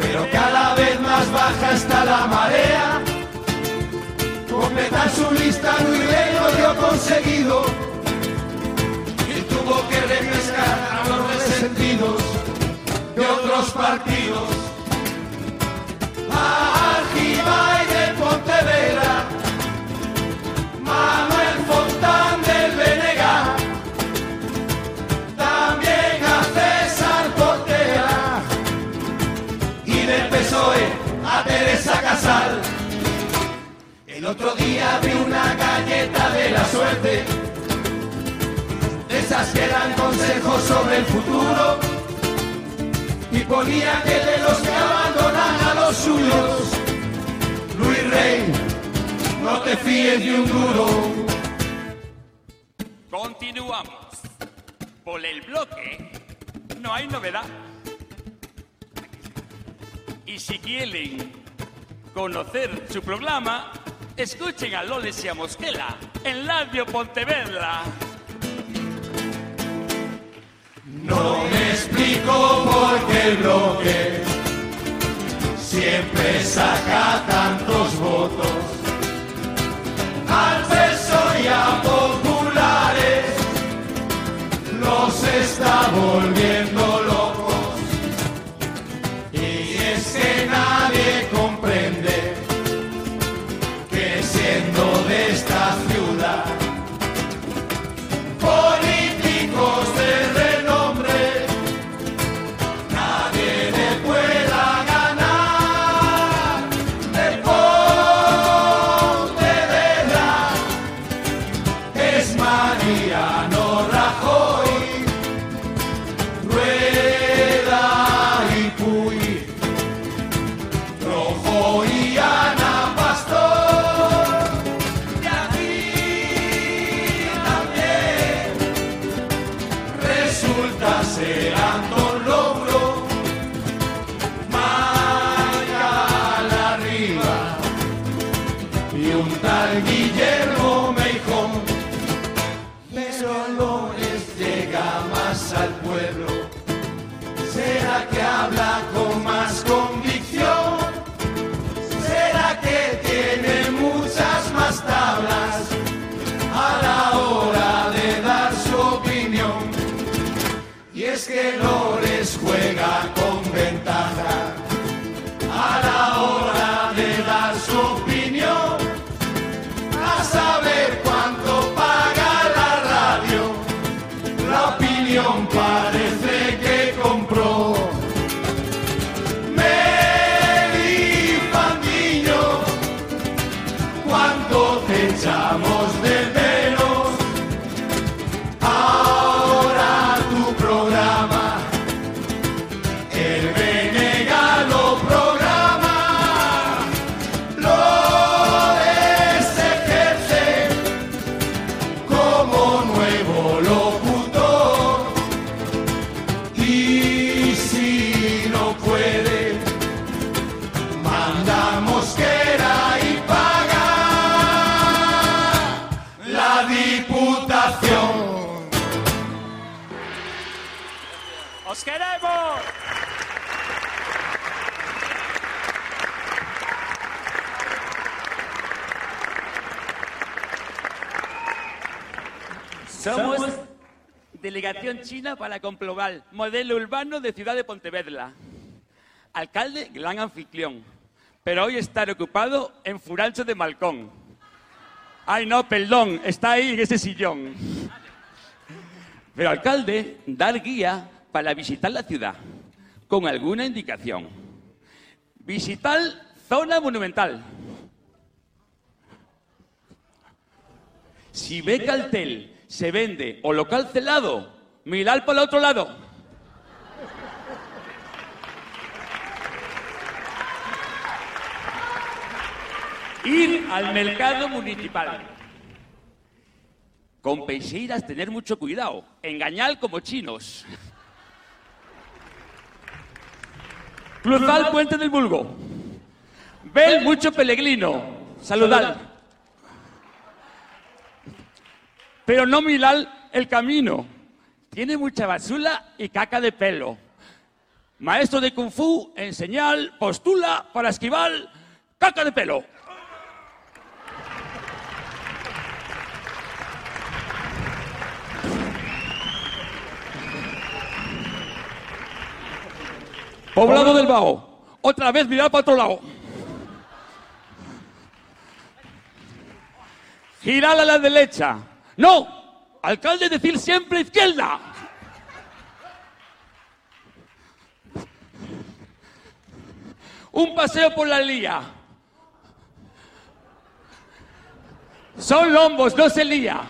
pero cada vez más baja está la marea. Completar su lista Luis Rey lo dio conseguido y tuvo que refrescar a los resentidos de otros partidos. Argibay El otro día vi una galleta de la suerte, de esas que dan consejos sobre el futuro y ponía que de los que abandonan a los suyos, Rey, no te fíes de un duro. Continuamos. Por el bloque no hay novedad. Y si quieren conocer su programa, escuchen a Loles y a Mosquela en Radio Pontevedra. No me explico por qué el bloque siempre saca tantos votos. Al peso y a populares los está volviendo locos. Y es que nadie es Mariano china para comprobar modelo urbano de ciudad de Pontevedra. Alcalde, gran anfitrión. Pero hoy estar ocupado en Furancho de Malcón. Ay, no, perdón, está ahí en ese sillón. Pero alcalde, dar guía para visitar la ciudad, con alguna indicación. Visitar zona monumental. Si ve cartel, se vende o local celado, mirar para el otro lado. Ir al mercado municipal. Con peixeiras tener mucho cuidado. Engañar como chinos. Cruzar el puente del vulgo. Ver mucho peregrino. Saludar. Pero no mirar el camino. Tiene mucha basura y caca de pelo. Maestro de Kung Fu, enseñar, postula para esquivar caca de pelo. Poblado del Bao. Otra vez mirar para otro lado. Girar a la derecha. No. Alcalde decir siempre izquierda. Un paseo por la lía. Son lombos, no se lía.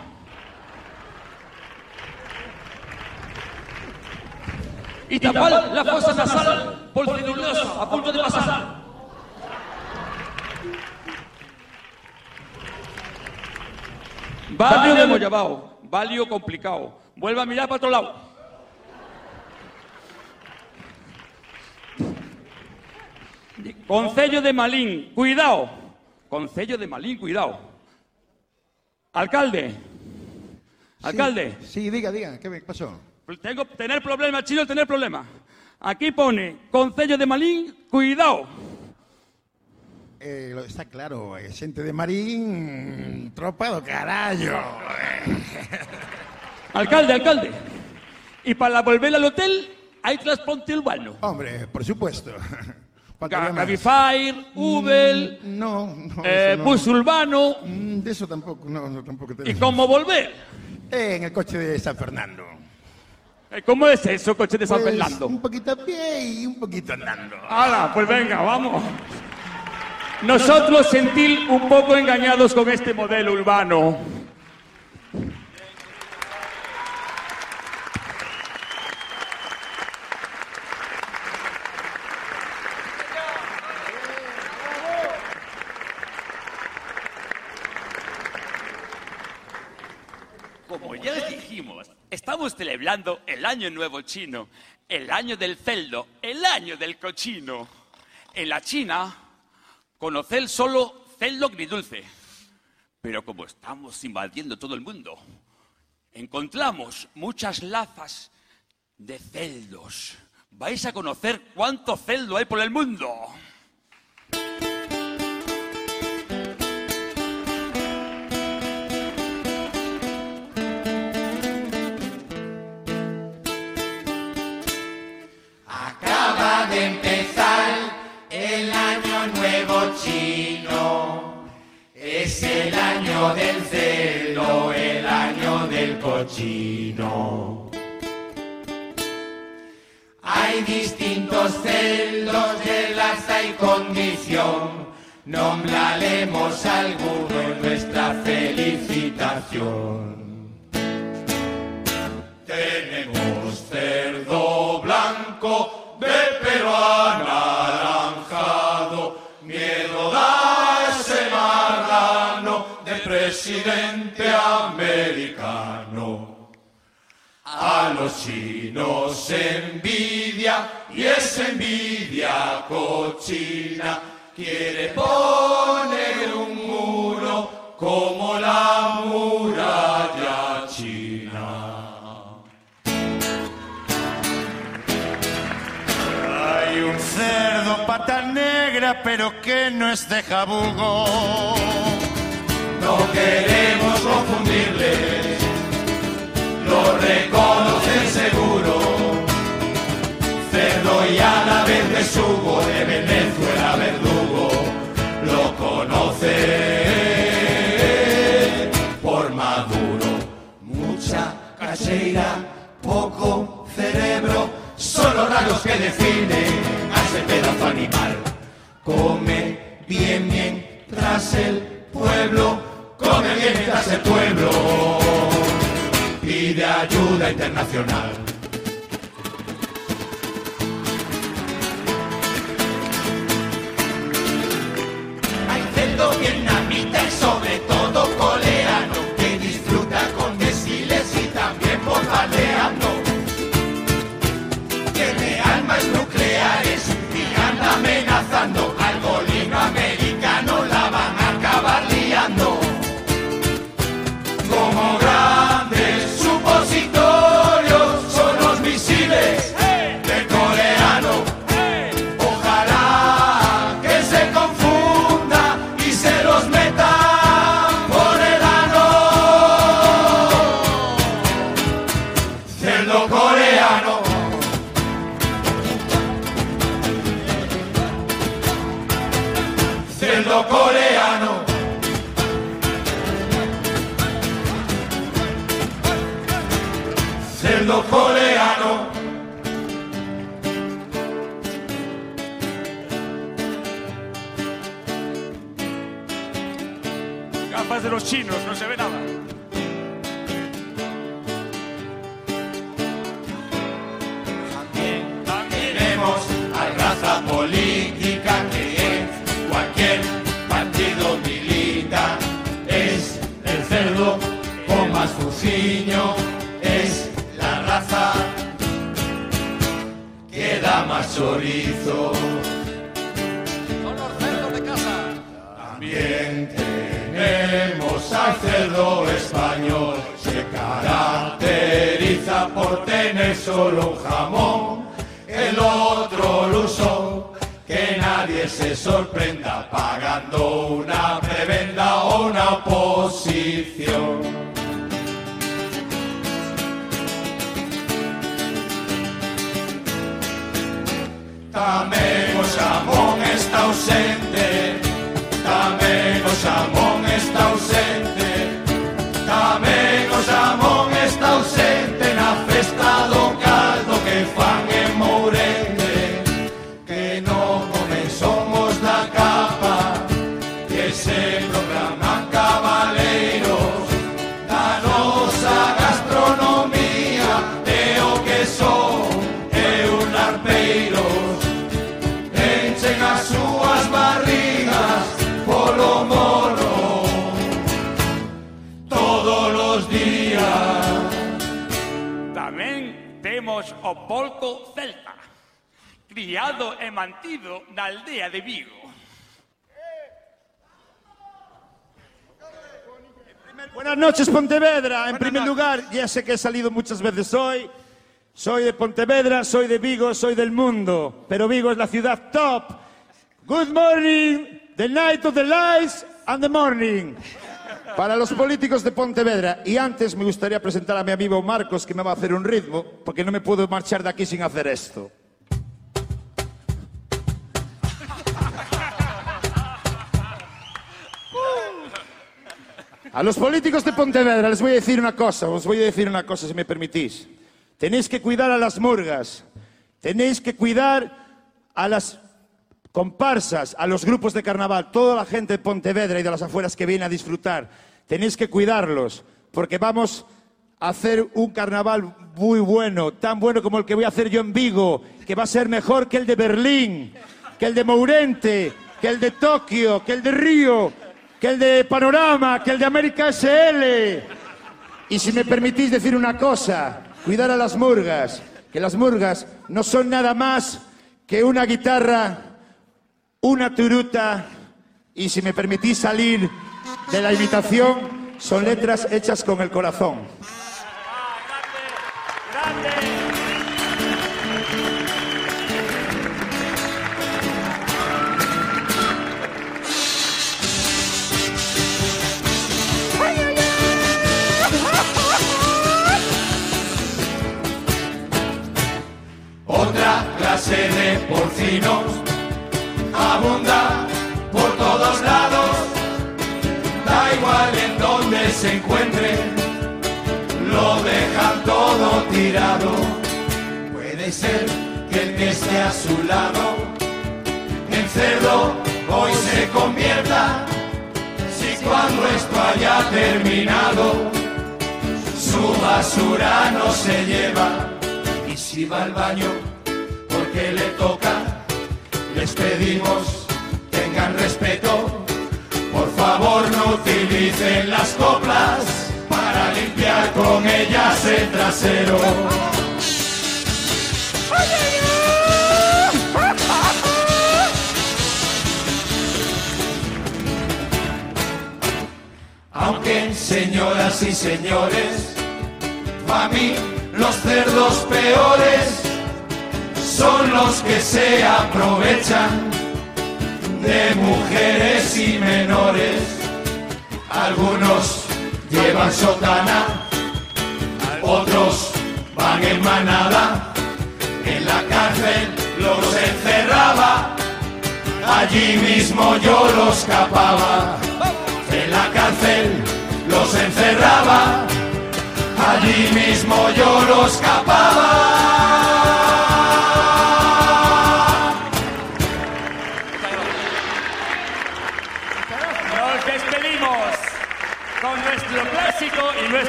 Y tapar la fosa nasal por celulosa a punto de pasar. Barrio de Moyabao, barrio complicado. Vuelva a mirar para otro lado. Concello de Malín, cuidado. Concello de Malín, cuidado. Alcalde. Alcalde. Sí, diga, diga, ¿qué me pasó? Tengo tener problemas, chino, tener problemas. Aquí pone Concello de Malín, cuidado. Eh, está claro, eh, xente de Marín, tropa do carallo. Alcalde, alcalde. Y para volver al hotel hay transporte urbano. Hombre, por supuesto. Cabify, Uber, no, no, eh, no. bus urbano. Mm, De eso tampoco, no, no, tampoco ¿Y tenemos. cómo volver? Eh, en el coche de San Fernando. ¿Cómo es eso, coche de San Pues, Fernando? Un poquito a pie y un poquito andando. ¡Hala! Pues venga, vamos. Nosotros sentir un poco engañados con este modelo urbano. Como ya les dijimos, estamos celebrando el Año Nuevo Chino, el año del celdo, el año del cochino. En la China, conocer solo celdo agridulce. Pero como estamos invadiendo todo el mundo, encontramos muchas lazas de celdos. Vais a conocer cuánto celdo hay por el mundo. Año del celo, el año del cochino. Hay distintos celos de raza y condición. Nombraremos alguno en nuestra felicitación. Presidente americano. A los chinos envidia y esa envidia cochina quiere poner un muro como la muralla china. Hay un cerdo pata negra, pero que no es de jabugo no queremos confundirles, lo reconoce seguro. Cerdo y a la vez besugo, de Venezuela verdugo, lo conoce por Maduro. Mucha caseira, poco cerebro, solo rayos que definen a ese pedazo animal. Come bien mientras el pueblo come bien mientras el pueblo pide ayuda internacional. Fuciño, es la raza que da más chorizo. Son los cerdos de casa. También tenemos al cerdo español, se caracteriza por tener solo un jamón, el otro luso, que nadie se sorprenda pagando una prebenda o una oposición. Tamén o xamón está ausente. temos o polco celta, criado e mantido na aldea de Vigo. Buenas noches, Pontevedra. En primer lugar, ya sé que he salido muchas veces hoy. Soy de Pontevedra, soy de Vigo, soy del mundo. Pero Vigo es la ciudad top. Good morning, the night of the lights and the morning. Para los políticos de Pontevedra. Y antes me gustaría presentar a mi amigo Marcos, que me va a hacer un ritmo, porque no me puedo marchar de aquí sin hacer esto. A los políticos de Pontevedra les voy a decir una cosa, os voy a decir una cosa si me permitís. Tenéis que cuidar a las murgas, tenéis que cuidar a las comparsas, a los grupos de carnaval, toda la gente de Pontevedra y de las afueras que viene a disfrutar. Tenéis que cuidarlos, porque vamos a hacer un carnaval muy bueno, tan bueno como el que voy a hacer yo en Vigo, que va a ser mejor que el de Berlín, que el de Mourente, que el de Tokio, que el de Río, que el de Panorama, que el de América SL. Y si me permitís decir una cosa, cuidar a las murgas, que las murgas no son nada más que una guitarra, una turuta y si me permitís salir de la imitación, son letras hechas con el corazón. Otra clase de porcinos abunda por todos lados, da igual en donde se encuentre, lo dejan todo tirado. Puede ser que el que esté a su lado en cerdo hoy se convierta. Si cuando esto haya terminado, su basura no se lleva. Y si va al baño porque le toca, les pedimos tengan respeto. Por favor no utilicen las coplas para limpiar con ellas el trasero. Aunque, señoras y señores, para mí los cerdos peores son los que se aprovechan de mujeres y menores. Algunos llevan sotana, otros van en manada. En la cárcel los encerraba, allí mismo yo los capaba. En la cárcel los encerraba, allí mismo yo los capaba.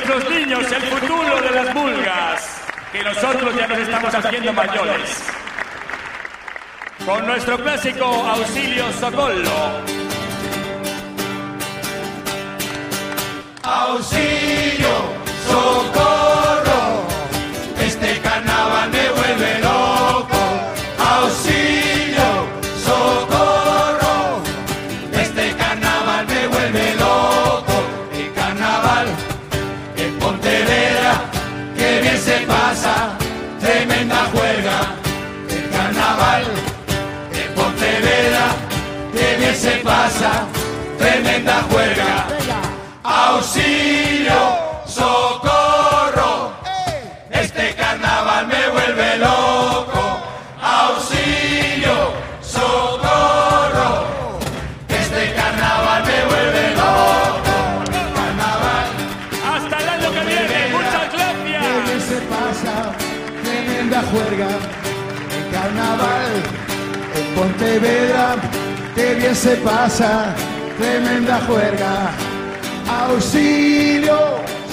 Nuestros niños, el futuro de las vulgas, que nosotros ya nos estamos haciendo mayores. Con nuestro clásico Auxilio Socorro. Auxilio, socorro, qué bien se pasa, tremenda juerga. Auxilio,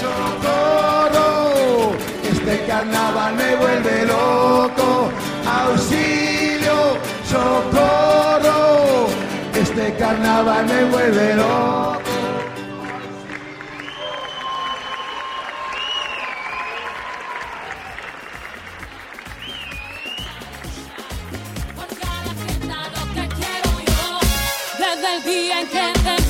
socorro, este carnaval me vuelve loco. Auxilio, socorro, este carnaval me vuelve loco. bien que te